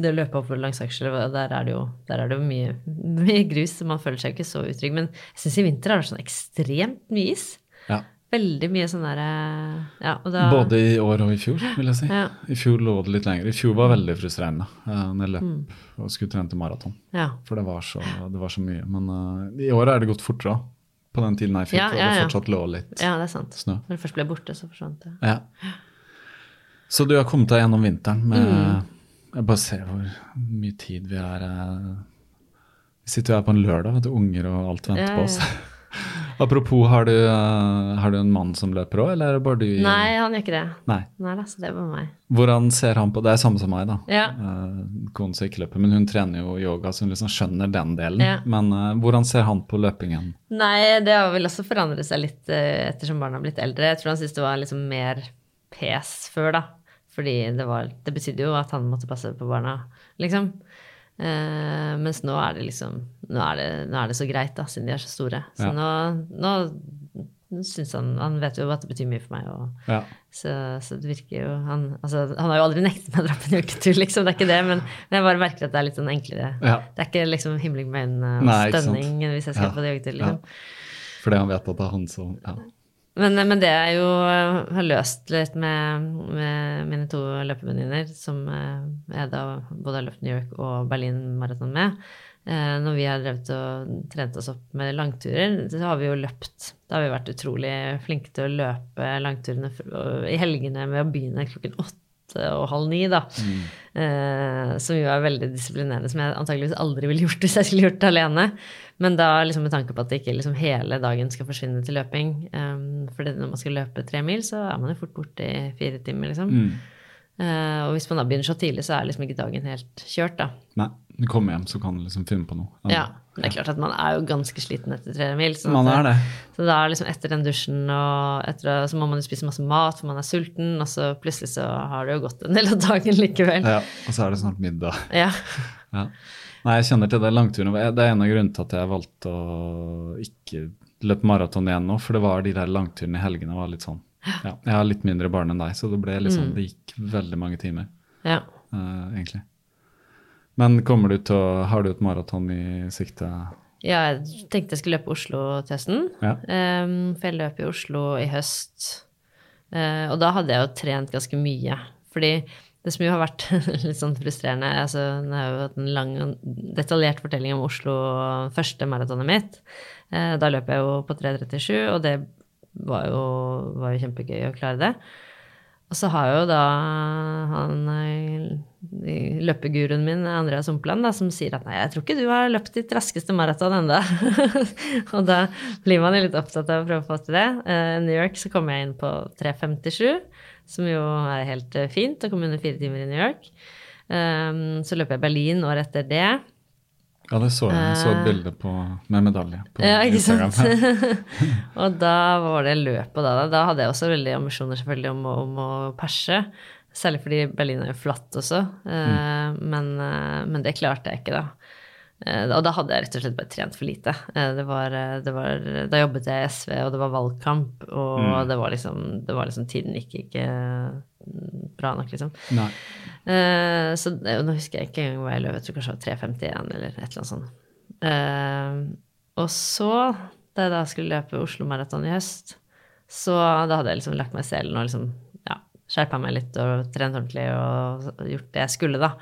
det å løpe oppover langs Aksel, der er det jo, er det jo mye, *laughs* mye grus, så man føler seg ikke så utrygg. Men jeg syns i vinter er det sånn ekstremt mye is. Veldig mye sånn derre Ja, da Både i år og i fjor, vil jeg si. Ja. I fjor lå det litt lenger. I fjor var veldig frustrerende uh, når jeg løp Mm. og skulle trene til maraton. Ja. For det var så, det var så mye. Men uh, i år er det gått fortere. På den tiden jeg fikk, Ja, ja, det fortsatt lå litt ja, det er sant. snø. Når det først ble borte, så forsvant det. Ja. Så du har kommet deg gjennom vinteren med Mm. Jeg bare ser hvor mye tid vi er eh, Vi sitter jo her på en lørdag, vet du, unger og alt venter på oss. Apropos, har du, eh, har du en mann som løper òg, eller er det bare du? Nei, han gjør ikke det. Nei. Nei da, så det var meg. Hvordan ser han på Det er samme som meg, da. Ja. Eh, Konen som ikke løper, men hun trener jo yoga, så hun liksom skjønner den delen. Ja. Men uh, hvordan ser han på løpingen? Nei, det har vel også forandret seg litt uh, ettersom barna har blitt eldre. Jeg tror han syntes det var liksom mer pes før, da. Fordi det var Det betydde jo at han måtte passe på barna, liksom. Eh, mens nå er det liksom nå er det, nå er det så greit, da, siden de er så store. Så Ja. nå, nå, nå syns han Han vet jo at det betyr mye for meg. Og, Ja. så, så det virker jo han, altså, han har jo aldri nektet meg å dra på en joggetur, liksom. Det er ikke det. Men, men jeg bare merker at det er litt sånn enklere. Ja. Det er ikke liksom himling med øynene og stønning hvis jeg skal på joggetur, Ja. liksom. Fordi han vet at det er han som ja. Men, men det er jo jeg har løst litt med, med mine to løpevenninner, som eh, jeg da både har løpt New York og Berlin maraton med. Eh, Når vi har drevet og trent oss opp med langturer, så har vi jo løpt. Da har vi vært utrolig flinke til å løpe langturene i helgene med å begynne klokken åtte og halv ni, da. Eh, som jo er veldig disiplinerende, som jeg antageligvis aldri ville gjort hvis jeg skulle gjort det alene. Men da liksom med tanke på at ikke liksom hele dagen skal forsvinne til løping. Um, for når man skal løpe tre mil, så er man jo fort borte i fire timer, liksom. Mm. Uh, og hvis man da begynner så tidlig, så er liksom ikke dagen helt kjørt, da. Nei, du kommer hjem, så kan du liksom finne på noe. Ja, Det er klart at man er jo ganske sliten etter tre mil. Så, Man er det. Så da liksom etter den dusjen og etter, så må man jo spise masse mat, for man er sulten, og så plutselig så har det jo gått en del av dagen likevel. Ja, og så er det snart middag. Ja. Ja. Nei, jeg kjenner til det langturen. Det er en av grunnene til at jeg valgte å ikke løpe maraton igjen nå, for det var de der langturene i helgene var litt sånn. Ja, jeg har litt mindre barn enn deg, så det ble liksom, det gikk veldig mange timer, ja. Uh, egentlig. Men kommer du til å, har du et maraton i sikte? Ja, jeg tenkte jeg skulle løpe Oslo-testen. Ja. Um, for jeg løp i Oslo i høst. Uh, og da hadde jeg jo trent ganske mye. Fordi det som jo har vært *laughs* litt sånn frustrerende altså, Det har jo hatt en lang detaljert fortelling om Oslo, første maratonet mitt. Eh, da løp jeg jo på 3.37, og det var jo, var jo kjempegøy å klare det. Og så har jo da han eh, løpeguruen min, Andreas Humpland, som sier at nei, jeg tror ikke du har løpt ditt raskeste maraton enda. *laughs* og da blir man litt opptatt av å prøve å få til det. I New York så kom jeg inn på 3.57, som jo er helt eh, fint å komme under fire timer i New York. Um, så løper jeg Berlin året etter det. Ja, det så jeg. Jeg så et bilde på, med medalje på Eh. Ja, ikke Instagram. sant? *laughs* og da var det løpet da. Da hadde jeg også veldig ambisjoner selvfølgelig om, om å perse. Særlig fordi Berlin er jo flatt også. Mm. men, eh, men det klarte jeg ikke, da. Eh, og da hadde jeg rett og slett bare trent for lite. Eh, det var, eh, det var, da jobbet jeg i SV, og det var valgkamp, og det, var liksom, det var liksom Tiden gikk ikke mm, bra nok, liksom. Nei. Så nå husker jeg ikke engang hva jeg løp, jeg tror kanskje det var 3.51 eller et eller annet sånt. Og så, da jeg da skulle løpe Oslo Maraton i høst, så da hadde jeg liksom lagt meg i selen og liksom ja, skjerpa meg litt og trent ordentlig og gjort det jeg skulle, da.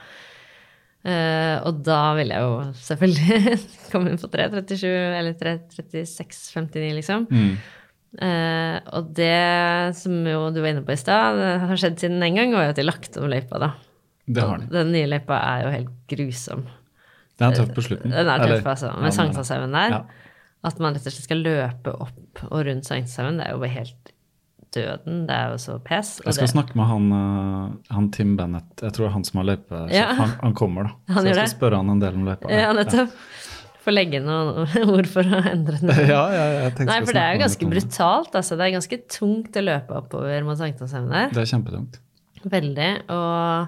Eh, og da ville jeg jo selvfølgelig *laughs* komme inn på 3.37 eller 3.36,59, liksom. Mm. Uh, og det som jo du var inne på i stad, har skjedd siden den gang, var jo at de lagt om løypa, da. Det har de. Den nye løypa er jo helt grusom. Den er tøff på slutten. Den er tøff, altså. Med er. Sankthanshaugen der. Ja. At man rett og slett skal løpe opp og rundt Sankthanshaugen, det er jo bare helt døden. Det er jo så pes. Jeg skal det- snakke med han, eh, han Tim Bennett, jeg tror det er han som har løype. Ja. Han, han kommer, da. *laughs* Han så jeg skal skal spørre han en del om løypa. Ja, nettopp. Få legge noen *laughs* ord for å endre *laughs* det. Ja, ja, jeg Nei, for det er jo ganske brutalt. Altså. Det er ganske tungt å løpe oppover mot Sankthanshaugen der. Det Det er kjempetungt. Veldig. Og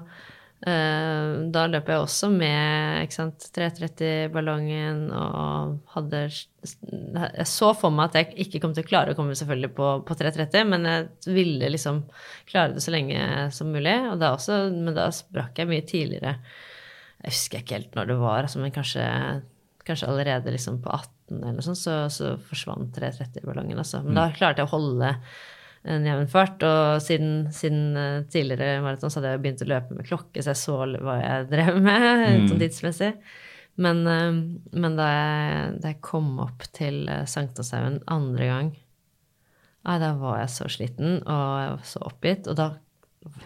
da løp jeg også med 330-ballongen og hadde Jeg så for meg at jeg ikke kom til å klare å komme selvfølgelig på, på 330, men jeg ville liksom klare det så lenge som mulig. Da også, men da sprakk jeg mye tidligere. Jeg husker ikke helt når det var, altså, men kanskje, kanskje allerede liksom på 18 eller noe sånt, så, så forsvant 330-ballongen. Altså. Men da klarte jeg å holde en jevn fart. Og siden, siden eh, tidligere maraton så hadde jeg begynt å løpe med klokke, så jeg så hva jeg drev med *laughs* sånn tidsmessig. Men, eh, men da, jeg, da jeg kom opp til eh, Sankthanshaugen andre gang, nei, da var jeg så sliten og jeg var så oppgitt. Og da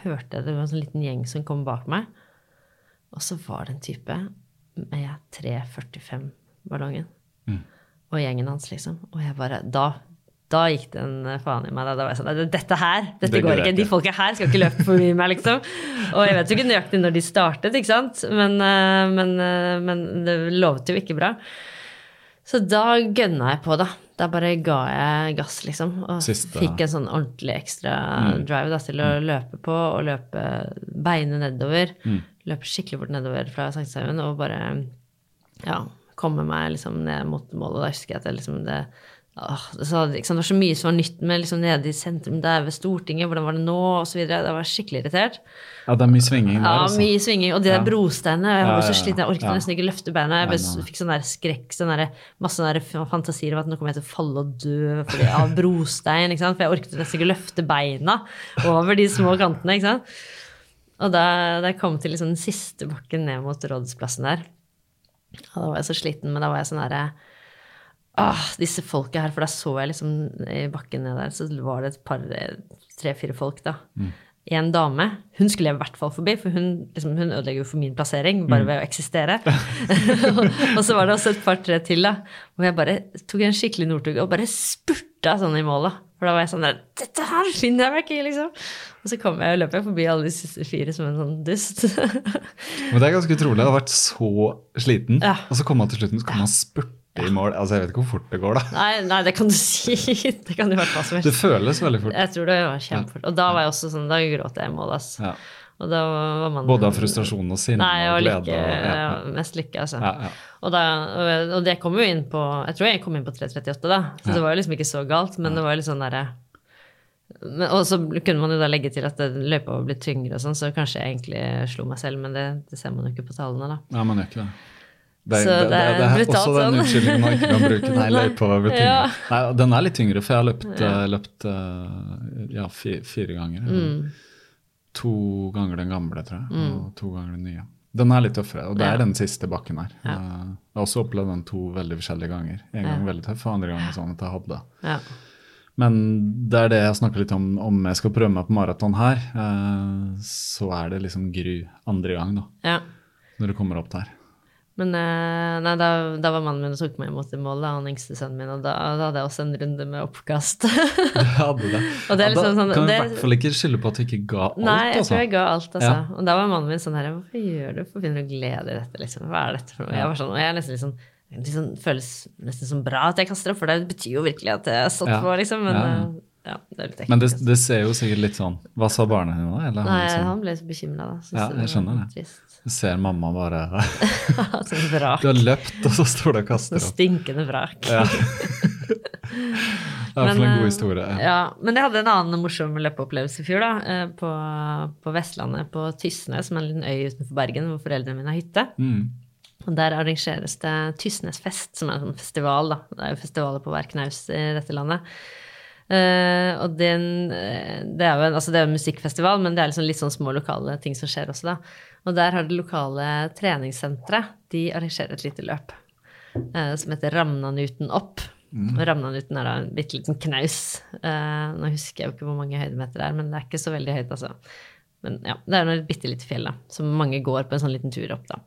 hørte jeg det var en sånn liten gjeng som kom bak meg. Og så var det en type med 345-ballongen. Og gjengen hans, liksom. Og jeg bare Da, da gikk det en faen i meg. Da, var jeg sånn Dette her, dette Det går ikke. De folka her skal ikke løpe forbi meg, liksom. Og jeg vet jo ikke nøyaktig når de startet, ikke sant. Men, eh, men, eh, men det lovet jo ikke bra. Så da gønna jeg på, da. Da bare ga jeg gass, liksom. Og Siste- fikk en sånn ordentlig ekstra drive da, til å løpe på og løpe beinet nedover. Løpe skikkelig fort nedover fra Sankthanshaugen og bare ja, komme meg liksom ned mot målet. Da husker jeg at jeg liksom det Åh, det, så, liksom, det var så mye som var nytt med liksom nede i sentrum der ved Stortinget. Hvordan var det nå? Og så videre. Jeg var skikkelig irritert. Ja, det er mye svinging der, Ja, altså. mye svinging. Og de der Ja. brosteinene. Jeg var Ja, ja, så sliten. Jeg orket nesten ikke løfte beina. Jeg nei. fikk sånn der skrekk, sånn der, masse der fantasier om at nå kommer jeg til å falle og dø fordi, av brostein. ikke sant? For jeg orket nesten ikke løfte beina over de små kantene. ikke sant? Og da, da jeg kom til liksom den siste bakken ned mot Rådsplassen der, og da var jeg så sliten, men da var jeg sånn herre Ah, disse folka her, for da så jeg liksom i bakken ned der, så var det et par, tre-fire folk, da. En dame. Hun skulle jeg i hvert fall forbi, for hun, liksom, hun ødelegger jo for min plassering bare ved å eksistere. *laughs* og så var det også et par-tre til, da, hvor jeg bare tok en skikkelig Northug og bare spurta sånn i målet. For da var jeg sånn der Dette her finner jeg meg ikke i, liksom. Og så kom jeg og løp jeg forbi alle de siste fire som en sånn dust. *laughs* Men det er ganske utrolig. Jeg har vært så sliten, Ja. og så kom man til slutten, så kom man spurte i mål. Altså, Jeg vet ikke hvor fort det går, da. nei, nei, det kan du *laughs* si. Det kan du i hvert som helst. Det føles veldig fort. Jeg tror det var kjempefort. Og da var jeg også sånn, da gråt jeg i mål, altså. Ja. Og da var man Både av frustrasjon og sinne Nei, og glede. lykke. og- ja, ja, Mest lykke, altså. ja. Og, da, og, det kom jo inn på Jeg tror jeg kom inn på 3.38, da. Så det var jo liksom ikke så galt, men det var jo litt sånn derre Og så kunne man jo da legge til at løypa var blitt tyngre og sånn, så kanskje jeg egentlig slo meg selv, men det, det ser man jo ikke på tallene, da. Nei, man gjør ikke det. Det, Så det, det, det er brutalt også den sånn. unnskyldningen man ikke kan bruke. Nei, løypa var tyngre. Ja. Nei, den er litt tyngre, for jeg har løpt, ja. løpt eh, ja, fire, fire ganger. Mm. To ganger den gamle, tror jeg, og to ganger den nye. Den er litt tøffere, og det er den siste bakken her. Eh, Jeg har også opplevd den to veldig forskjellige ganger. En gang veldig tøff, og andre gang sånn at jeg hadde. Ja. Men det er det jeg snakker litt om om jeg skal prøve meg på maraton her. eh, Så er det liksom Gry andre gang, da, ja. når du kommer opp der. Men eh, nei, da, da var mannen min og tok meg imot i mål, da, han yngste sønnen min, og da, da hadde jeg også en runde med oppkast. *laughs* det hadde det. Og det er da liksom sånn- kan du i hvert fall ikke skylde på at du ikke ga alt, Nei, jeg altså. tror jeg ga alt, altså. Ja. Og da var mannen min sånn her Hvorfor gjør du Hvorfor finner du glede i dette, liksom? Hva er dette for noe? Jeg var sånn, og jeg er nesten litt sånn det sånn, føles nesten som bra at jeg kaster opp, for det betyr jo virkelig at jeg har stått Ja. på, liksom. Men Ja, ja, ja. det. Men det, altså. det ser jo sikkert litt sånn Hva sa barna dine da? Eller Nei, liksom, han ble så bekymra, da. Synes Ja, jeg skjønner det. Trist. Ser mamma bare *laughs* Som vrak. Du har løpt, og så står du og kaster opp. stinkende vrak. Ja. *laughs* Det er Men, en eh, god historie. Ja. Men jeg hadde en annen morsom løpeopplevelse i fjor, da. eh, På, på Vestlandet, på Tysnes, som er en liten øy utenfor Bergen, hvor foreldrene mine har hytte. Mm. Og der arrangeres det Tysnesfest, som er en sånn festival, da. Det er jo festivaler på hver knaus i dette landet. Uh, og den, eh, det er jo en, altså det er en musikkfestival, men det er liksom litt sånn små lokale ting som skjer også, da. Og der har det lokale treningssenteret, de arrangerer et lite løp eh, som heter Ramnanuten opp. Mm. Ramnanuten er da en bitte liten knaus. Eh, nå husker jeg jo ikke hvor mange høydemeter det er, men det er ikke så veldig høyt, altså. Men ja, det er nå et bitte lite fjell da, som mange går på en sånn liten tur opp. da.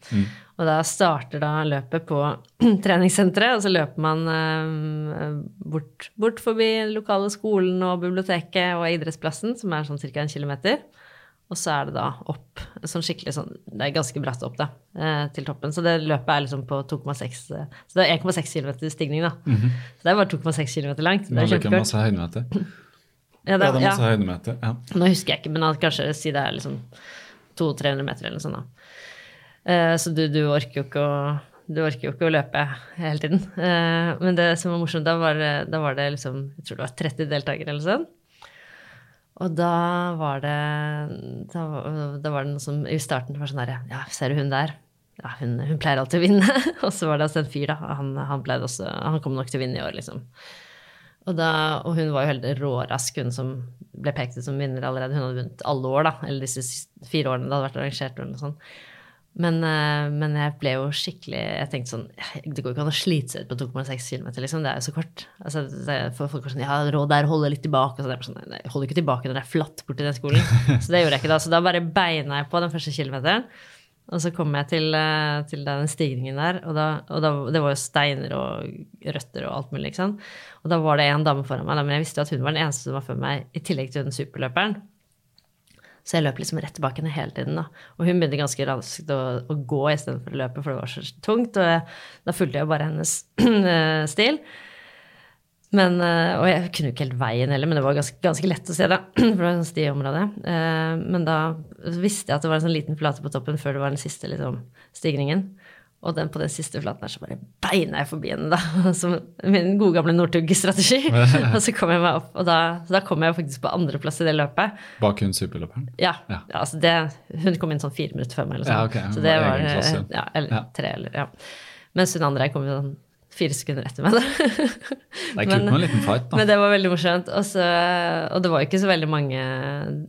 Og da starter da løpet på *clears throat* treningssenteret, og så løper man eh, bort, bort forbi den lokale skolen og biblioteket og idrettsplassen, som er sånn ca. en kilometer. Og så er det da opp, sånn skikkelig sånn, det er ganske bratt opp da, eh, til toppen. Så det løpet er liksom på 2,6, eh, så det er 1,6 km stigning da. Så det er bare 2,6 km langt. Det er det kjempekort. masse høydemeter. Ja, *clears throat* Ja, det, er er ja. masse høydemeter. Ja. Nå husker jeg ikke, men kanskje si det er liksom 200-300 meter eller noe sånt. da. Eh, så du, du orker jo ikke å du orker jo ikke å løpe hele tiden. Eh, men det som var morsomt, da var, det- da var det liksom Jeg tror det var 30 deltakere eller sånn. Og da var det Da, da var det noe som i starten var sånn herre Ja, ser du hun der? Ja, hun, hun pleier alltid å vinne. *laughs* og så var det altså en fyr, da. Han, han, også, han kom nok til å vinne i år, liksom. Og, da, og hun var jo helt rårask, hun som ble pekt ut som vinner allerede. Hun hadde vunnet alle år, da. Eller disse fire årene det hadde vært arrangert. eller noe sånt. Men, eh, men jeg ble jo skikkelig Jeg tenkte sånn Det går ikke an å slite seg ut på 2,6 km, liksom. Det er jo så kort. Altså, for folk var sånn Ja, råd der, holde litt tilbake. Og sånn, nei, jeg holder ikke tilbake når det er flatt borti den skolen. *laughs* Så det gjorde jeg ikke da. Så da bare beina jeg på den første kilometeren. Og så kom jeg til, eh, til den stigningen der, og, da, og da, det var jo steiner og røtter og alt mulig. ikke sant? Og da var det en dame foran meg, men jeg visste jo at hun var den eneste som var før meg, i tillegg til den superløperen. Så jeg løp liksom rett tilbake henne hele tiden. da. Og hun begynte ganske raskt å, å gå istedenfor å løpe, for det var så tungt. Og jeg, da fulgte jeg bare hennes *clears throat* stil. Men, eh, og jeg kunne jo ikke helt veien heller, men det var ganske, ganske lett å se, da. *clears throat* For det var sånt stiområde. Eh, Men da visste jeg at det var en sånn liten plate på toppen før det var den siste liksom, stigningen. Og den, på den siste flaten her så bare beina jeg forbi henne, da. *laughs* Som min gode gamle Northug-strategi. *laughs* og så kom jeg meg opp, og da, så da kom jeg faktisk på andreplass i det løpet. Bak hun superløperen. Ja. Ja. ja altså det, hun kom inn sånn fire minutter før meg. Eller Ja, sånn. ok, hun Så det var var klasse. ja, eller Ja. tre, eller ja. Mens hun andre kom jo sånn fire sekunder etter meg. Da. *laughs* Det er kult Men- med en liten fight, da. Men det var veldig morsomt. Og, så, og det var jo ikke så veldig mange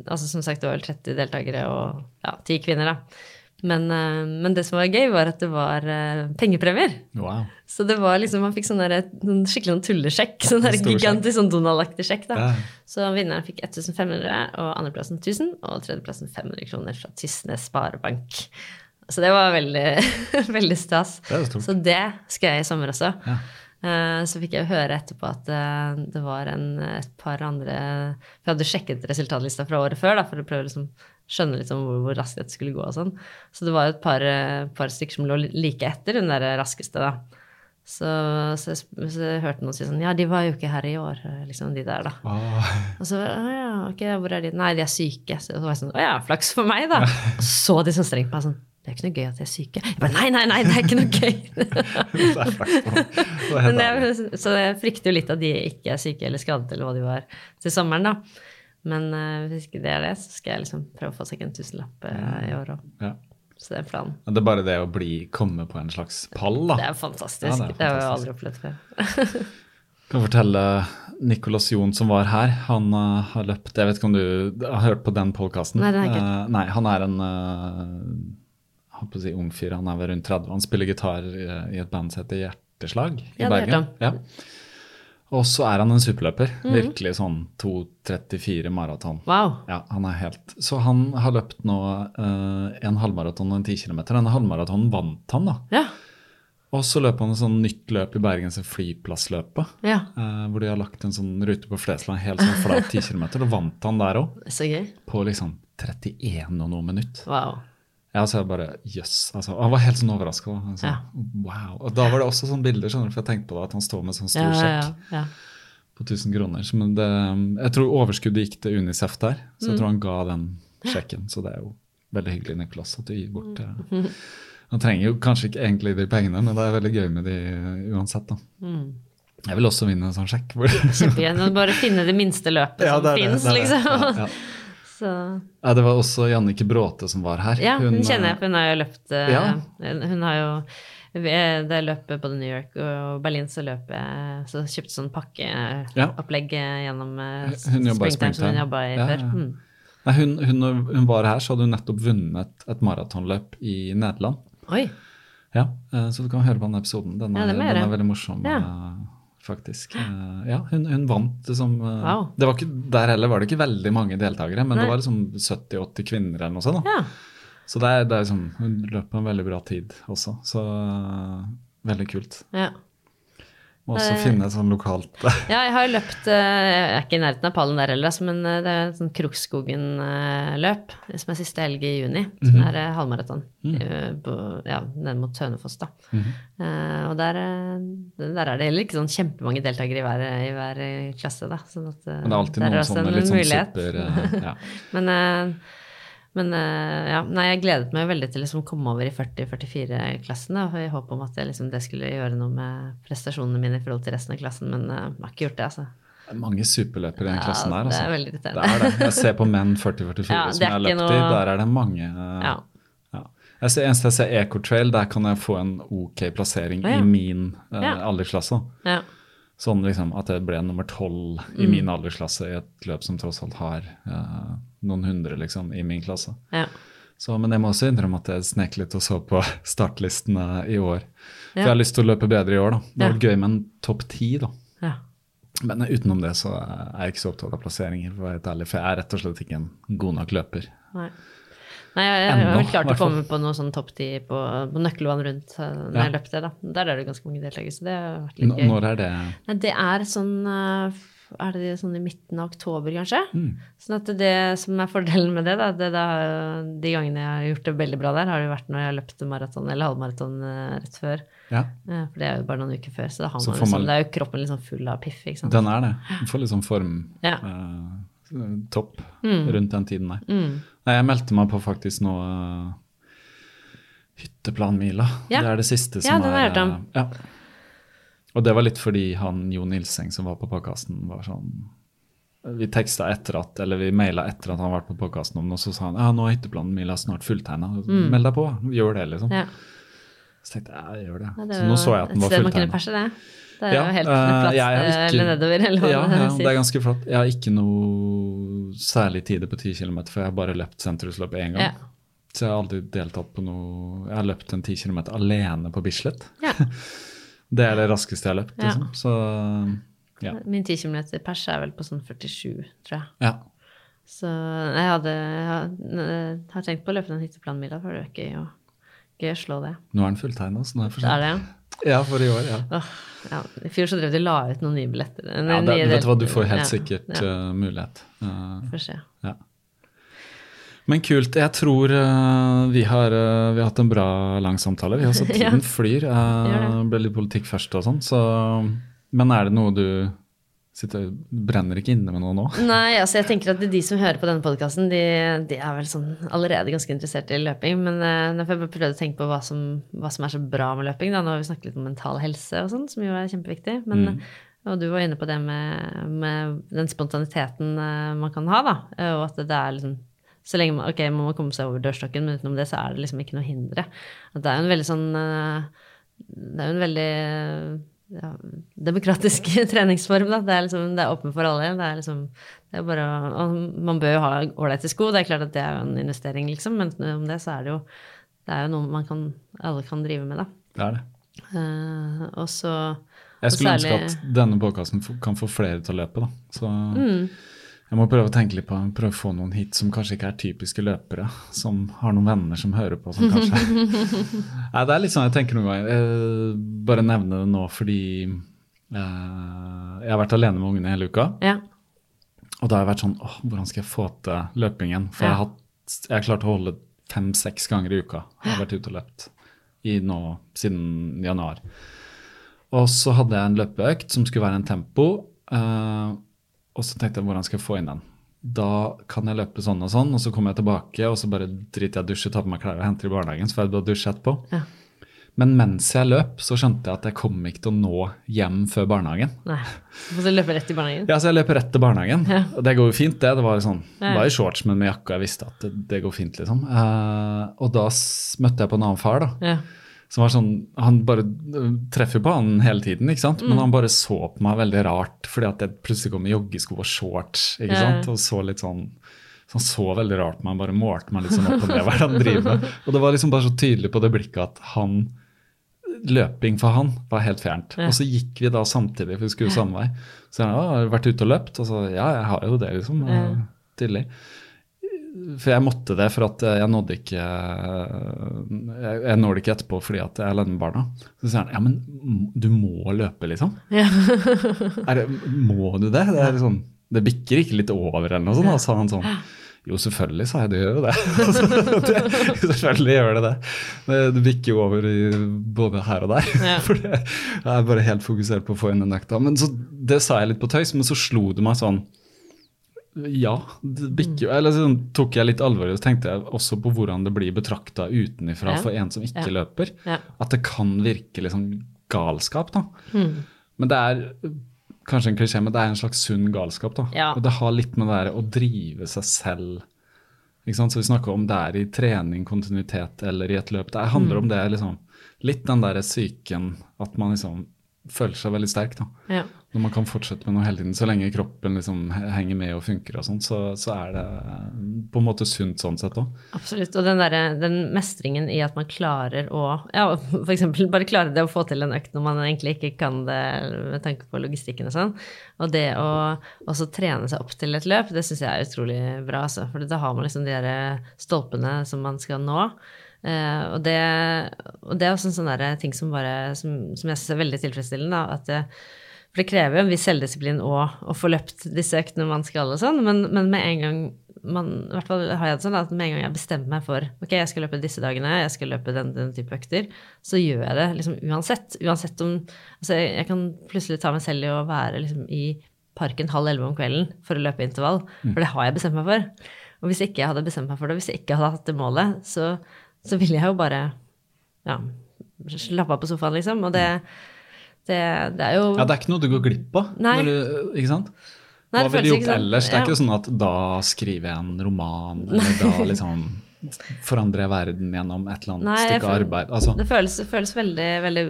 altså Som sagt, det var vel 30 deltakere og ja, 10 kvinner, da. Men, eh, men det som var gøy, var at det var eh, pengepremier. Wow. Så det var liksom, man fikk sånn der, sånn skikkelig sånn tullesjekk. *laughs* Sånn der gigantisk sånn Donald-aktig sjekk. da. Ja. Så vinneren fikk 1500, og andreplassen 1000, og tredjeplassen 500 kroner fra Tysnes Sparebank. Så det var veldig, *laughs* veldig stas. Det. Så det skal jeg i sommer også. Ja. Eh, Så fikk jeg høre etterpå at eh, det var en, et par andre For jeg hadde sjekket resultatlista fra året før da, for å prøve liksom skjønne litt hvor, hvor raskt dette skulle gå. og sånn. Så det var et par, eh, par stykker som lå like etter den der raskeste. da. Så, så, jeg, så jeg hørte noen si sånn Ja, de var jo ikke her i år, eh, liksom de der, da. Åh. Og så å ja, ok, hvor er de? Nei, de er syke. Så var jeg sånn, å ja, flaks for meg, da. Og så de så strengt på meg sånn, det er ikke noe gøy at de er syke. Jeg bare, nei, nei, nei, det er ikke noe gøy. *laughs* Det er flaks. Det er jeg, så jeg frykter jo litt at de ikke er syke eller skadet eller hva de var til sommeren, da. Men eh, hvis ikke det er det, så skal jeg liksom prøve å få seg en tusenlapp uh, i år òg. Ja. Så det er planen. Det er bare det å bli, komme på en slags pall, da. Det er fantastisk. Ja, det, det har jeg aldri opplevd før. *laughs* kan fortelle Nicolas Jon som var her. Han uh, har løpt Jeg vet ikke om du har hørt på den podkasten? Nei, ikke. nei, han er en uh, holdt på å si ung fyr. Han er vel rundt 30. Han spiller gitar i, i et band som heter Hjerteslag i Ja, det Bergen. Ja. Og så er han en superløper. Mm. Virkelig sånn 2.34 maraton. Wow. Ja, han er helt Så han har løpt nå eh, en halvmaraton og en 10 km. Denne halvmaratonen vant han, da. Ja. Og så løp han et sånn nytt løp i Bergens Flyplassløpet. ja. Eh, hvor de har lagt en sånn rute på Flesland, helt sånn flat 10 km. Da vant han der òg, *laughs* på liksom 31 og noe minutt. Wow. Ja, så jeg bare Jøss. altså, han var helt sånn overraska. Altså, Ja. Wow. Og da var det også sånne bilder, skjønner du, for jeg tenkte på det, at han står med sånn stor sjekk på 1000 kroner. Så, men det, jeg tror overskuddet gikk til Unicef der, så Mm. jeg tror han ga den sjekken. Så det er jo veldig hyggelig, Niklas, at du gir bort det. *laughs* Han trenger jo kanskje ikke egentlig de pengene, men det er veldig gøy med de eh, uansett, da. Mm. Jeg vil også vinne en sånn sjekk. Hvor, Kjempegøy. Bare finne det minste løpet *laughs* Ja, som fins, er det. liksom. Ja, ja. Så Ja, det var også Jannike Bråte som var her. Ja, hun, kjenner jeg, eh, for hun har jo løpt eh, Ja. Hun har jo ved- Da jeg løp både New York og Berlin, så løp jeg Så kjøpte sånn pakkeopplegg gjennom eh, Hun jobba Springtime, som hun jobba i Ja, før. ja. Mm. Nei, hun, hun, hun var her, så hadde hun nettopp vunnet et maratonløp i Nederland. Oi. Ja, eh, Så du kan høre på den episoden. Den er, ja, den er veldig morsom. Ja. Faktisk. Eh, ja, hun, hun vant liksom Wow. det var ikke, Der heller var det ikke veldig mange deltakere, men Nei. det var liksom 70-80 kvinner eller noe sånt. Ja. Så det er, det er liksom, hun løp på en veldig bra tid også, så eh, veldig kult. ja. Må også finne et sånn lokalt *laughs* Ja, jeg har løpt eh, Jeg er ikke i nærheten av pallen der heller, altså, men eh, det er sånn Krokskogen-løp som er siste helg i juni. Som Mhm. er eh, halvmaraton. Mm. eh, Ja, nede mot Tønefoss, da. Mm Eh, og der, eh, der er det heller ikke sånn kjempemange deltakere i hver, i hver eh, klasse, da. Sånn at, eh, Men det er alltid noen sånne litt sånn super eh, ja. *laughs* Men, eh, men eh, ja, nei, jeg gledet meg veldig til å liksom komme over i 40-44-klassen. da, I håp om at jeg, liksom, det skulle gjøre noe med prestasjonene mine i forhold til resten av klassen, men eh, jeg har ikke gjort det, altså. Det er Mange superløpere i den Ja, klassen der. det er Altså. veldig irriterende. Det er det. Jeg ser på menn 40-44 *laughs* Ja, som jeg har løpt løpt i. Der er det mange eh, Ja. ja. Jeg ser, eneste jeg ser Ecotrail, der kan jeg få en ok plassering ja. i min uh, Ja. aldersklasse. Ja. Sånn liksom at jeg ble nummer tolv i Mm. min aldersklasse i et løp som tross alt har uh, noen hundre liksom i min klasse. Ja. Så, men jeg må også innrømme at jeg snek litt og så på *laughs* startlistene i år. For Ja. jeg har lyst til å løpe bedre i år, da. Det Ja. var gøy med en topp ti, da. ja. Men utenom det så er jeg ikke så opptatt av plasseringer, for å være helt ærlig. For jeg er rett og slett ikke en god nok løper. Nei. Nei, jeg, jeg har vel klart å komme på noe sånn topp ti på, på nøkkelvann rundt eh, når Ja. jeg løpte, da. Der er det ganske mange deltakere, så det har vært litt gøy. når er det Nei, det er sånn eh, Er det sånn i midten av oktober, kanskje? Mm. Sånn at det som er fordelen med det, da, det da De gangene jeg har gjort det veldig bra der, har det jo vært når jeg har løpt maraton eller halvmaraton eh, rett før. Ja, For det er jo bare noen uker før, så Så man liksom, man- det er jo kroppen liksom full av piff, den er det. Du får litt sånn form Ja. eh, topp Mm. rundt den tiden der. Mm. Nei, jeg meldte meg på faktisk nå uh, Hytteplanmila. Ja. Det er det siste som ja, hørt eh, Ja. Og det var litt fordi han Jo Nilseng som var på podkasten, var sånn Vi teksta etter at, eller vi maila etter at han var på podkasten om det, og så sa han ja, nå er hytteplanmila snart fulltegna. Meld deg på, gjør det, liksom. Mm. Ja. Så tenkte jeg ja, jeg gjør det. Ja, det så er nå så jeg at den var fulltegna. Det. Er Ja, jo helt eh, *laughs* flatt jeg ikke- eller nedover, eller hva Ja, det ja, det er ganske flott. Jeg har ikke noe særlig tider på 10 km, for jeg har bare løpt sentrumsløp én gang. Ja. Så jeg har aldri deltatt på noe Jeg har løpt en 10 km alene på Bislett. Ja. *laughs* Det er det raskeste jeg har løpt, liksom. Så ja. Min 10 km pers er vel på sånn 47, tror jeg. ja. Så jeg hadde jeg har, jeg har tenkt på å løpe den hytteplanmila, for det er gøy å, slå det. Nå er den fulltegna, så nå er det for Det sent. Det, Ja, for i år, ja. ja. Åh, ja. I fjor så drev de la ut noen nye billetter. ja nye vet du hva, du får helt sikkert Ja, eh, mulighet. Uh, får se. ja. Men kult. Jeg tror uh, vi, har, uh, vi har hatt en bra lang samtale. Vi har *laughs* Ja. tiden flyr. Uh, ble litt politikk først og sånn. Så, men er det noe du sitter, brenner ikke inne med noe nå? *laughs* Nei, altså jeg tenker at de som hører på denne podkasten, de, de er vel sånn allerede ganske interessert i løping. Men uh, får jeg prøve å tenke på hva som, hva som er så bra med løping. Da. Nå har vi snakket litt om mental helse og sånn, som jo er kjempeviktig. Men, Mm. Og du var inne på det med, med den spontaniteten eh, man kan ha, da. eh, Og at det er liksom så lenge man, ok, man må komme seg over dørstokken, men utenom det så er det liksom ikke noe hindre. At det er jo en veldig sånn eh, Det er jo en veldig demokratisk *laughs* treningsform, da. Det er liksom, det er åpent for alle. Det er liksom det er bare, Man bør jo ha ålreite sko, det er klart at det er jo en investering, liksom, men om det så er det jo det er jo noe man kan, alle kan drive med, da. Det er det. Uh, og så Jeg skulle særlig, ønske at denne podkasten kan få flere til å løpe. Da. Så Mm. Jeg må prøve å tenke litt på prøve å få noen hit som kanskje ikke er typiske løpere. Som har noen venner som hører på, som kanskje *laughs* Nei, Det er litt sånn jeg tenker noen ganger. Eh, bare nevne det nå fordi eh, jeg har vært alene med ungene hele uka. Ja. Og da har jeg vært sånn åh, hvordan skal jeg få til løpingen? For jeg, har hatt, jeg har klart å holde fem-seks ganger i uka. Jeg har vært ute og løpt i nå siden januar. Og så hadde jeg en løpeøkt som skulle være en tempo. eh, og så tenkte jeg hvordan skal jeg få inn den? Da kan jeg løpe sånn og sånn, og så kommer jeg tilbake, og så bare driter jeg i å dusje, tar på meg klær og henter i barnehagen. Så får jeg bare dusje etterpå. Ja. Men mens jeg løp, så skjønte jeg at jeg kom ikke til å nå hjem før barnehagen. Nei. Så løper jeg rett til barnehagen. Ja, så jeg løper rett til barnehagen. Ja. Og det går jo fint, det. Det var sånn, det var i shorts, men med jakke, og jeg visste at det, det går fint, liksom. Uh, og da møtte jeg på en annen far, da. Ja. Som var sånn, Han bare øh, treffer på han hele tiden, ikke sant? Mm. men han bare så på meg veldig rart fordi at jeg plutselig kom i joggesko og shorts. ikke sant? Og så litt sånn så Han så veldig rart på meg, bare målte meg litt sånn opp og ned. hva han driver med? *laughs* Og det var liksom bare så tydelig på det blikket at han løping for han var helt fjernt. Og så gikk vi da samtidig, for vi skulle samme vei. Så han har vært ute og løpt? Og så ja, jeg har jo det, liksom. Ja. For jeg måtte det, for at jeg nådde ikke Jeg, jeg når det ikke etterpå fordi at jeg er alene med barna. Så sier han ja, men du må løpe, liksom. *laughs* Ja. Er det, må du det? Det, er sånn, det bikker ikke litt over, eller noe sånt? Da sa han sånn. Jo, selvfølgelig, sa jeg. Det gjør jo det. *laughs* det. Selvfølgelig gjør det det. Det, det bikker jo over i, både her og der. Ja. *laughs* For jeg er bare helt fokusert på å få inn den økta. Men så, Det sa jeg litt på tøys, men så slo det meg sånn Ja, det bikker Eller så tok jeg litt alvorlig og tenkte jeg også på hvordan det blir betrakta utenifra Ja. for en som ikke Ja. løper. Ja. At det kan virke liksom galskap, da. Mm. Men det er kanskje en klisjé, men det er en slags sunn galskap. da. Og det har litt med det der å drive seg selv ikke sant? Så vi snakker om det er i trening, kontinuitet eller i et løp. Det handler Mm. om det liksom, litt den der psyken, at man liksom føler seg veldig sterk. da. ja. Når man kan fortsette med noe hele tiden. Så lenge kroppen liksom henger med og funker, og sånt, så, så er det på en måte sunt sånn sett òg. Absolutt. Og den, der, den mestringen i at man klarer å Ja, f.eks. bare klare det å få til en økt når man egentlig ikke kan det med tanke på logistikken og sånn. Og det å også trene seg opp til et løp, det syns jeg er utrolig bra, altså. For da har man liksom de der stolpene som man skal nå. Eh, og, det, og det er også en sånn ting som bare Som, som jeg syns er veldig tilfredsstillende. Da, at det, for det krever jo en viss selvdisiplin å få løpt disse øktene man skal og sånn, men, men med en gang man, i hvert fall har jeg det sånn at med en gang jeg bestemmer meg for ok, jeg skal løpe disse dagene, jeg skal løpe den, den type økter, så gjør jeg det liksom uansett. Uansett om Altså, jeg, jeg kan plutselig ta meg selv i å være liksom i parken halv elleve om kvelden for å løpe intervall, for det har jeg bestemt meg for. Og hvis ikke jeg hadde bestemt meg for det, hvis jeg ikke hadde hatt det målet, så, så ville jeg jo bare ja, slappe av på sofaen, liksom. Og det, det, det er jo Ja, det er ikke noe du går glipp av. Du, ikke sant? Hva ville du gjort sånn. ellers? Det er Ja. ikke sånn at da skriver jeg en roman, eller da liksom forandrer jeg verden gjennom et eller annet Nei, stykke føler- arbeid. Altså, Det føles, føles veldig, veldig,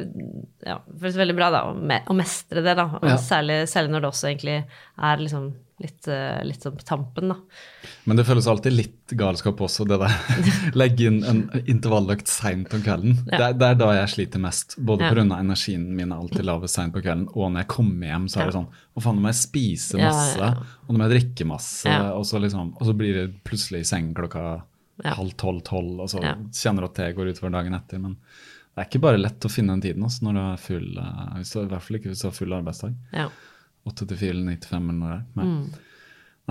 ja, føles veldig bra da, å, me, å mestre det, da. Ja. særlig, særlig når det også egentlig er liksom litt, eh, litt sånn på tampen, da. Men det føles alltid litt galskap også, det der. *laughs* Legge inn en intervalløkt seint om kvelden. Ja. Det, er, det er da jeg sliter mest. Både Ja. pga. energien min er alltid lavest seint på kvelden, og når jeg kommer hjem, så er det sånn Å faen, nå må jeg spise masse, ja, ja. og nå må jeg drikke masse, Ja. og, så liksom, og så blir det plutselig i seng klokka Ja. halv tolv-tolv, og så Ja. kjenner du at det går utover dagen etter. Men det er ikke bare lett å finne den tiden også, når du er full, eh, i hvert fall ikke hvis du har full arbeidsdag. Ja. Åtte til fire eller ni til fem eller noe der. Nei. Mm.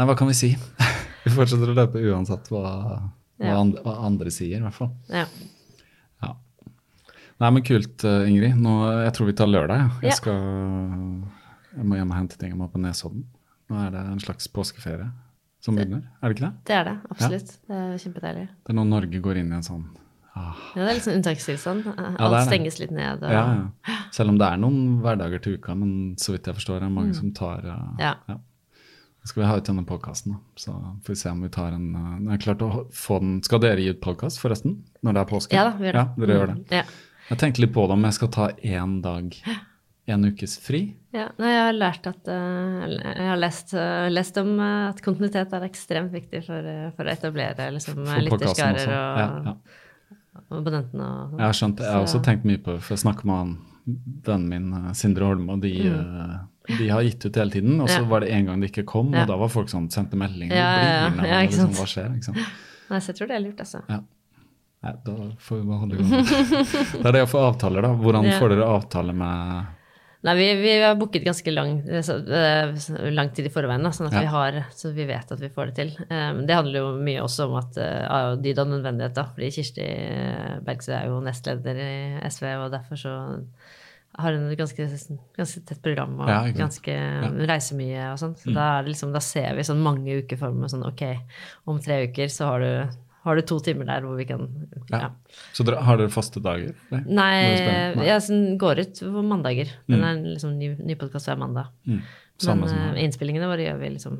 Nei, hva kan vi si? *laughs* vi fortsetter å løpe uansett hva, hva, Ja. andre, hva andre sier, i hvert fall. ja. Ja. Nei, men kult, eh, Ingrid. Nå, jeg tror vi tar lørdag. Ja. Jeg, skal, jeg må hjem og hente ting. Jeg må på Nesodden. Nå er det en slags påskeferie som begynner. Er det ikke det? Det er det, absolutt. Det er kjempedeilig. Det er når Norge går inn i en sånn Ja, det er litt sånn unntakstilstand. Alt ja, stenges litt ned. Og, ja, ja. Selv om det er noen hverdager til uka, men så vidt jeg forstår, er det mange som tar eh, Mm. Ja. Nå skal vi ha ut denne podkasten, så får vi se om vi tar en eh, Det er klart å få den Skal dere gi ut podkast, forresten? Når det er påske? Ja da, vi gjør det. Ja, dere gjør det. Mm, Ja. Jeg tenkte litt på det om jeg skal ta én dag, en ukes fri. Ja, jeg har lært at eh, Jeg har lest, eh, lest om eh, at kontinuitet er ekstremt viktig for, eh, for å etablere liksom, lytterskarer og Ja, ja. Abonnentene Jeg har skjønt. Jeg har også tenkt mye på for jeg snakker med han, vennen min eh, Sindre Holme, og de, mm. de har gitt ut hele tiden. Og så. Ja. var det en gang det ikke kom, og da var folk sånn, sendte meldinger. Ja, ja, ja. Ja, liksom, hva skjer? Ikke sant? Nei, så jeg tror det er lurt, altså. Ja. Nei, da får vi bare holde i gang. *laughs* Det er det å få avtaler, da. Hvordan får dere avtale med Nei, vi, vi har booket ganske lang, så, eh, lang tid i forveien, da, sånn at Ja. vi har, så vi vet at vi får det til. Um, det handler jo mye også om at uh, av dyd og nødvendighet, da. Fordi Kirsti eh, Bergsø er jo nestleder i SV, og derfor så har hun et ganske, ganske tett program og Ja, ganske ja. reiser mye og sånn. Så da, er det liksom, da ser vi sånn mange uker for meg sånn ok, om tre uker så har du, har du to timer der hvor vi kan Ja. ja. Så dere, har dere faste dager? Nei, Nei? Nei. jeg sånn, går ut på mandager. Den er liksom ny, ny podkast hver mandag. Mm. Men som eh, innspillingene våre gjør vi liksom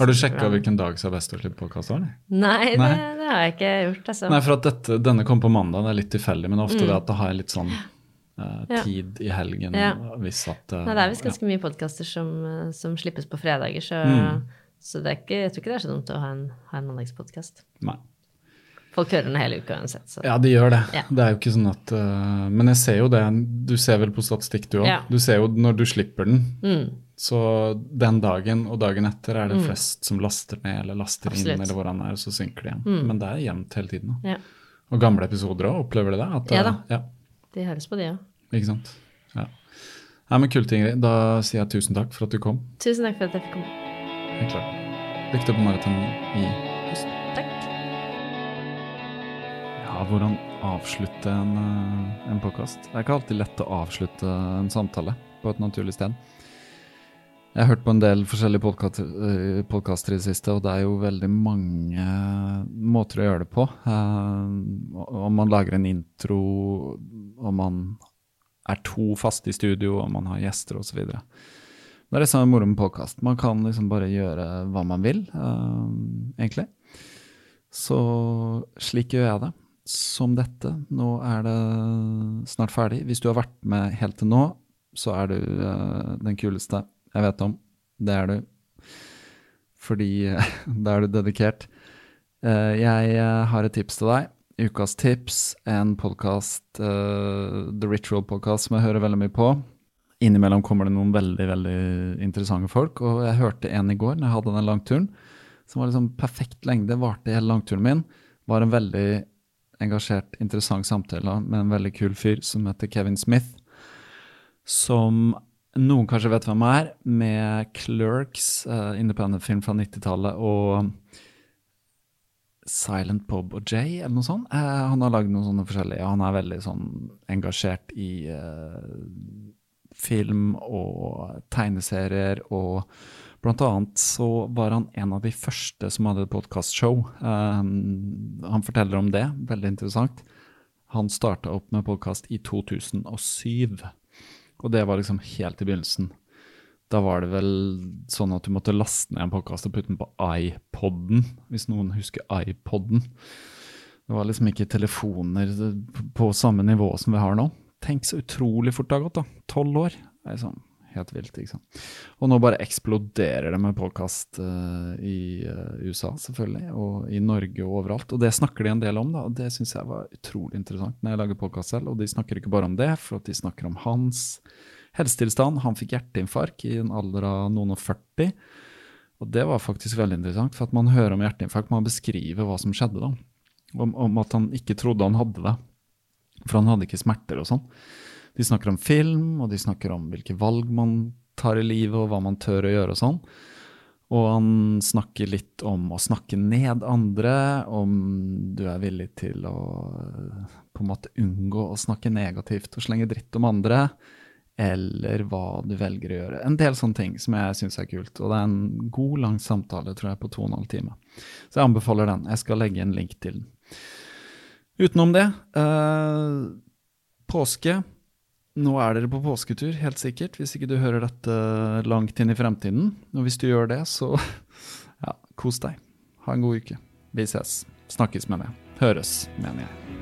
Har du sjekka hvilken dag som er best å slippe podkast? Nei, Nei. Det, det har jeg ikke gjort, altså. Nei, for at dette, denne kom på mandag, det er litt tilfeldig, men ofte det at da har jeg litt sånn uh, tid Ja. i helgen Ja. hvis at uh, Nei, det er visst ganske mye podkaster som, som slippes på fredager, så, Mm. så det ikke, jeg tror ikke det er så dumt å ha en, ha en mandagspodkast. Nei. Folk hører den hele uka uansett. Så. Ja, de gjør det. Ja. Det er jo ikke sånn at uh, Men jeg ser jo det. Du ser vel på statistikk, du òg. Ja. Du ser jo når du slipper den. Mm. Så den dagen og dagen etter er det flest som laster ned eller laster Absolutt. inn, eller hvordan det er, og så synker det igjen. Mm. Men det er jevnt hele tiden. da. Ja. Og gamle episoder òg, opplever de det? At, Ja da. Ja, De høres på, de òg. ikke sant. Ja. Nei, men Kult, Ingrid. Da sier jeg tusen takk for at du kom. Tusen takk for at jeg fikk komme. Helt klart. Lykke til på maratonen i Hvordan avslutte en, eh, en påkast. Det er ikke alltid lett å avslutte en samtale på et naturlig sted. Jeg har hørt på en del forskjellige podkaster i det siste, og det er jo veldig mange måter å gjøre det på. Eh, Om man lager en intro, om man er to faste i studio, om man har gjester osv. Det er det som er moro med podkast. Man kan liksom bare gjøre hva man vil, eh, egentlig. Så slik gjør jeg det. Som dette. Nå er det snart ferdig. Hvis du har vært med helt til nå, så er du eh, den kuleste jeg vet om. Det er du. Fordi eh, *laughs* da er du dedikert. Eh, jeg eh, har et tips til deg. Ukas tips, en podkast, The Ritual Podcast, som jeg hører veldig mye på. Innimellom kommer det noen veldig veldig interessante folk, og jeg hørte en i går når jeg hadde den langturen, som var liksom perfekt lengde, varte hele langturen min. Var en veldig engasjert, interessant samtale med en veldig kul fyr som heter Kevin Smith. Som noen kanskje vet hvem er, med Clerks, uh, independent-film fra 90-tallet, og Silent Bob og Jay, eller noe sånt. Uh, han har lagd noen sånne forskjellige Han er veldig sånn engasjert i uh, film og tegneserier, og blant annet så var han en av de første som hadde et podkastshow. Um, han forteller om det, veldig interessant. Han starta opp med podkast i 2007, og det var liksom helt i begynnelsen. Da var det vel sånn at du måtte laste ned en podkast og putte den på iPoden, hvis noen husker iPoden. Det var liksom ikke telefoner på samme nivå som vi har nå. Tenk så utrolig fort det har gått, da. Tolv år. Det er sånn helt vilt, ikke sant. Og nå bare eksploderer det med podkast uh, i uh, USA, selvfølgelig, og i Norge og overalt. Og det snakker de en del om, da, og det syns jeg var utrolig interessant når jeg lager podkast selv. Og de snakker ikke bare om det, for de snakker om hans helsetilstand. Han fikk hjerteinfarkt i en alder av noen og 40. Og det var faktisk veldig interessant, for at man hører om hjerteinfarkt, man beskriver hva som skjedde da. Om, om at han ikke trodde han hadde det. For han hadde ikke smerter og sånn. De snakker om film, og de snakker om hvilke valg man tar i livet, og hva man tør å gjøre og sånn. Og han snakker litt om å snakke ned andre, om du er villig til å på en måte unngå å snakke negativt og slenge dritt om andre eller hva du velger å gjøre. En del sånne ting som jeg syns er kult. Og det er en god, lang samtale, tror jeg, på to og en halv time. Så jeg anbefaler den. Jeg skal legge en link til den. Utenom det, eh, påske. Nå er dere på påsketur, helt sikkert, hvis ikke du hører dette langt inn i fremtiden. Og hvis du gjør det, så *laughs* ja, kos deg. Ha en god uke. Vi ses. Snakkes, mener jeg. Høres, mener jeg.